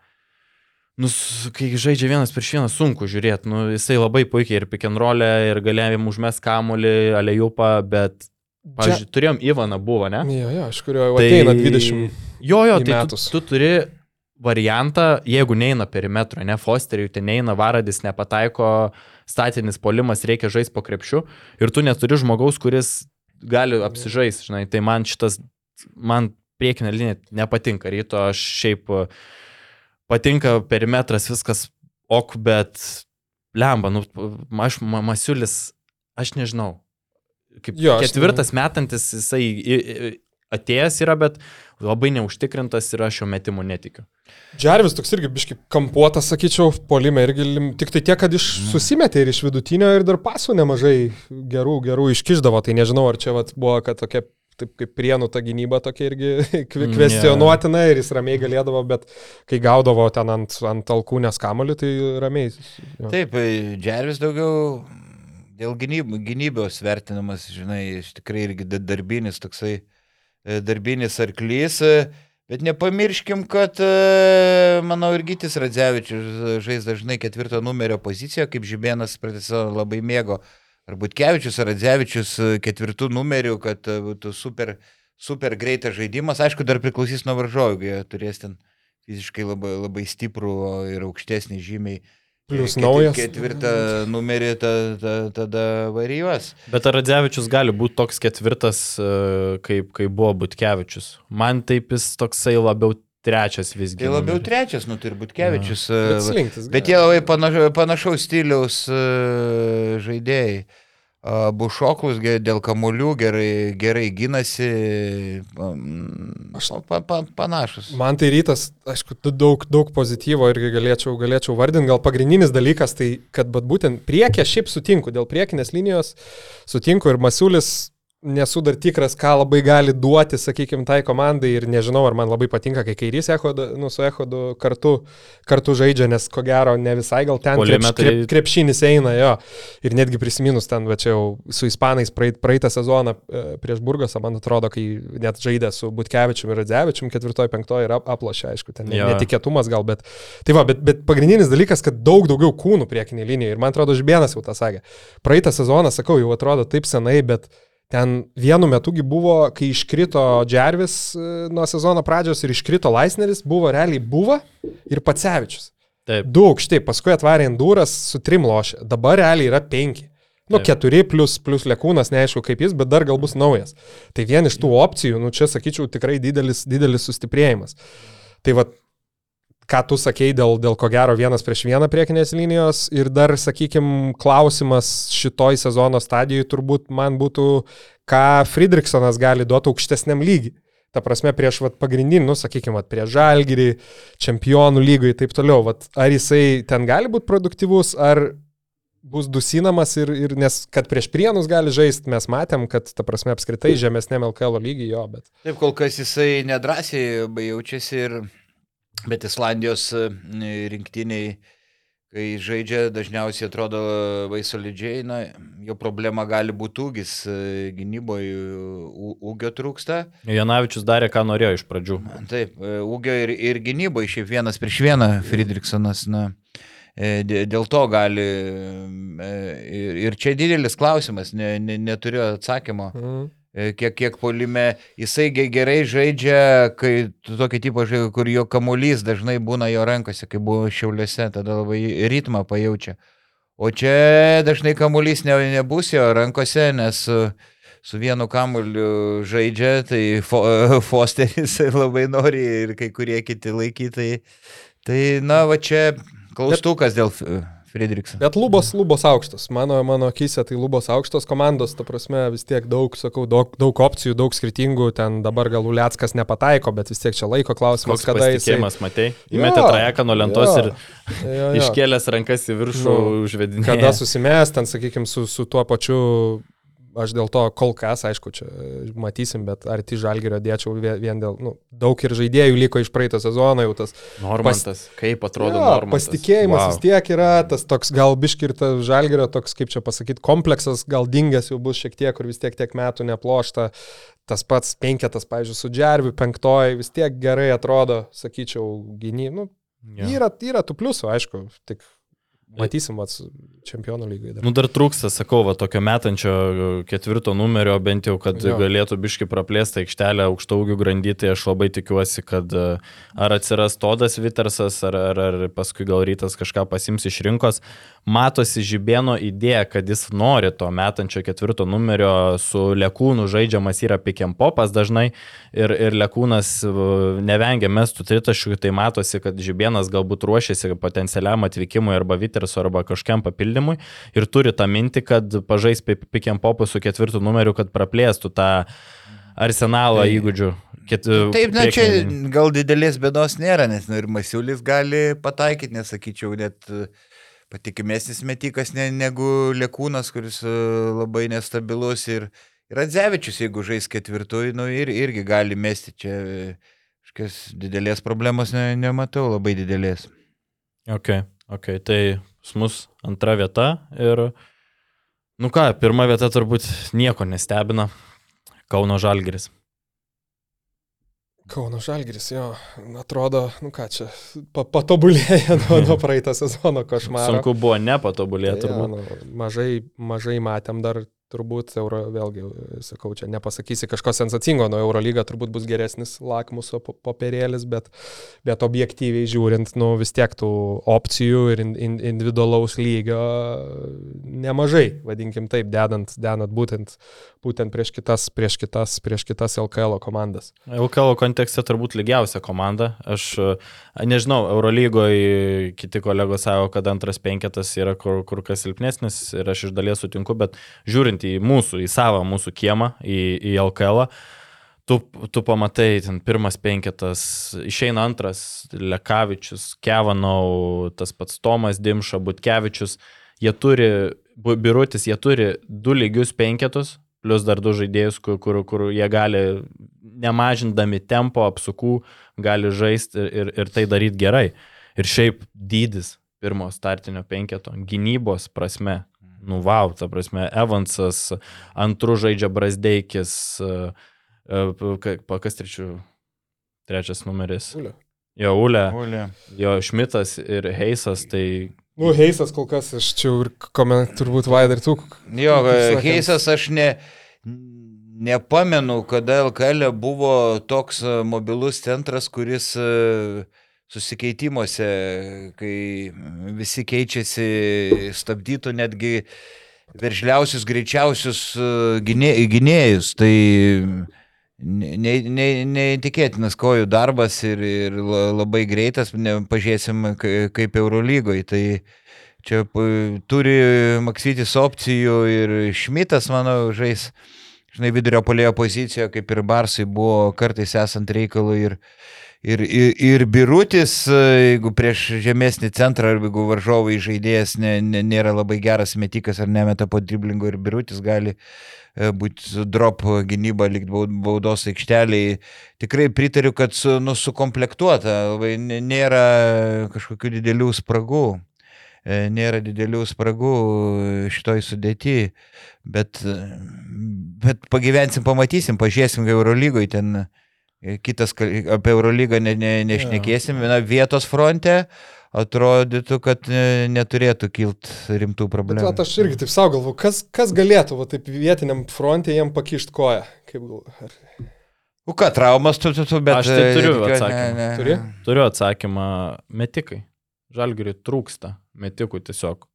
Speaker 2: Nu, kai žaidžia vienas prieš vieną, sunku žiūrėti. Nu, jisai labai puikiai ir pikenrolę, ir galėjom užmes kamulį, alejupą, bet, pavyzdžiui, turėjom Ivaną buvo, ne?
Speaker 3: Jo, jo, aš kurio tai... ateina 20.
Speaker 2: Jo, jo, tai tu, tu turi variantą, jeigu neina perimetro, ne Fosteriui, tai neina varadis, nepataiko statinis polimas, reikia žaisti po krepšiu ir tu neturi žmogaus, kuris gali apsižaisti, žinai, tai man šitas, man priekinė linija nepatinka ryto, aš šiaip patinka perimetras, viskas ok, bet lemba, nu, aš Masiulis, aš nežinau. Kaip jo, ketvirtas nežinau. metantis jisai atėjęs yra, bet labai neužtikrintas ir aš jo metimų netikiu.
Speaker 3: Džervis toks irgi biški kampuotas, sakyčiau, polime irgi, tik tai tiek, kad iš mm. susimetė ir iš vidutinio ir dar pasų nemažai gerų, gerų iškiždavo, tai nežinau, ar čia vat, buvo, kad tokia taip kaip prienų ta gynyba tokia irgi <laughs> mm, kvestionuotina yeah. ir jis ramiai galėdavo, bet kai gaudavo ten ant, ant alkūnės kamolių, tai ramiai.
Speaker 1: Jo. Taip, Džervis daugiau dėl gynyb, gynybos vertinamas, žinai, iš tikrai irgi darbinis toksai, e, darbinis arklys. E, bet nepamirškim, kad, manau, ir Gytis Radzevičius žais dažnai ketvirto numerio poziciją, kaip Žibėnas pratęsą labai mėgo ar Butkevičius, ar Radzevičius e, ketvirtų numerių, kad e, būtų super, super greitas žaidimas. Aišku, dar priklausys nuo varžovų, jie turės ten fiziškai labai, labai stiprų ir aukštesnį žymiai.
Speaker 3: Plius naujas.
Speaker 1: Ketvirtą numerį ta, ta, tada varijuos.
Speaker 2: Bet ar Radzevičius gali būti toks ketvirtas, e, kaip, kaip buvo Butkevičius? Man taip jis toksai labiau trečias visgi.
Speaker 1: Tai labiau numeris. trečias, nu tai ir Butkevičius. Ja. Bet, slinktis, bet jie labai panaša, panašaus stiliaus uh, žaidėjai. Bušoklus dėl kamuolių gerai, gerai gynasi, Aš, pa, pa, panašus.
Speaker 3: Man tai rytas, aišku, daug, daug pozityvo irgi galėčiau, galėčiau vardinti. Gal pagrindinis dalykas tai, kad būtent priekė šiaip sutinku, dėl priekinės linijos sutinku ir Masiulis nesu dar tikras, ką labai gali duoti, sakykime, tai komandai ir nežinau, ar man labai patinka, kai kairys Ehodu, nu, su Ehodu kartu, kartu žaidžia, nes ko gero ne visai gal ten krepš, krep, krepšinis eina jo. Ir netgi prisiminus ten, va čia jau su Ispanais praeit, praeitą sezoną e, prieš Burgasą, man atrodo, kai net žaidė su Butkevičium ir Radzevičium, ketvirtoji, penktoji ir aplošė, aišku, ten jo. netikėtumas gal, bet, tai va, bet, bet pagrindinis dalykas, kad daug daugiau kūnų priekinė linija ir man atrodo, Žbienas jau tą sakė. Praeitą sezoną, sakau, jau atrodo taip senai, bet Ten vienu metugi buvo, kai iškrito Džervis e, nuo sezono pradžios ir iškrito Laisneris, buvo realiai buvo ir Pacevičius. Taip. Du aukštai, paskui atvarė Endūras su trim lošė, dabar realiai yra penki. Nu, Taip. keturi plus, plus lėkūnas, neaišku kaip jis, bet dar gal bus naujas. Tai vien iš tų opcijų, nu čia sakyčiau, tikrai didelis, didelis sustiprėjimas. Tai va, ką tu sakei dėl, dėl ko gero vienas prieš vieną priekinės linijos ir dar, sakykime, klausimas šitoj sezono stadijoje turbūt man būtų, ką Friedrichsonas gali duoti aukštesniam lygiui. Ta prasme, prieš vat, pagrindinį, nu, sakykime, vat, prieš žalgyrį, čempionų lygą ir taip toliau. Vat, ar jisai ten gali būti produktyvus, ar bus dusinamas ir, ir nes kad prieš prienus gali žaisti, mes matėm, kad, ta prasme, apskritai žemesnėm LKL lygiai jo, bet.
Speaker 1: Taip, kol kas jisai nedrasiai jaučiasi ir Bet Islandijos e, rinktiniai, kai žaidžia, dažniausiai atrodo labai solidžiai, na, jo problema gali būti ūgis, e, gynyboje ūgio trūksta.
Speaker 2: Janavičius darė, ką norėjo iš pradžių.
Speaker 1: Taip, e, ūgio ir, ir gynyboje, šiaip vienas prieš vieną Friedrichsonas, na, dėl to gali. Ir čia didelis klausimas, ne, ne, neturiu atsakymo. Mhm. E, kiek, kiek polime, jisai gerai žaidžia, kai tokio tipo žaidžia, kur jo kamuolys dažnai būna jo rankose, kai buvo šiauliuose, tada labai ritmą pajaučia. O čia dažnai kamuolys ne, nebus jo rankose, nes su, vienu kamuoliu žaidžia, tai fo, <laughs> Fosteris labai nori ir kai kurie kiti laikytai. Tai, na, va čia klaustukas dėl Friedrichsas.
Speaker 3: Bet lubos, lubos aukštos. Mano, mano akise tai lubos aukštos komandos, ta prasme, vis tiek daug, sakau, daug, daug opcijų, daug skirtingų. Ten dabar gal Uliackas nepataiko, bet vis tiek čia laiko klausimas,
Speaker 2: Koks kada jis. Jisai... matei? Įmetė trajeką nuo lentos jo, ir jo, jo. iškėlęs rankas į viršų nu, užvedinėjo.
Speaker 3: Kada susimės, ten, sakykime, su, su tuo pačiu aš dėl to kol kas, aišku, čia matysim, bet arti žalgerio dėčiau vien dėl, nu, daug ir žaidėjų liko iš praeito sezono jau tas.
Speaker 2: Normantas, pas... kaip atrodo jo, Normantas.
Speaker 3: Pasitikėjimas wow. vis tiek yra, tas toks gal biškirtas žalgerio, toks, kaip čia pasakyti, kompleksas, gal dingęs jau bus šiek tiek, kur vis tiek tiek metų neplošta. Tas pats penketas, pavyzdžiui, su Džerviu, penktoji vis tiek gerai atrodo, sakyčiau, gyny, nu, Ja. Yra, yra tų pliusų, aišku, tik matysim ats čempionų lygai.
Speaker 2: Dar. Nu dar trūksta, sakau, va, tokio metančio ketvirto numerio, bent jau, kad jo. galėtų biški praplėsti aikštelę aukštaugių grandy, tai aš labai tikiuosi, kad e, ar atsiras Todas Vitersas, ar, ar, ar paskui gal rytas kažką pasims iš rinkos. Matosi žibėno idėja, kad jis nori to metančio ketvirto numerio, su Lekūnu žaidžiamas yra pikempopas dažnai ir, ir Lekūnas e, nevengia mestų tritaškių, tai matosi, kad žibėnas galbūt ruošiasi potencialiam atvykimui arba Viterso arba kažkam papildymui ir turi tą mintį, kad pažais pikiam popui su ketvirtu numeriu, kad praplėstų tą arsenalą tai, įgūdžių.
Speaker 1: Ket, Taip, na čia gal didelės bėdos nėra, nes nu, ir Masiulis gali pataikyti, nesakyčiau, net patikimesnis metikas ne, negu Lekūnas, kuris e, labai nestabilus ir, ir Adzevičius, jeigu žais ketvirtųjų, nu, ir, irgi gali mesti čia. Kažkokios didelės problemos ne, nematau, labai didelės.
Speaker 2: Ok, ok, tai mus antra vieta ir, nu ką, pirma vieta turbūt nieko nestebina. Kauno Žalgeris.
Speaker 3: Kauno Žalgiris, jo, atrodo, nu ką čia, pa, patobulėja <laughs> nuo, nuo praeitą sezono košmaro.
Speaker 2: Sunku buvo nepatobulėti, turbūt. Ja,
Speaker 3: nu, mažai, mažai matėm dar turbūt euro, vėlgi, sakau, čia nepasakysi kažko sensacingo, nuo Eurolyga turbūt bus geresnis lakmuso popierėlis, bet, bet objektyviai žiūrint, nu vis tiek tų opcijų ir in, in, individualaus lygio nemažai, vadinkim taip, dedant, dedant būtent, būtent prieš, kitas, prieš, kitas, prieš kitas LKL komandas.
Speaker 2: LKL kontekste turbūt lygiausia komanda. Aš nežinau, Eurolygoje kiti kolegos savo, kad antras penketas yra kur, kur kas silpnesnis ir aš iš dalies sutinku, bet žiūrint į mūsų, į savo mūsų kiemą, į, į LKL, tu, tu pamatai, ten pirmas penketas, išeina antras, Lekavičius, Kevanau, tas pats Tomas Dimša, Butkevičius, jie turi, birutis, jie turi du lygius penketus, plus dar du žaidėjus, kur, kur, kur jie gali, nemažindami tempo apsukų, gali žaisti ir, ir, ir tai daryti gerai. Ir šiaip dydis pirmo startinio penketo, gynybos prasme, nu wow, ta prasme, Evansas, antrų žaidžia Brasdeikis, e, e, kas trečių, trečias numeris.
Speaker 3: Ulė.
Speaker 2: Jo, Ulė. Ulė. Jo, Šmitas ir Heisas, tai
Speaker 3: Nu, Heisas kol kas, aš čia ir koment, turbūt Vaidar tu.
Speaker 1: Jo, Heisas aš ne, nepamenu, kada LKL buvo toks mobilus centras, kuris uh, susikeitimuose, kai visi keičiasi, stabdytų netgi veržliausius, greičiausius e, gynėjus. Tai neįtikėtinas kojų darbas ir, ir labai greitas, pažiūrėsim kaip Eurolygoje. Tai čia turi Maksytis opcijų ir Šmitas, manau, žais, žinai, vidurio polėjo pozicijoje, kaip ir Barsai buvo kartais esant reikalui ir Ir, ir, ir birutis, jeigu prieš žemesnį centrą, ar jeigu varžovai žaidėjas ne, ne, nėra labai geras metikas ar nemeta po driblingo ir birutis gali e, būti drop gynyba likti baudos aikšteliai. Tikrai pritariu, kad su, nu, sukomplektuota, nėra kažkokių didelių spragų. E, nėra didelių spragų šitoj sudėti, bet, bet pagyvensim, pamatysim, pažiūrėsim, Eurolygoje ten Kitas apie Eurolygą ne, ne, nešnekėsim, viena vietos fronte atrodytų, kad neturėtų kilti rimtų problemų.
Speaker 3: Bet, aš irgi taip savo galvoju, kas, kas galėtų va, taip vietiniam fronte jiem pakišti koją? Kaip gal...
Speaker 1: U ką, traumas tu, tu, tu, bet...
Speaker 2: Aš tai turiu ne, atsakymą. Ne, ne. Turi? Turiu atsakymą. Metikai. Žalgiriui trūksta metikų tiesiog.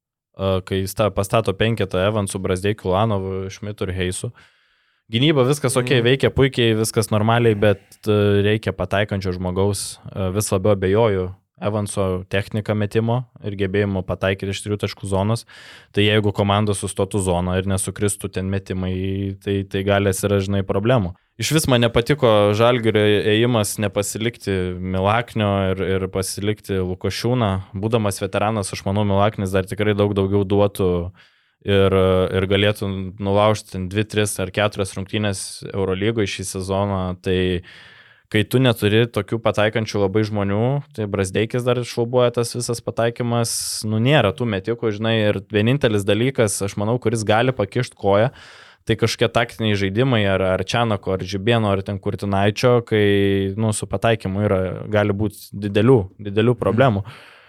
Speaker 2: Kai jis pastato penketą Evansų, Brasdeikių, Lanovu, Šmitų ir Heisų. Uh, Gynyba viskas ok, mhm. veikia puikiai, viskas normaliai, bet e, reikia pataikančio žmogaus. E, vis labiau abejoju Evanso techniką metimo ir gebėjimo pataikyti iš trijų taškų zonos. Tai jeigu komanda sustotų zoną ir nesukristų ten metimai, tai, tai gali atsiražinai problemų. Iš vis man nepatiko Žalgirio ėjimas nepasilikti Milaknio ir, ir pasilikti Lukošiūną. Būdamas veteranas, aš manau, Milaknis dar tikrai daug daugiau duotų uh, ir, ir galėtų nulaužti 2, 3 ar 4 rungtynės Eurolygoje šį sezoną, tai kai tu neturi tokių pataikančių labai žmonių, tai Brasdeikis dar iššlubuoja tas visas pataikymas, nu nėra tų metikų, žinai, ir vienintelis dalykas, aš manau, kuris gali pakišti koją, Tai kažkokie taktiniai žaidimai, ar, ar Čianako, ar Žibėno, ar ten Kurtinaičio, kai nu, su pataikymu yra, gali būti didelių, didelių problemų. Mm.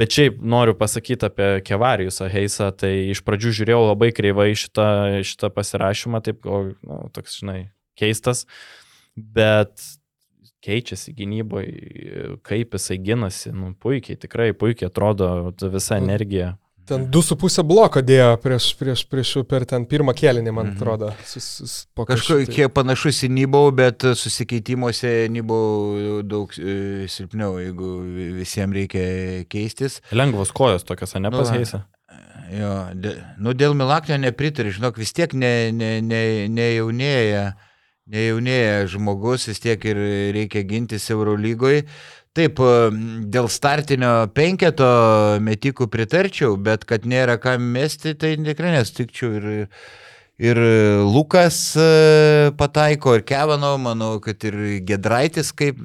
Speaker 2: Bet šiaip noriu pasakyti apie Kevarijusą Heisą, tai iš pradžių žiūrėjau labai kreivai šitą, šitą pasirašymą, taip, o, nu, toks, žinai, keistas, bet keičiasi gynyboje, kaip jisai ginasi, nu, puikiai, tikrai puikiai atrodo visa nu, energija.
Speaker 3: Ten 2,5 bloko dėjo prieš, prieš, prieš per ten pirmą kėlinį, man mhm. atrodo. Sus, sus,
Speaker 1: Kažkiek tai. panašus į Nybau, bet susikeitimuose Nybau daug e, silpniau, jeigu visiems reikia keistis.
Speaker 2: Lengvos kojos tokios, ne pasheisa.
Speaker 1: Jo, dė, nu dėl Milaknio nepritariu, žinok, vis tiek ne, ne, ne, nejaunėja, nejaunėja žmogus, vis tiek ir reikia gintis Eurolygoje. Taip, dėl startinio penketo metikų pritarčiau, bet kad nėra ką mesti, tai tikrai nesutikčiau. Ir, ir Lukas e, pataiko, ir Kevano, manau, kad ir Gedraitis, kaip,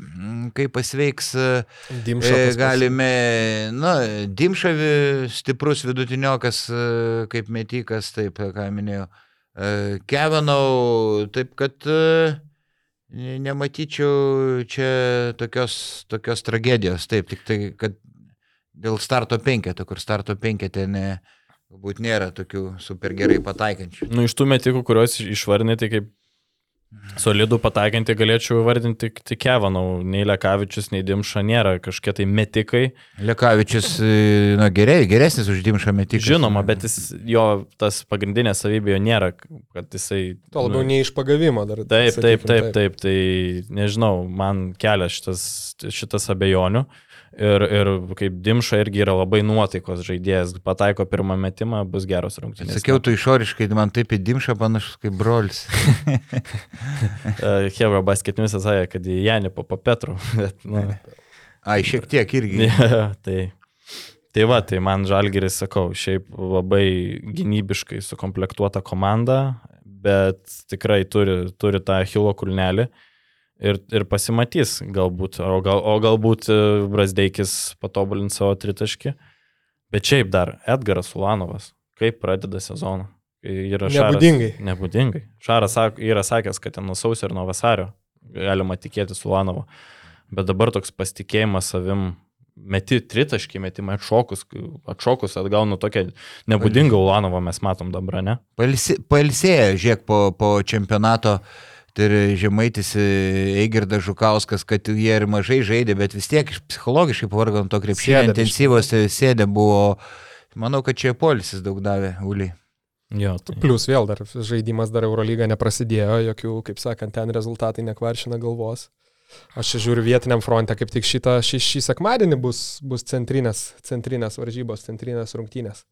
Speaker 1: kaip pasveiks, e, e, galime, na, Dimšavi stiprus vidutiniokas, kaip metikas, taip, ką minėjau. Kevinau, taip kad nematyčiau čia tokios, tokios tragedijos. Taip, tik tai, kad dėl starto penketo, kur starto penketė ne, galbūt nėra tokių super gerai pataikančių.
Speaker 2: Nu, iš tų metikų, kuriuos išvarnė, tai kaip Solidų pataikantį galėčiau vardinti tik Kevanau, nei Lekavičius, nei Dimša nėra kažkokie tai metikai.
Speaker 1: Lekavičius, e, na gerai, geresnis už Dimšą metiką.
Speaker 2: Žinoma, bet jis, jo tas pagrindinė savybė jo nėra, kad jisai...
Speaker 3: To labiau nu, ne iš pagavimo dar.
Speaker 2: Taip, sakykim, taip, taip, taip, taip, tai nežinau, man kelia šitas, šitas abejonių. Uh, Ir, ir kaip Dimša irgi yra labai nuotaikos žaidėjas, pataiko pirmą metimą, bus geros rungtynės.
Speaker 1: Sakiau, tu išoriškai man taip į Dimšą panašus kaip brolis. <laughs>
Speaker 2: Hebra basketinius sakė, kad į Janį po Petru. <laughs> Bet, nu.
Speaker 1: Ai, šiek tiek irgi. <laughs>
Speaker 2: ja, tai, tai va, tai man Žalgeris, sakau, šiaip labai gynybiškai sukomplektuota komanda, bet tikrai turi, turi tą Hilo kulnelį. Uh, ir, ir pasimatys galbūt, o, gal, o galbūt e, Brasdeikis patobulins savo tritaškį. Bet šiaip dar Edgaras Ulanovas, kaip pradeda sezoną.
Speaker 3: Yra šaras, nebūdingai.
Speaker 2: Nebūdingai. Šaras yra sakęs, kad ten nuo sausio ir nuo vasario galima tikėtis Ulanovo. Bet dabar toks pasitikėjimas savim, meti tritaškį, metimą atšokus, atšokus atgaunu tokią nebūdingą Ulanovą mes matom dabar, ne?
Speaker 1: Palsėję, žiūrėk, po, po čempionato uh, tai ir Žemaitis e, Eigirdas Žukauskas, kad jie ir mažai žaidė, bet vis tiek psichologiškai pavargo to krepšinio intensyvos tai sėdė buvo. Manau, kad čia polisis daug davė, Uliai.
Speaker 3: Jo, tai. Plus vėl dar žaidimas dar Eurolyga neprasidėjo, jokių, kaip sakant, ten rezultatai nekvaršina galvos. Aš žiūriu vietiniam fronte, kaip tik šitą, šį, šį sekmadienį bus, bus centrinės, centrinės varžybos, centrinės rungtynės.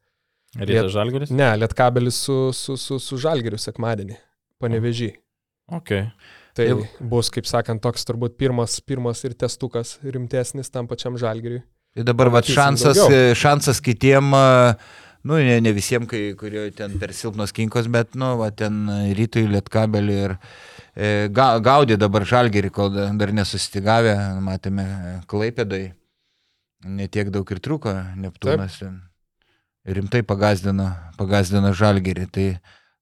Speaker 2: Rytas Žalgeris?
Speaker 3: Ne, Lietkabelis su, su, su, su Žalgeriu sekmadienį, panevežiai.
Speaker 2: Okay.
Speaker 3: Tai Jau. bus, kaip sakant, toks turbūt pirmas, pirmas ir testukas rimtesnis tam pačiam žalgiriui.
Speaker 1: Tai dabar va, šansas, daugiau. šansas kitiem, nu, ne, ne visiems, kai, kurie ten per silpnos kinkos, bet, nu, va, ten rytui lietkabelį ir e, ga, gaudė dabar žalgerį, kol dar nesustigavę, matėme Klaipėdai, netiek daug ir truko, Neptūnas ten rimtai pagazdino, pagazdino žalgerį. Tai,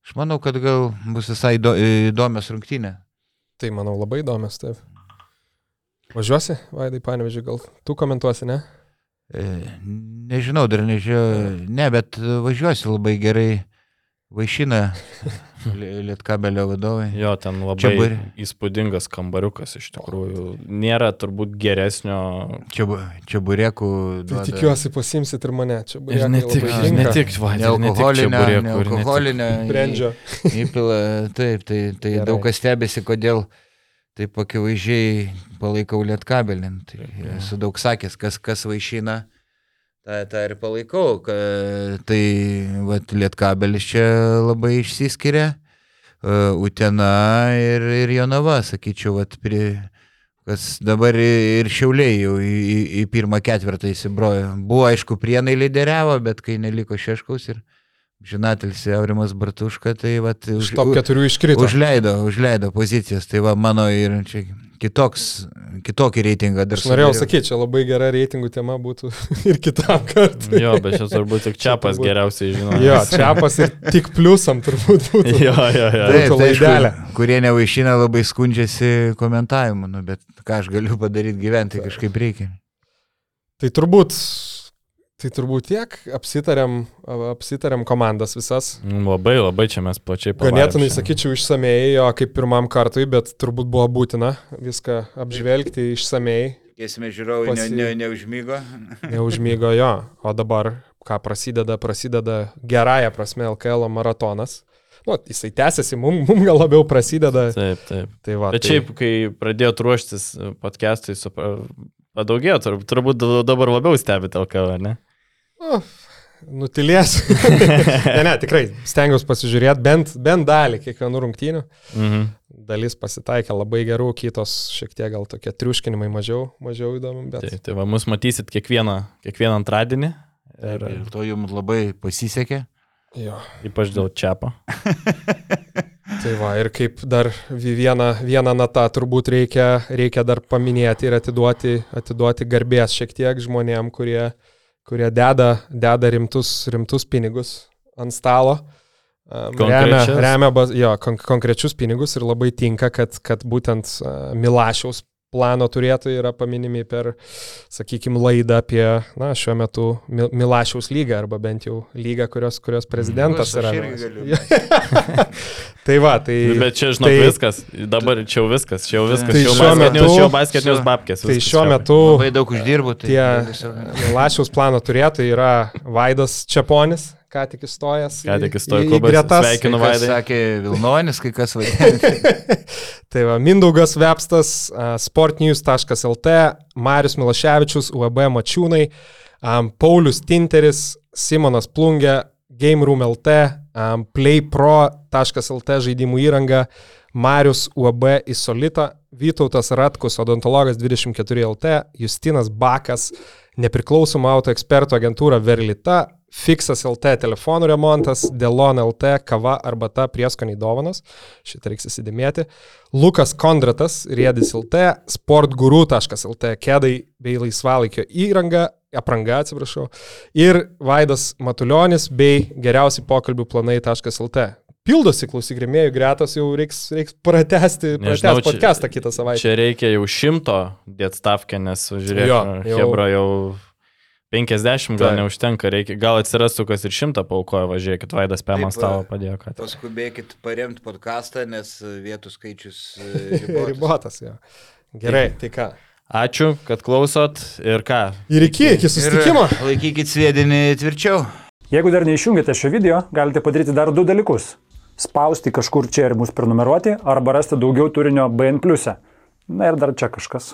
Speaker 1: Aš manau, kad gal bus visai įdomios rungtynė.
Speaker 3: Tai manau labai įdomios, taip. Važiuosi, Vaidai, panevežiu, gal tu komentuosi, ne?
Speaker 1: E, nežinau, dar nežinau, ne, bet važiuosi labai gerai vaišina <laughs> Lietkabelio vadovai.
Speaker 2: Jo, ten labai Čiabur... įspūdingas kambariukas iš tikrųjų. Nėra turbūt geresnio.
Speaker 1: Čia, čia burėkų.
Speaker 3: Tai tikiuosi pasimsit ir mane. Čia
Speaker 2: ir ne tik, ne tik
Speaker 1: alkoholinė. Alkoholinė.
Speaker 3: Brendžio. <laughs>
Speaker 1: Įpila, taip, tai, tai Gerai. daug kas stebėsi, kodėl taip akivaizdžiai palaikau Lietkabelį. Tai esu daug sakęs, kas, kas vaišina tą, tą ir palaikau, kad tai vat, Lietkabelis čia labai išsiskiria, uh, Utena ir, ir Jonava, sakyčiau, vat, prie, kas dabar ir Šiauliai jau į, į, į pirmą ketvirtą įsibrojo. Buvo aišku, prienai lyderiavo, bet kai neliko Šeškaus ir Žinatelis Aurimas Bartuška, tai vat,
Speaker 3: už, top keturių iškrito.
Speaker 1: Užleido, užleido pozicijas, tai va mano ir čia kitoks, kitokį reitingą dar
Speaker 3: Aš norėjau sakyti, čia labai gera reitingų tema būtų <laughs> ir kitam kartui.
Speaker 2: Jo, bet čia turbūt tik <laughs> Čiapas
Speaker 3: turbūt-
Speaker 2: geriausiai žino.
Speaker 3: Jo, čiapas ir tik pliusam turbūt <laughs> būtų.
Speaker 2: Jo, jo, jo.
Speaker 1: Taip, tai aišku,
Speaker 3: laidelė.
Speaker 1: kurie nevaišina labai skundžiasi komentavimu, nu, bet ką aš galiu padaryti gyventi, kažkaip reikia.
Speaker 3: Tai turbūt, tai turbūt tiek apsitarėm, apsitarėm komandas visas.
Speaker 2: Labai, labai čia mes plačiai pavarėm
Speaker 3: Ganėtinai, sakyčiau, išsamei, jo kaip pirmam kartui, bet turbūt buvo būtina viską apžvelgti išsamei,
Speaker 1: Esmė žiūrovai
Speaker 3: Pasi-
Speaker 1: ne, ne, <laughs> neužmygo.
Speaker 3: neužmygo jo. O dabar, ką prasideda, prasideda gerąją prasme LKL maratonas. Nu, jisai tęsiasi, mums mum gal labiau prasideda.
Speaker 2: Taip, taip.
Speaker 3: Tai va,
Speaker 2: Bet
Speaker 3: tai,
Speaker 2: šiaip, kai pradėjot ruoštis podcast'ui, padaugėjo, tur- turbūt dabar labiau stebite LKV, ne?
Speaker 3: Nu, nutilėsiu. <laughs> ne, ne, tikrai, stengiuosi pasižiūrėti bent, bent dalį kiekvienų rungtynių.
Speaker 2: Mhm.
Speaker 3: Dalis pasitaikė labai gerų, kitos šiek tiek gal tokie triuškinimai mažiau, mažiau įdomu, bet...
Speaker 2: Tai, tai va, mus matysit kiekvieną, kiekvieną antradienį. Ir
Speaker 1: Ir to jums labai pasisekė.
Speaker 3: Jo.
Speaker 2: ypač dėl Čiapo. <laughs>
Speaker 3: Tai va, ir kaip dar vi- vieną, vieną natą turbūt reikia, reikia dar paminėti ir atiduoti, atiduoti garbės šiek tiek žmonėm, kurie, kurie deda, deda rimtus, rimtus pinigus ant stalo. Remia, remia jo, kon konkrečius pinigus ir labai tinka, kad, kad būtent uh, Milašiaus plano turėtojai yra paminimi per, sakykime, laidą apie, na, šiuo metu Mil Milašiaus lygą arba bent jau lygą, kurios, kurios prezidentas
Speaker 1: Aš
Speaker 3: yra. <laughs> tai va, tai...
Speaker 2: Bet čia, žinok,
Speaker 3: tai-
Speaker 2: tai, viskas. Dabar čia jau viskas. Čia jau viskas.
Speaker 3: Tai
Speaker 2: jau
Speaker 3: šiuo
Speaker 2: basket
Speaker 3: metu-
Speaker 2: news, čia jau basket news babkės.
Speaker 3: Tai šiuo metu
Speaker 1: Labai daug uždirbu. Tai
Speaker 3: tie Milašiaus plano turėtojai yra Vaidas Čiaponis, ką tik įstojęs.
Speaker 2: Ką tik įstojo
Speaker 3: į- į
Speaker 2: klubas.
Speaker 3: gretas.
Speaker 2: Sveikinu.
Speaker 1: Kai
Speaker 2: Vaidai.
Speaker 1: sakė Vilnonis, kai kas <laughs> vadina.
Speaker 3: Tai va, Mindaugas Vepstas, sportnews.lt, Marius Milaševičius, UAB Mačiūnai, am, Paulius Tinteris, Simonas Plungė, Game Room LT, am, PlayPro.lt žaidimų įranga, Marius UAB Isolita, Vytautas Ratkus, odontologas 24 LT, Justinas Bakas, nepriklausoma auto ekspertų agentūra Verlita, Fixas LT telefonų remontas, Delon LT kava arbata prieskoniai dovanos, šitą reiks įsidėmėti, Lukas Kondratas, Riedis LT, sportguru.lt kedai bei laisvalaikio įranga, apranga atsiprašau, ir Vaidas Matuljonis bei geriausi pokalbių planai.lt. Pildosi klausyk rėmėjų gretos, jau reiks, reiks pratesti, pratesti podcastą kitą savaitę.
Speaker 2: Čia reikia jau šimto dėt stavkę, nes žiūrėk,
Speaker 3: jo, jau-
Speaker 2: Hebra jau 50 gal
Speaker 3: Taip.
Speaker 2: neužtenka, reikia, gal atsirastų kas ir šimtą paukojo, važiuokit, Vaidas Pem ant
Speaker 1: Taip,
Speaker 2: stalo padėjo, kad.
Speaker 1: Paskubėkit paremti podcastą, nes vietų skaičius e, <laughs> ribotas.
Speaker 3: Ribotas, jo. Gerai, tai ką.
Speaker 2: Ačiū, kad klausot ir ką.
Speaker 3: Ir iki, iki susitikimo.
Speaker 1: Ir laikykit sėdinį tvirčiau.
Speaker 4: Jeigu dar neišjungėte šio video, galite padaryti dar du dalykus. Spausti kažkur čia ir mus prenumeruoti, arba rasti daugiau turinio BN. Na ir dar čia kažkas.